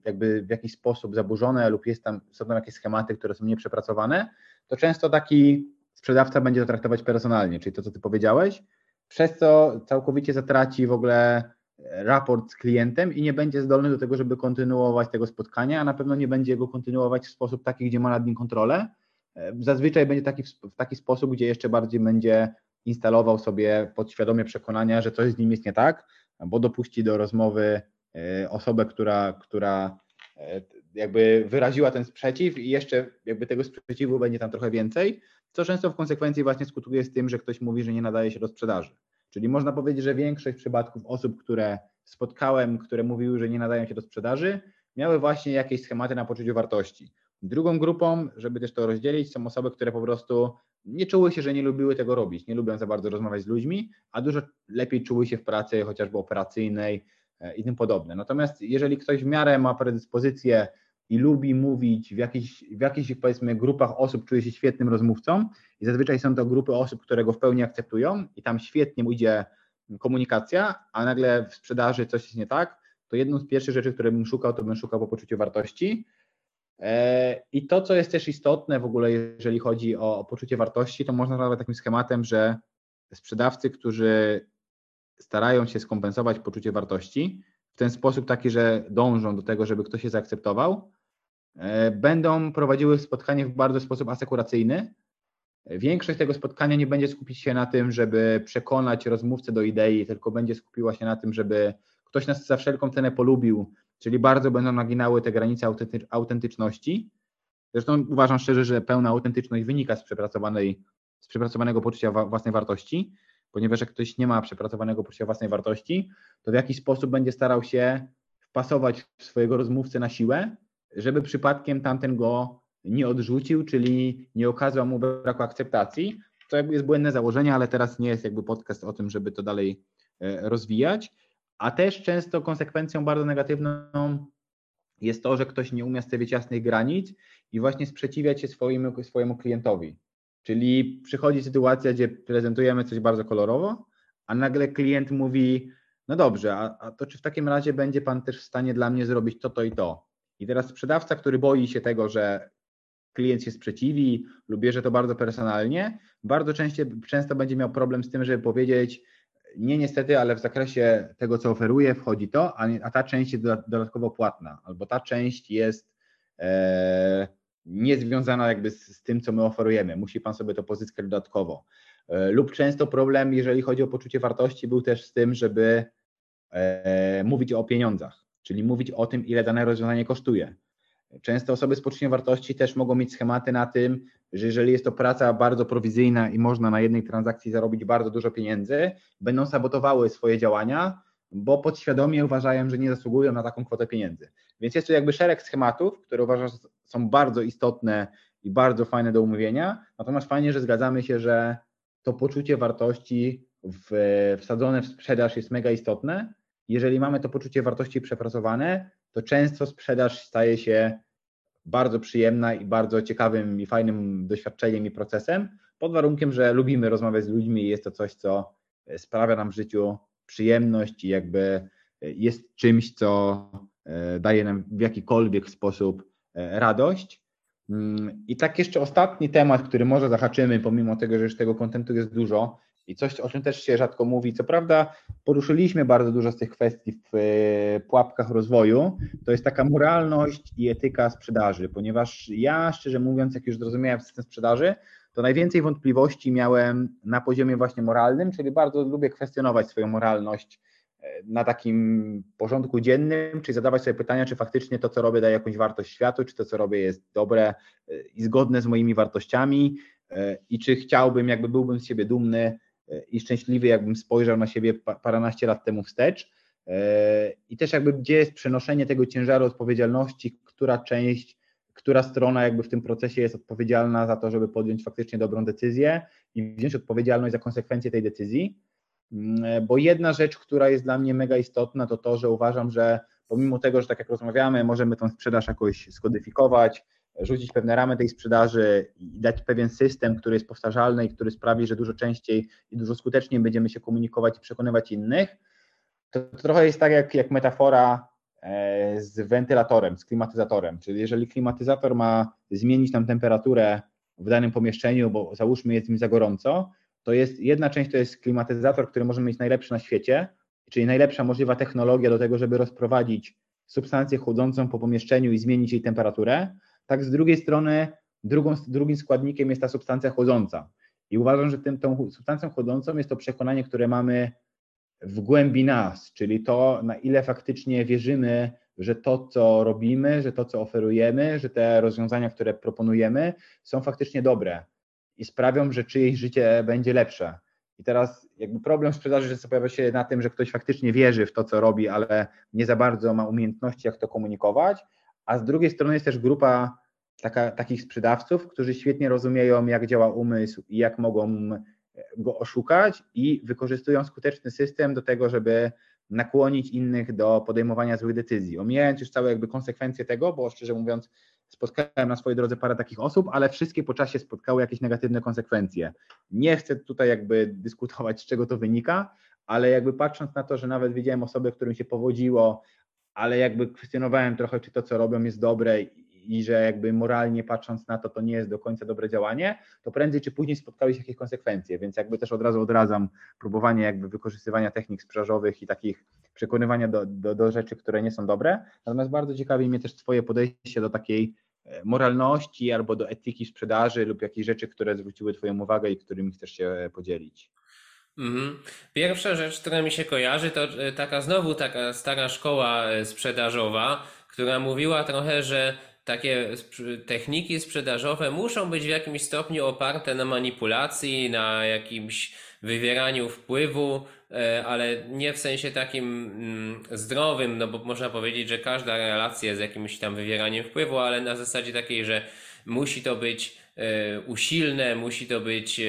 jakby w jakiś sposób zaburzone lub jest tam, są tam jakieś schematy, które są nieprzepracowane, to często taki sprzedawca będzie to traktować personalnie, czyli to, co ty powiedziałeś, przez co całkowicie zatraci w ogóle raport z klientem i nie będzie zdolny do tego, żeby kontynuować tego spotkania, a na pewno nie będzie go kontynuować w sposób taki, gdzie ma nad nim kontrolę. E, zazwyczaj będzie taki, w taki sposób, gdzie jeszcze bardziej będzie instalował sobie podświadomie przekonania, że coś z nim jest nie tak, bo dopuści do rozmowy e, osobę, która, która e, jakby wyraziła ten sprzeciw i jeszcze jakby tego sprzeciwu będzie tam trochę więcej, co często w konsekwencji właśnie skutkuje z tym, że ktoś mówi, że nie nadaje się do sprzedaży. Czyli można powiedzieć, że większość przypadków osób, które spotkałem, które mówiły, że nie nadają się do sprzedaży, miały właśnie jakieś schematy na poczuciu wartości. Drugą grupą, żeby też to rozdzielić, są osoby, które po prostu nie czuły się, że nie lubiły tego robić, nie lubią za bardzo rozmawiać z ludźmi, a dużo lepiej czuły się w pracy chociażby operacyjnej e, i tym podobne. Natomiast jeżeli ktoś w miarę ma predyspozycję i lubi mówić w jakichś, w jakichś powiedzmy grupach osób, czuje się świetnym rozmówcą i zazwyczaj są to grupy osób, które go w pełni akceptują i tam świetnie mu idzie komunikacja, a nagle w sprzedaży coś jest nie tak, to jedną z pierwszych rzeczy, które bym szukał, to bym szukał po poczuciu wartości. E, I to, co jest też istotne w ogóle, jeżeli chodzi o poczucie wartości, to można nazwać takim schematem, że sprzedawcy, którzy starają się skompensować poczucie wartości w ten sposób taki, że dążą do tego, żeby ktoś się zaakceptował, będą prowadziły spotkanie w bardzo sposób asekuracyjny, Większość tego spotkania nie będzie skupić się na tym, żeby przekonać rozmówcę do idei, tylko będzie skupiła się na tym, żeby ktoś nas za wszelką cenę polubił, czyli bardzo będą naginały te granice autentyczności. Zresztą uważam szczerze, że pełna autentyczność wynika z przepracowanej, z przepracowanego poczucia własnej wartości, ponieważ jak ktoś nie ma przepracowanego poczucia własnej wartości, to w jakiś sposób będzie starał się wpasować swojego rozmówcę na siłę, żeby przypadkiem tamten go nie odrzucił, czyli nie okazał mu braku akceptacji. To jakby jest błędne założenie, ale teraz nie jest jakby podcast o tym, żeby to dalej e, rozwijać. A też często konsekwencją bardzo negatywną jest to, że ktoś nie umie stawiać jasnych granic i właśnie sprzeciwiać się swojemu, swojemu klientowi. Czyli przychodzi sytuacja, gdzie prezentujemy coś bardzo kolorowo, a nagle klient mówi: No dobrze, a, a to czy w takim razie będzie Pan też w stanie dla mnie zrobić to, to i to? I teraz sprzedawca, który boi się tego, że klient się sprzeciwi lub bierze to bardzo personalnie, bardzo często, często będzie miał problem z tym, żeby powiedzieć, nie niestety, ale w zakresie tego, co oferuje, wchodzi to, a, a ta część jest dodatkowo płatna, albo ta część jest e, niezwiązana jakby z, z, tym, co my oferujemy. Musi Pan sobie to pozyskać dodatkowo. E, lub często problem, jeżeli chodzi o poczucie wartości, był też z tym, żeby e, mówić o pieniądzach, czyli mówić o tym, ile dane rozwiązanie kosztuje. Często osoby z poczuciem wartości też mogą mieć schematy na tym, że jeżeli jest to praca bardzo prowizyjna i można na jednej transakcji zarobić bardzo dużo pieniędzy, będą sabotowały swoje działania, bo podświadomie uważają, że nie zasługują na taką kwotę pieniędzy. Więc jest tu jakby szereg schematów, które uważam, są bardzo istotne i bardzo fajne do umówienia. Natomiast fajnie, że zgadzamy się, że to poczucie wartości w, wsadzone w sprzedaż jest mega istotne. Jeżeli mamy to poczucie wartości przepracowane, to często sprzedaż staje się bardzo przyjemna i bardzo ciekawym i fajnym doświadczeniem i procesem, pod warunkiem, że lubimy rozmawiać z ludźmi i jest to coś, co sprawia nam w życiu przyjemność i jakby jest czymś, co e, daje nam w jakikolwiek sposób e, radość. Mm, I tak jeszcze ostatni temat, który może zahaczymy, pomimo tego, że już tego kontentu jest dużo, i coś, o czym też się rzadko mówi. Co prawda, poruszyliśmy bardzo dużo z tych kwestii w e, pułapkach rozwoju. To jest taka moralność i etyka sprzedaży, ponieważ ja, szczerze mówiąc, jak już zrozumiałem system sprzedaży, to najwięcej wątpliwości miałem na poziomie właśnie moralnym, czyli bardzo lubię kwestionować swoją moralność e, na takim porządku dziennym, czyli zadawać sobie pytania, czy faktycznie to, co robię, daje jakąś wartość światu, czy to, co robię, jest dobre e, i zgodne z moimi wartościami i czy chciałbym, jakby byłbym z siebie dumny, i szczęśliwy, jakbym spojrzał na siebie paranaście lat temu wstecz. E, I też jakby gdzie jest przenoszenie tego ciężaru odpowiedzialności, która część, która strona jakby w tym procesie jest odpowiedzialna za to, żeby podjąć faktycznie dobrą decyzję i wziąć odpowiedzialność za konsekwencje tej decyzji. Mm, e, bo jedna rzecz, która jest dla mnie mega istotna, to to, że uważam, że pomimo tego, że tak jak rozmawiamy, możemy tą sprzedaż jakoś skodyfikować, rzucić pewne ramy tej sprzedaży i dać pewien system, który jest powtarzalny i który sprawi, że dużo częściej i dużo skuteczniej będziemy się komunikować i przekonywać innych, to, to trochę jest tak jak, jak metafora e, z wentylatorem, z klimatyzatorem. Czyli jeżeli klimatyzator ma zmienić nam temperaturę w danym pomieszczeniu, bo załóżmy jest im za gorąco, to jest jedna część to jest klimatyzator, który możemy mieć najlepszy na świecie, czyli najlepsza możliwa technologia do tego, żeby rozprowadzić substancję chłodzącą po pomieszczeniu i zmienić jej temperaturę, tak z drugiej strony drugą, drugim składnikiem jest ta substancja chłodząca. I uważam, że tym, tą substancją chłodzącą jest to przekonanie, które mamy w głębi nas, czyli to, na ile faktycznie wierzymy, że to, co robimy, że to, co oferujemy, że te rozwiązania, które proponujemy, są faktycznie dobre i sprawią, że czyjeś życie będzie lepsze. I teraz jakby problem sprzedaży często pojawia się na tym, że ktoś faktycznie wierzy w to, co robi, ale nie za bardzo ma umiejętności, jak to komunikować, a z drugiej strony jest też grupa taka, takich sprzedawców, którzy świetnie rozumieją, jak działa umysł i jak mogą go oszukać i wykorzystują skuteczny system do tego, żeby nakłonić innych do podejmowania złych decyzji. Omijając już całe jakby konsekwencje tego, bo szczerze mówiąc, spotkałem na swojej drodze parę takich osób, ale wszystkie po czasie spotkały jakieś negatywne konsekwencje. Nie chcę tutaj jakby dyskutować, z czego to wynika, ale jakby patrząc na to, że nawet widziałem osoby, którym się powodziło, ale jakby kwestionowałem trochę, czy to, co robią, jest dobre i że jakby moralnie patrząc na to, to nie jest do końca dobre działanie, to prędzej czy później spotkały się jakieś konsekwencje, więc jakby też od razu odradzam próbowanie jakby wykorzystywania technik sprzedażowych i takich przekonywania do, do, do rzeczy, które nie są dobre. Natomiast bardzo ciekawi mnie też Twoje podejście do takiej e, moralności albo do etyki sprzedaży lub jakichś rzeczy, które zwróciły Twoją uwagę i którymi chcesz się podzielić? Mhm. Pierwsza rzecz, która mi się kojarzy, to e, taka znowu taka stara szkoła e, sprzedażowa, która mówiła trochę, że takie techniki sprzedażowe muszą być w jakimś stopniu oparte na manipulacji, na jakimś wywieraniu wpływu, e, ale nie w sensie takim mm, zdrowym, no bo można powiedzieć, że każda relacja jest jakimś tam wywieraniem wpływu, ale na zasadzie takiej, że musi to być e, usilne, musi to być e,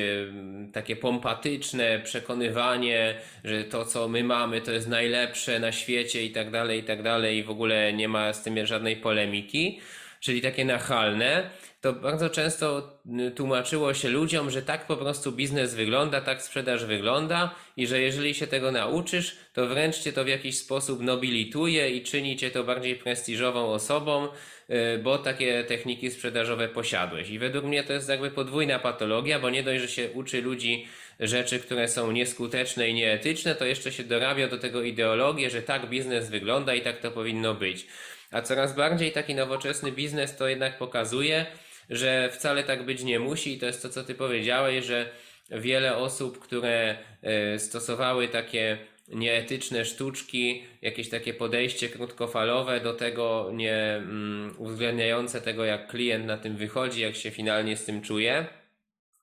takie pompatyczne przekonywanie, że to, co my mamy, to jest najlepsze na świecie i tak dalej, i tak dalej, i w ogóle nie ma z tym żadnej polemiki, czyli takie nachalne to bardzo często y, tłumaczyło się ludziom, że tak po prostu biznes wygląda, tak sprzedaż wygląda i że jeżeli się tego nauczysz, to wręcz cię to w jakiś sposób nobilituje i czyni cię to bardziej prestiżową osobą, y, bo takie techniki sprzedażowe posiadłeś. I według mnie to jest jakby podwójna patologia, bo nie dość, że się uczy ludzi rzeczy, które są nieskuteczne i nieetyczne, to jeszcze się dorabia do tego ideologię, że tak biznes wygląda i tak to powinno być. A coraz bardziej taki nowoczesny biznes to jednak pokazuje, że wcale tak być nie musi i to jest to, co ty powiedziałeś, że wiele osób, które e, stosowały takie nieetyczne sztuczki, jakieś takie podejście krótkofalowe do tego, nie mm, uwzględniające tego, jak klient na tym wychodzi, jak się finalnie z tym czuje,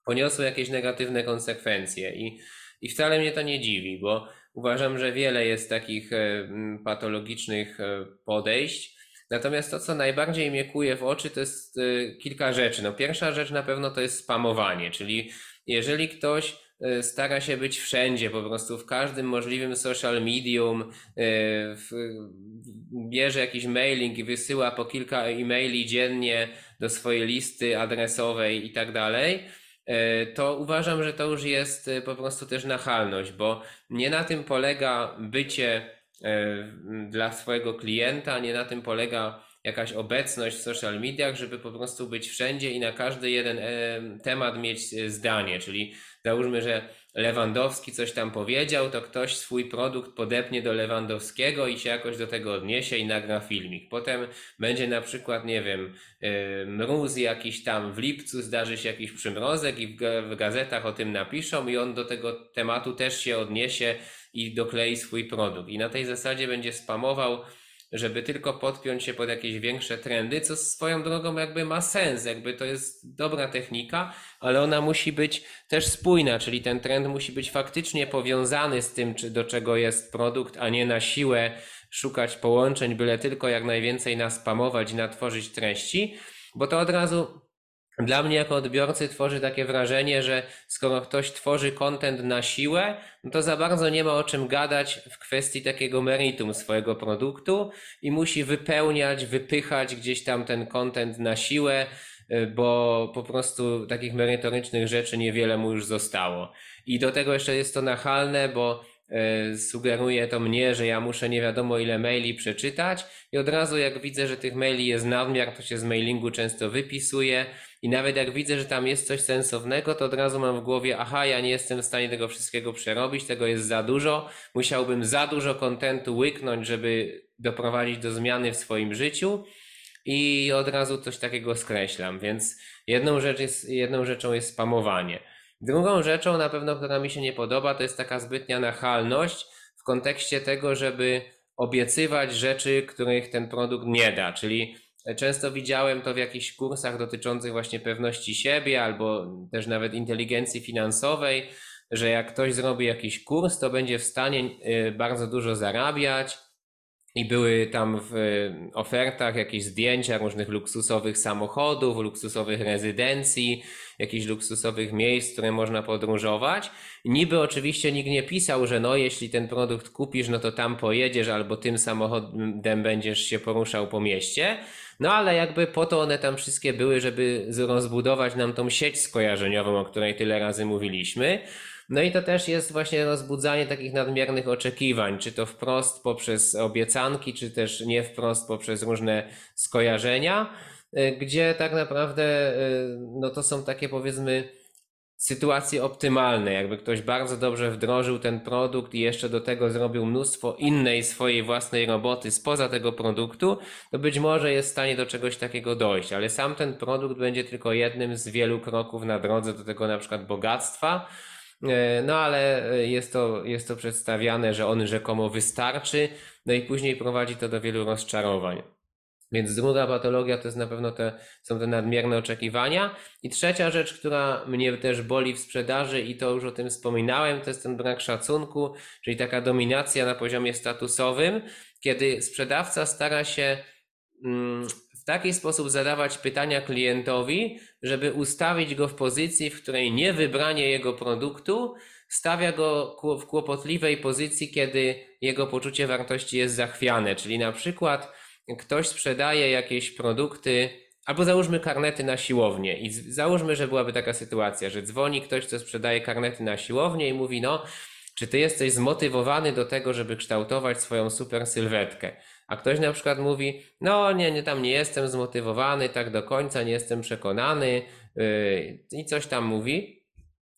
poniosły jakieś negatywne konsekwencje. I, i wcale mnie to nie dziwi, bo uważam, że wiele jest takich e, patologicznych e, podejść, Natomiast to, co najbardziej mnie kuje w oczy, to jest y, kilka rzeczy. No, pierwsza rzecz na pewno to jest spamowanie, czyli jeżeli ktoś y, stara się być wszędzie, po prostu w każdym możliwym social medium, y, bierze jakiś mailing i wysyła po kilka e-maili dziennie do swojej listy adresowej i tak dalej, to uważam, że to już jest po prostu też nachalność, bo nie na tym polega bycie dla swojego klienta, nie na tym polega jakaś obecność w social mediach, żeby po prostu być wszędzie i na każdy jeden e, temat mieć e, zdanie. Czyli załóżmy, że Lewandowski coś tam powiedział, to ktoś swój produkt podepnie do Lewandowskiego i się jakoś do tego odniesie i nagra filmik. Potem będzie na przykład, nie wiem, mróz jakiś tam w lipcu, zdarzy się jakiś przymrozek i w gazetach o tym napiszą i on do tego tematu też się odniesie i doklei swój produkt. I na tej zasadzie będzie spamował, żeby tylko podpiąć się pod jakieś większe trendy, co swoją drogą jakby ma sens, jakby to jest dobra technika, ale ona musi być też spójna, czyli ten trend musi być faktycznie powiązany z tym, czy do czego jest produkt, a nie na siłę szukać połączeń, byle tylko jak najwięcej naspamować i natworzyć treści, bo to od razu dla mnie jako odbiorcy tworzy takie wrażenie, że skoro ktoś tworzy content na siłę, no to za bardzo nie ma o czym gadać w kwestii takiego meritum swojego produktu i musi wypełniać, wypychać gdzieś tam ten content na siłę, y, bo po prostu takich merytorycznych rzeczy niewiele mu już zostało. I do tego jeszcze jest to nachalne, bo y, sugeruje to mnie, że ja muszę nie wiadomo ile maili przeczytać i od razu jak widzę, że tych maili jest nadmiar, to się z mailingu często wypisuje i nawet jak widzę, że tam jest coś sensownego, to od razu mam w głowie, aha, ja nie jestem w stanie tego wszystkiego przerobić, tego jest za dużo, musiałbym za dużo kontentu łyknąć, żeby doprowadzić do zmiany w swoim życiu. I od razu coś takiego skreślam, więc jedną, rzecz jest, jedną rzeczą jest spamowanie. Drugą rzeczą na pewno, która mi się nie podoba, to jest taka zbytnia nachalność w kontekście tego, żeby obiecywać rzeczy, których ten produkt nie da, czyli Często widziałem to w jakichś kursach dotyczących właśnie pewności siebie albo też nawet inteligencji finansowej, że jak ktoś zrobi jakiś kurs, to będzie w stanie y, bardzo dużo zarabiać. I były tam w ofertach jakieś zdjęcia różnych luksusowych samochodów, luksusowych rezydencji, jakichś luksusowych miejsc, które można podróżować. Niby oczywiście nikt nie pisał, że no jeśli ten produkt kupisz, no to tam pojedziesz albo tym samochodem będziesz się poruszał po mieście. No ale jakby po to one tam wszystkie były, żeby rozbudować nam tą sieć skojarzeniową, o której tyle razy mówiliśmy. No i to też jest właśnie rozbudzanie takich nadmiernych oczekiwań, czy to wprost poprzez obiecanki, czy też nie wprost poprzez różne skojarzenia, y, gdzie tak naprawdę y, no to są takie powiedzmy sytuacje optymalne. Jakby ktoś bardzo dobrze wdrożył ten produkt i jeszcze do tego zrobił mnóstwo innej swojej własnej roboty spoza tego produktu, to być może jest w stanie do czegoś takiego dojść, ale sam ten produkt będzie tylko jednym z wielu kroków na drodze do tego na przykład bogactwa. E, no ale jest to, jest to przedstawiane, że on rzekomo wystarczy, no i później prowadzi to do wielu rozczarowań. Więc druga patologia to jest na pewno te, są te nadmierne oczekiwania. I trzecia rzecz, która mnie też boli w sprzedaży i to już o tym wspominałem, to jest ten brak szacunku, czyli taka dominacja na poziomie statusowym, kiedy sprzedawca stara się mm, w taki sposób zadawać pytania klientowi, żeby ustawić go w pozycji, w której nie wybranie jego produktu stawia go w kłopotliwej pozycji, kiedy jego poczucie wartości jest zachwiane. Czyli na przykład ktoś sprzedaje jakieś produkty, albo załóżmy karnety na siłownię i załóżmy, że byłaby taka sytuacja, że dzwoni ktoś, kto sprzedaje karnety na siłownię i mówi, no, czy ty jesteś zmotywowany do tego, żeby kształtować swoją super sylwetkę? A ktoś na przykład mówi, no nie, nie, tam nie jestem zmotywowany tak do końca, nie jestem przekonany yy, i coś tam mówi.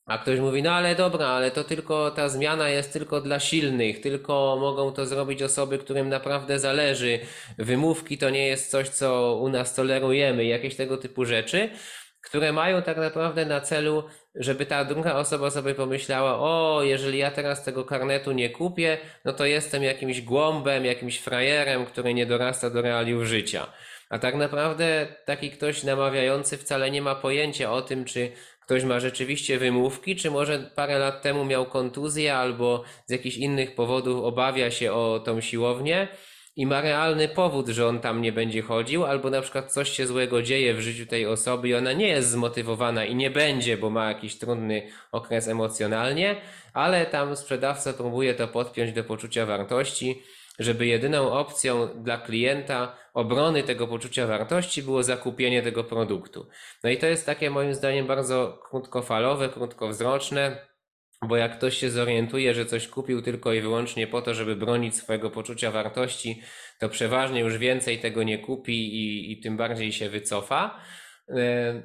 A ktoś mówi, no ale dobra, ale to tylko ta zmiana jest tylko dla silnych, tylko mogą to zrobić osoby, którym naprawdę zależy. Wymówki to nie jest coś, co u nas tolerujemy, jakieś tego typu rzeczy, które mają tak naprawdę na celu, żeby ta druga osoba sobie pomyślała, o, jeżeli ja teraz tego karnetu nie kupię, no to jestem jakimś głąbem, jakimś frajerem, który nie dorasta do realiów życia. A tak naprawdę taki ktoś namawiający wcale nie ma pojęcia o tym, czy ktoś ma rzeczywiście wymówki, czy może parę lat temu miał kontuzję albo z jakichś innych powodów obawia się o tą siłownię i ma realny powód, że on tam nie będzie chodził, albo na przykład coś się złego dzieje w życiu tej osoby i ona nie jest zmotywowana i nie będzie, bo ma jakiś trudny okres emocjonalnie, ale tam sprzedawca próbuje to podpiąć do poczucia wartości żeby jedyną opcją dla klienta obrony tego poczucia wartości było zakupienie tego produktu. No i to jest takie moim zdaniem bardzo krótkofalowe, krótkowzroczne, bo jak ktoś się zorientuje, że coś kupił tylko i wyłącznie po to, żeby bronić swojego poczucia wartości, to przeważnie już więcej tego nie kupi i, i tym bardziej się wycofa.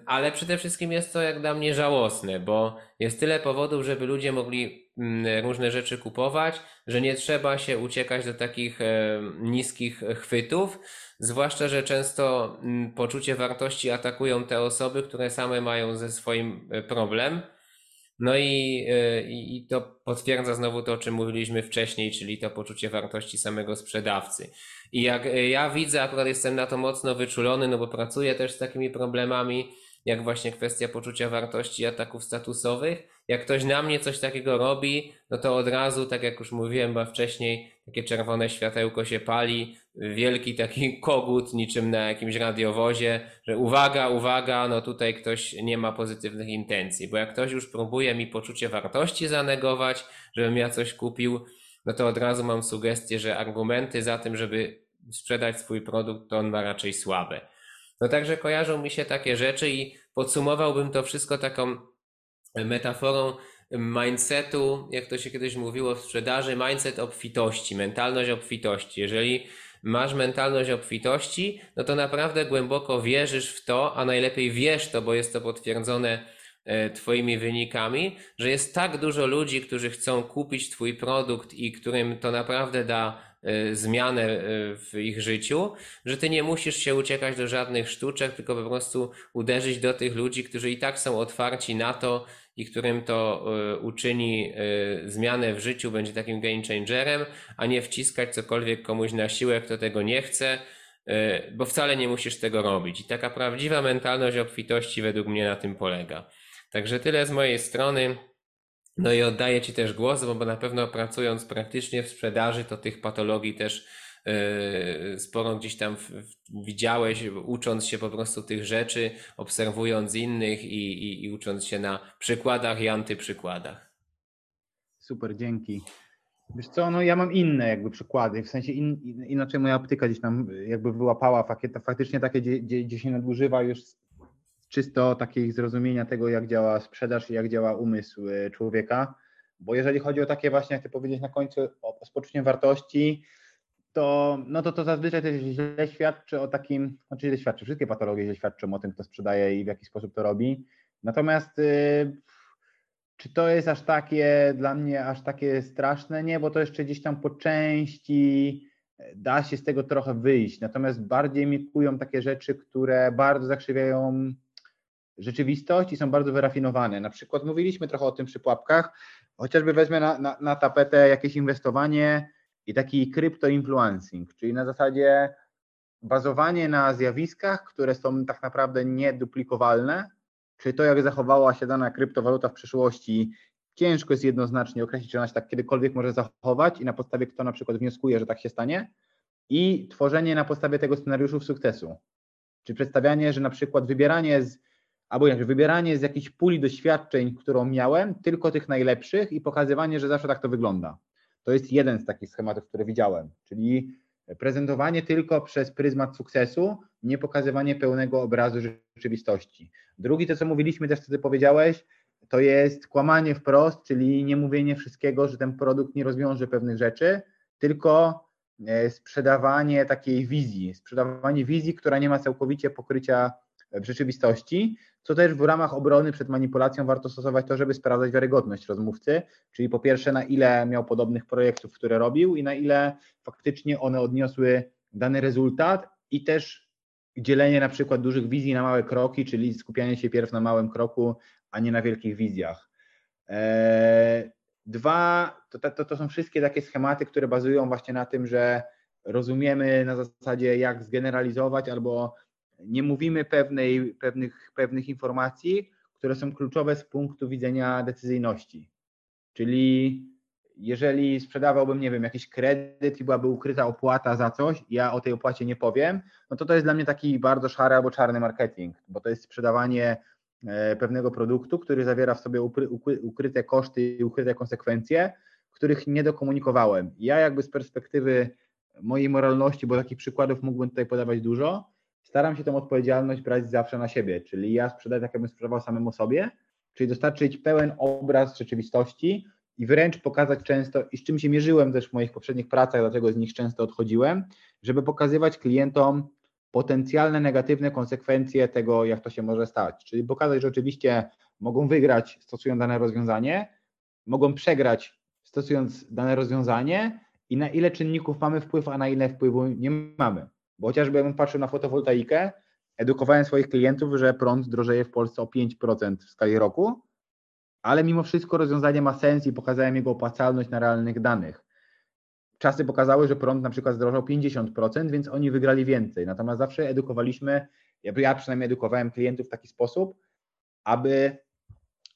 Ale przede wszystkim jest to jak dla mnie żałosne, bo jest tyle powodów, żeby ludzie mogli różne rzeczy kupować, że nie trzeba się uciekać do takich niskich chwytów. Zwłaszcza, że często mm, poczucie wartości atakują te osoby, które same mają ze swoim e, problem. No i, e, i, i to potwierdza znowu to, o czym mówiliśmy wcześniej, czyli to poczucie wartości samego sprzedawcy. I jak e, ja widzę, akurat jestem na to mocno wyczulony, no bo pracuję też z takimi problemami, jak właśnie kwestia poczucia wartości ataków statusowych. Jak ktoś na mnie coś takiego robi, no to od razu, tak jak już mówiłem bo wcześniej, takie czerwone światełko się pali, wielki taki kogut niczym na jakimś radiowozie, że uwaga, uwaga, no tutaj ktoś nie ma pozytywnych intencji, bo jak ktoś już próbuje mi poczucie wartości zanegować, żebym ja coś kupił, no to od razu mam sugestię, że argumenty za tym, żeby sprzedać swój produkt, to on ma raczej słabe. No także kojarzą mi się takie rzeczy i podsumowałbym to wszystko taką metaforą mindsetu, jak to się kiedyś mówiło w sprzedaży, mindset obfitości, mentalność obfitości. Jeżeli masz mentalność obfitości, no to naprawdę głęboko wierzysz w to, a najlepiej wiesz to, bo jest to potwierdzone Twoimi wynikami, że jest tak dużo ludzi, którzy chcą kupić Twój produkt i którym to naprawdę da E, zmianę e, w ich życiu, że ty nie musisz się uciekać do żadnych sztuczek, tylko po prostu uderzyć do tych ludzi, którzy i tak są otwarci na to i którym to e, uczyni zmianę w życiu, będzie takim game changerem, a nie wciskać cokolwiek komuś na siłę, kto tego nie chce, bo wcale nie musisz tego robić. I taka prawdziwa mentalność obfitości według mnie na tym polega. Także tyle z mojej strony. No i oddaję Ci też głos, bo na pewno pracując praktycznie w sprzedaży, to tych patologii też yy, sporo gdzieś tam widziałeś, ucząc się po prostu tych rzeczy, obserwując innych i, i, i ucząc się na przykładach i antyprzykładach. Super, dzięki. Wiesz co, no ja mam inne jakby przykłady, w sensie in, inaczej moja optyka gdzieś tam jakby wyłapała faktycznie takie, gdzie, gdzie się nadużywa już czysto takiej zrozumienia tego, jak działa sprzedaż i jak działa umysł e, człowieka. Bo jeżeli chodzi o takie właśnie, jak ty powiedzieć na końcu, o, poczuciem wartości, to, no to to zazwyczaj też źle świadczy o takim, znaczy źle świadczy, wszystkie patologie źle świadczą o tym, kto sprzedaje i w jaki sposób to robi. Natomiast yy, czy to jest aż takie dla mnie aż takie straszne? Nie, bo to jeszcze gdzieś tam po części e, da się z tego trochę wyjść. Natomiast bardziej mi kują takie rzeczy, które bardzo zakrzywiają rzeczywistość i są bardzo wyrafinowane. Na przykład mówiliśmy trochę o tym przy pułapkach, chociażby wezmę na, na, na tapetę jakieś inwestowanie i taki influencing, czyli na zasadzie bazowanie na zjawiskach, które są tak naprawdę nieduplikowalne, czyli to, jak zachowała się dana kryptowaluta w przyszłości, ciężko jest jednoznacznie określić, czy ona się tak kiedykolwiek może zachować i na podstawie kto na przykład wnioskuje, że tak się stanie i tworzenie na podstawie tego scenariuszów sukcesu. Czy przedstawianie, że na przykład wybieranie z, albo inaczej, wybieranie z jakiejś puli doświadczeń, którą miałem, tylko tych najlepszych i pokazywanie, że zawsze tak to wygląda. To jest jeden z takich schematów, które widziałem, czyli prezentowanie tylko przez pryzmat sukcesu, nie pokazywanie pełnego obrazu rzeczywistości. Drugi, to co mówiliśmy też, co ty powiedziałeś, to jest kłamanie wprost, czyli nie mówienie wszystkiego, że ten produkt nie rozwiąże pewnych rzeczy, tylko e, sprzedawanie takiej wizji, sprzedawanie wizji, która nie ma całkowicie pokrycia w rzeczywistości, co też w ramach obrony przed manipulacją warto stosować to, żeby sprawdzać wiarygodność rozmówcy, czyli po pierwsze na ile miał podobnych projektów, które robił i na ile faktycznie one odniosły dany rezultat i też dzielenie na przykład dużych wizji na małe kroki, czyli skupianie się pierw na małym kroku, a nie na wielkich wizjach. Eee, dwa, to, to, to są wszystkie takie schematy, które bazują właśnie na tym, że rozumiemy na zasadzie jak zgeneralizować albo nie mówimy pewnej, pewnych, pewnych informacji, które są kluczowe z punktu widzenia decyzyjności. Czyli jeżeli sprzedawałbym, nie wiem, jakiś kredyt i byłaby ukryta opłata za coś, ja o tej opłacie nie powiem, no to to jest dla mnie taki bardzo szary albo czarny marketing, bo to jest sprzedawanie e, pewnego produktu, który zawiera w sobie ukryte koszty i ukryte konsekwencje, których nie dokomunikowałem. Ja jakby z perspektywy mojej moralności, bo takich przykładów mógłbym tutaj podawać dużo, staram się tę odpowiedzialność brać zawsze na siebie, czyli ja sprzedaję tak, jakbym sprzedawał samemu sobie, czyli dostarczyć pełen obraz rzeczywistości i wręcz pokazać często, i z czym się mierzyłem też w moich poprzednich pracach, dlatego z nich często odchodziłem, żeby pokazywać klientom potencjalne negatywne konsekwencje tego, jak to się może stać. Czyli pokazać, że oczywiście mogą wygrać stosując dane rozwiązanie, mogą przegrać stosując dane rozwiązanie i na ile czynników mamy wpływ, a na ile wpływu nie mamy. Bo chociażby jakbym patrzył na fotowoltaikę, edukowałem swoich klientów, że prąd drożeje w Polsce o 5% w skali roku, ale mimo wszystko rozwiązanie ma sens i pokazałem jego opłacalność na realnych danych. Czasy pokazały, że prąd na przykład zdrożał 50%, więc oni wygrali więcej. Natomiast zawsze edukowaliśmy, ja przynajmniej edukowałem klientów w taki sposób, aby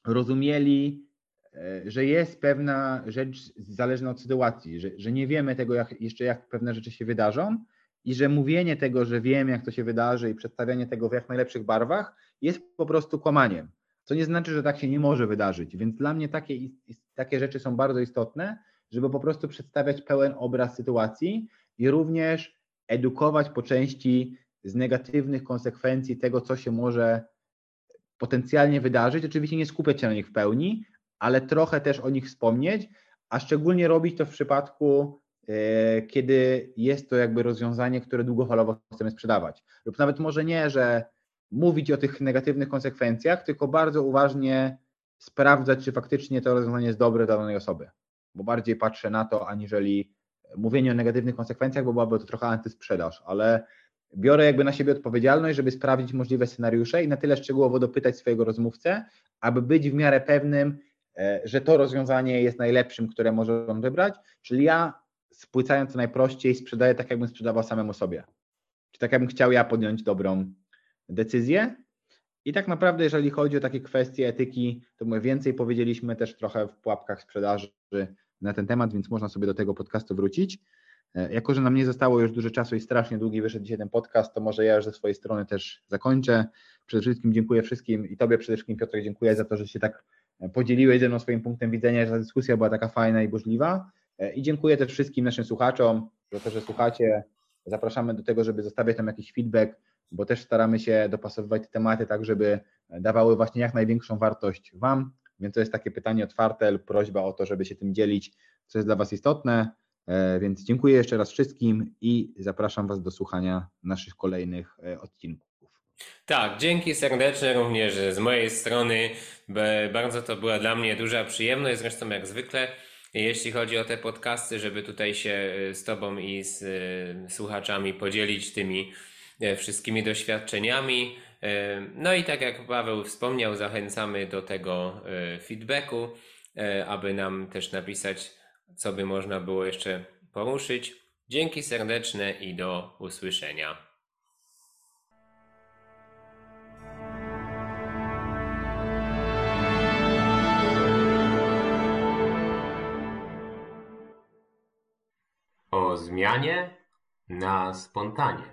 rozumieli, e, że jest pewna rzecz zależna od sytuacji, że, że nie wiemy tego jak, jeszcze, jak pewne rzeczy się wydarzą, i że mówienie tego, że wiem, jak to się wydarzy i przedstawianie tego w jak najlepszych barwach jest po prostu kłamaniem. Co nie znaczy, że tak się nie może wydarzyć. Więc dla mnie takie, takie rzeczy są bardzo istotne, żeby po prostu przedstawiać pełen obraz sytuacji i również edukować po części z negatywnych konsekwencji tego, co się może potencjalnie wydarzyć. Oczywiście nie skupiać się na nich w pełni, ale trochę też o nich wspomnieć, a szczególnie robić to w przypadku kiedy jest to jakby rozwiązanie, które długofalowo chcemy sprzedawać. Lub nawet może nie, że mówić o tych negatywnych konsekwencjach, tylko bardzo uważnie sprawdzać, czy faktycznie to rozwiązanie jest dobre dla danej osoby. Bo bardziej patrzę na to, aniżeli mówienie o negatywnych konsekwencjach, bo byłaby to trochę antysprzedaż, ale biorę jakby na siebie odpowiedzialność, żeby sprawdzić możliwe scenariusze i na tyle szczegółowo dopytać swojego rozmówcę, aby być w miarę pewnym, e, że to rozwiązanie jest najlepszym, które może on wybrać. Czyli ja spłycając to najprościej, sprzedaję tak, jakbym sprzedawał samemu sobie. Czy tak, jakbym chciał ja podjąć dobrą decyzję. I tak naprawdę, jeżeli chodzi o takie kwestie etyki, to my więcej powiedzieliśmy też trochę w pułapkach sprzedaży na ten temat, więc można sobie do tego podcastu wrócić. E, jako, że nam nie zostało już dużo czasu i strasznie długi wyszedł dzisiaj ten podcast, to może ja już ze swojej strony też zakończę. Przede wszystkim dziękuję wszystkim i Tobie przede wszystkim Piotr dziękuję za to, że się tak podzieliłeś ze mną swoim punktem widzenia, że ta dyskusja była taka fajna i burzliwa. E, I dziękuję też wszystkim naszym słuchaczom za to, że słuchacie. Zapraszamy do tego, żeby zostawiać tam jakiś feedback, bo też staramy się dopasowywać te tematy tak, żeby dawały właśnie jak największą wartość Wam. Więc to jest takie pytanie otwarte lub prośba o to, żeby się tym dzielić, co jest dla Was istotne. E, więc dziękuję jeszcze raz wszystkim i zapraszam Was do słuchania naszych kolejnych e, odcinków. Tak, dzięki serdeczne również z mojej strony. Bardzo to była dla mnie duża przyjemność, zresztą jak zwykle, jeśli chodzi o te podcasty, żeby tutaj się e, z Tobą i z e, słuchaczami podzielić tymi e, wszystkimi doświadczeniami. No i tak jak Paweł wspomniał, zachęcamy do tego feedbacku, aby nam też napisać, co by można było jeszcze poruszyć. Dzięki serdeczne i do usłyszenia. Zmianie na spontanie.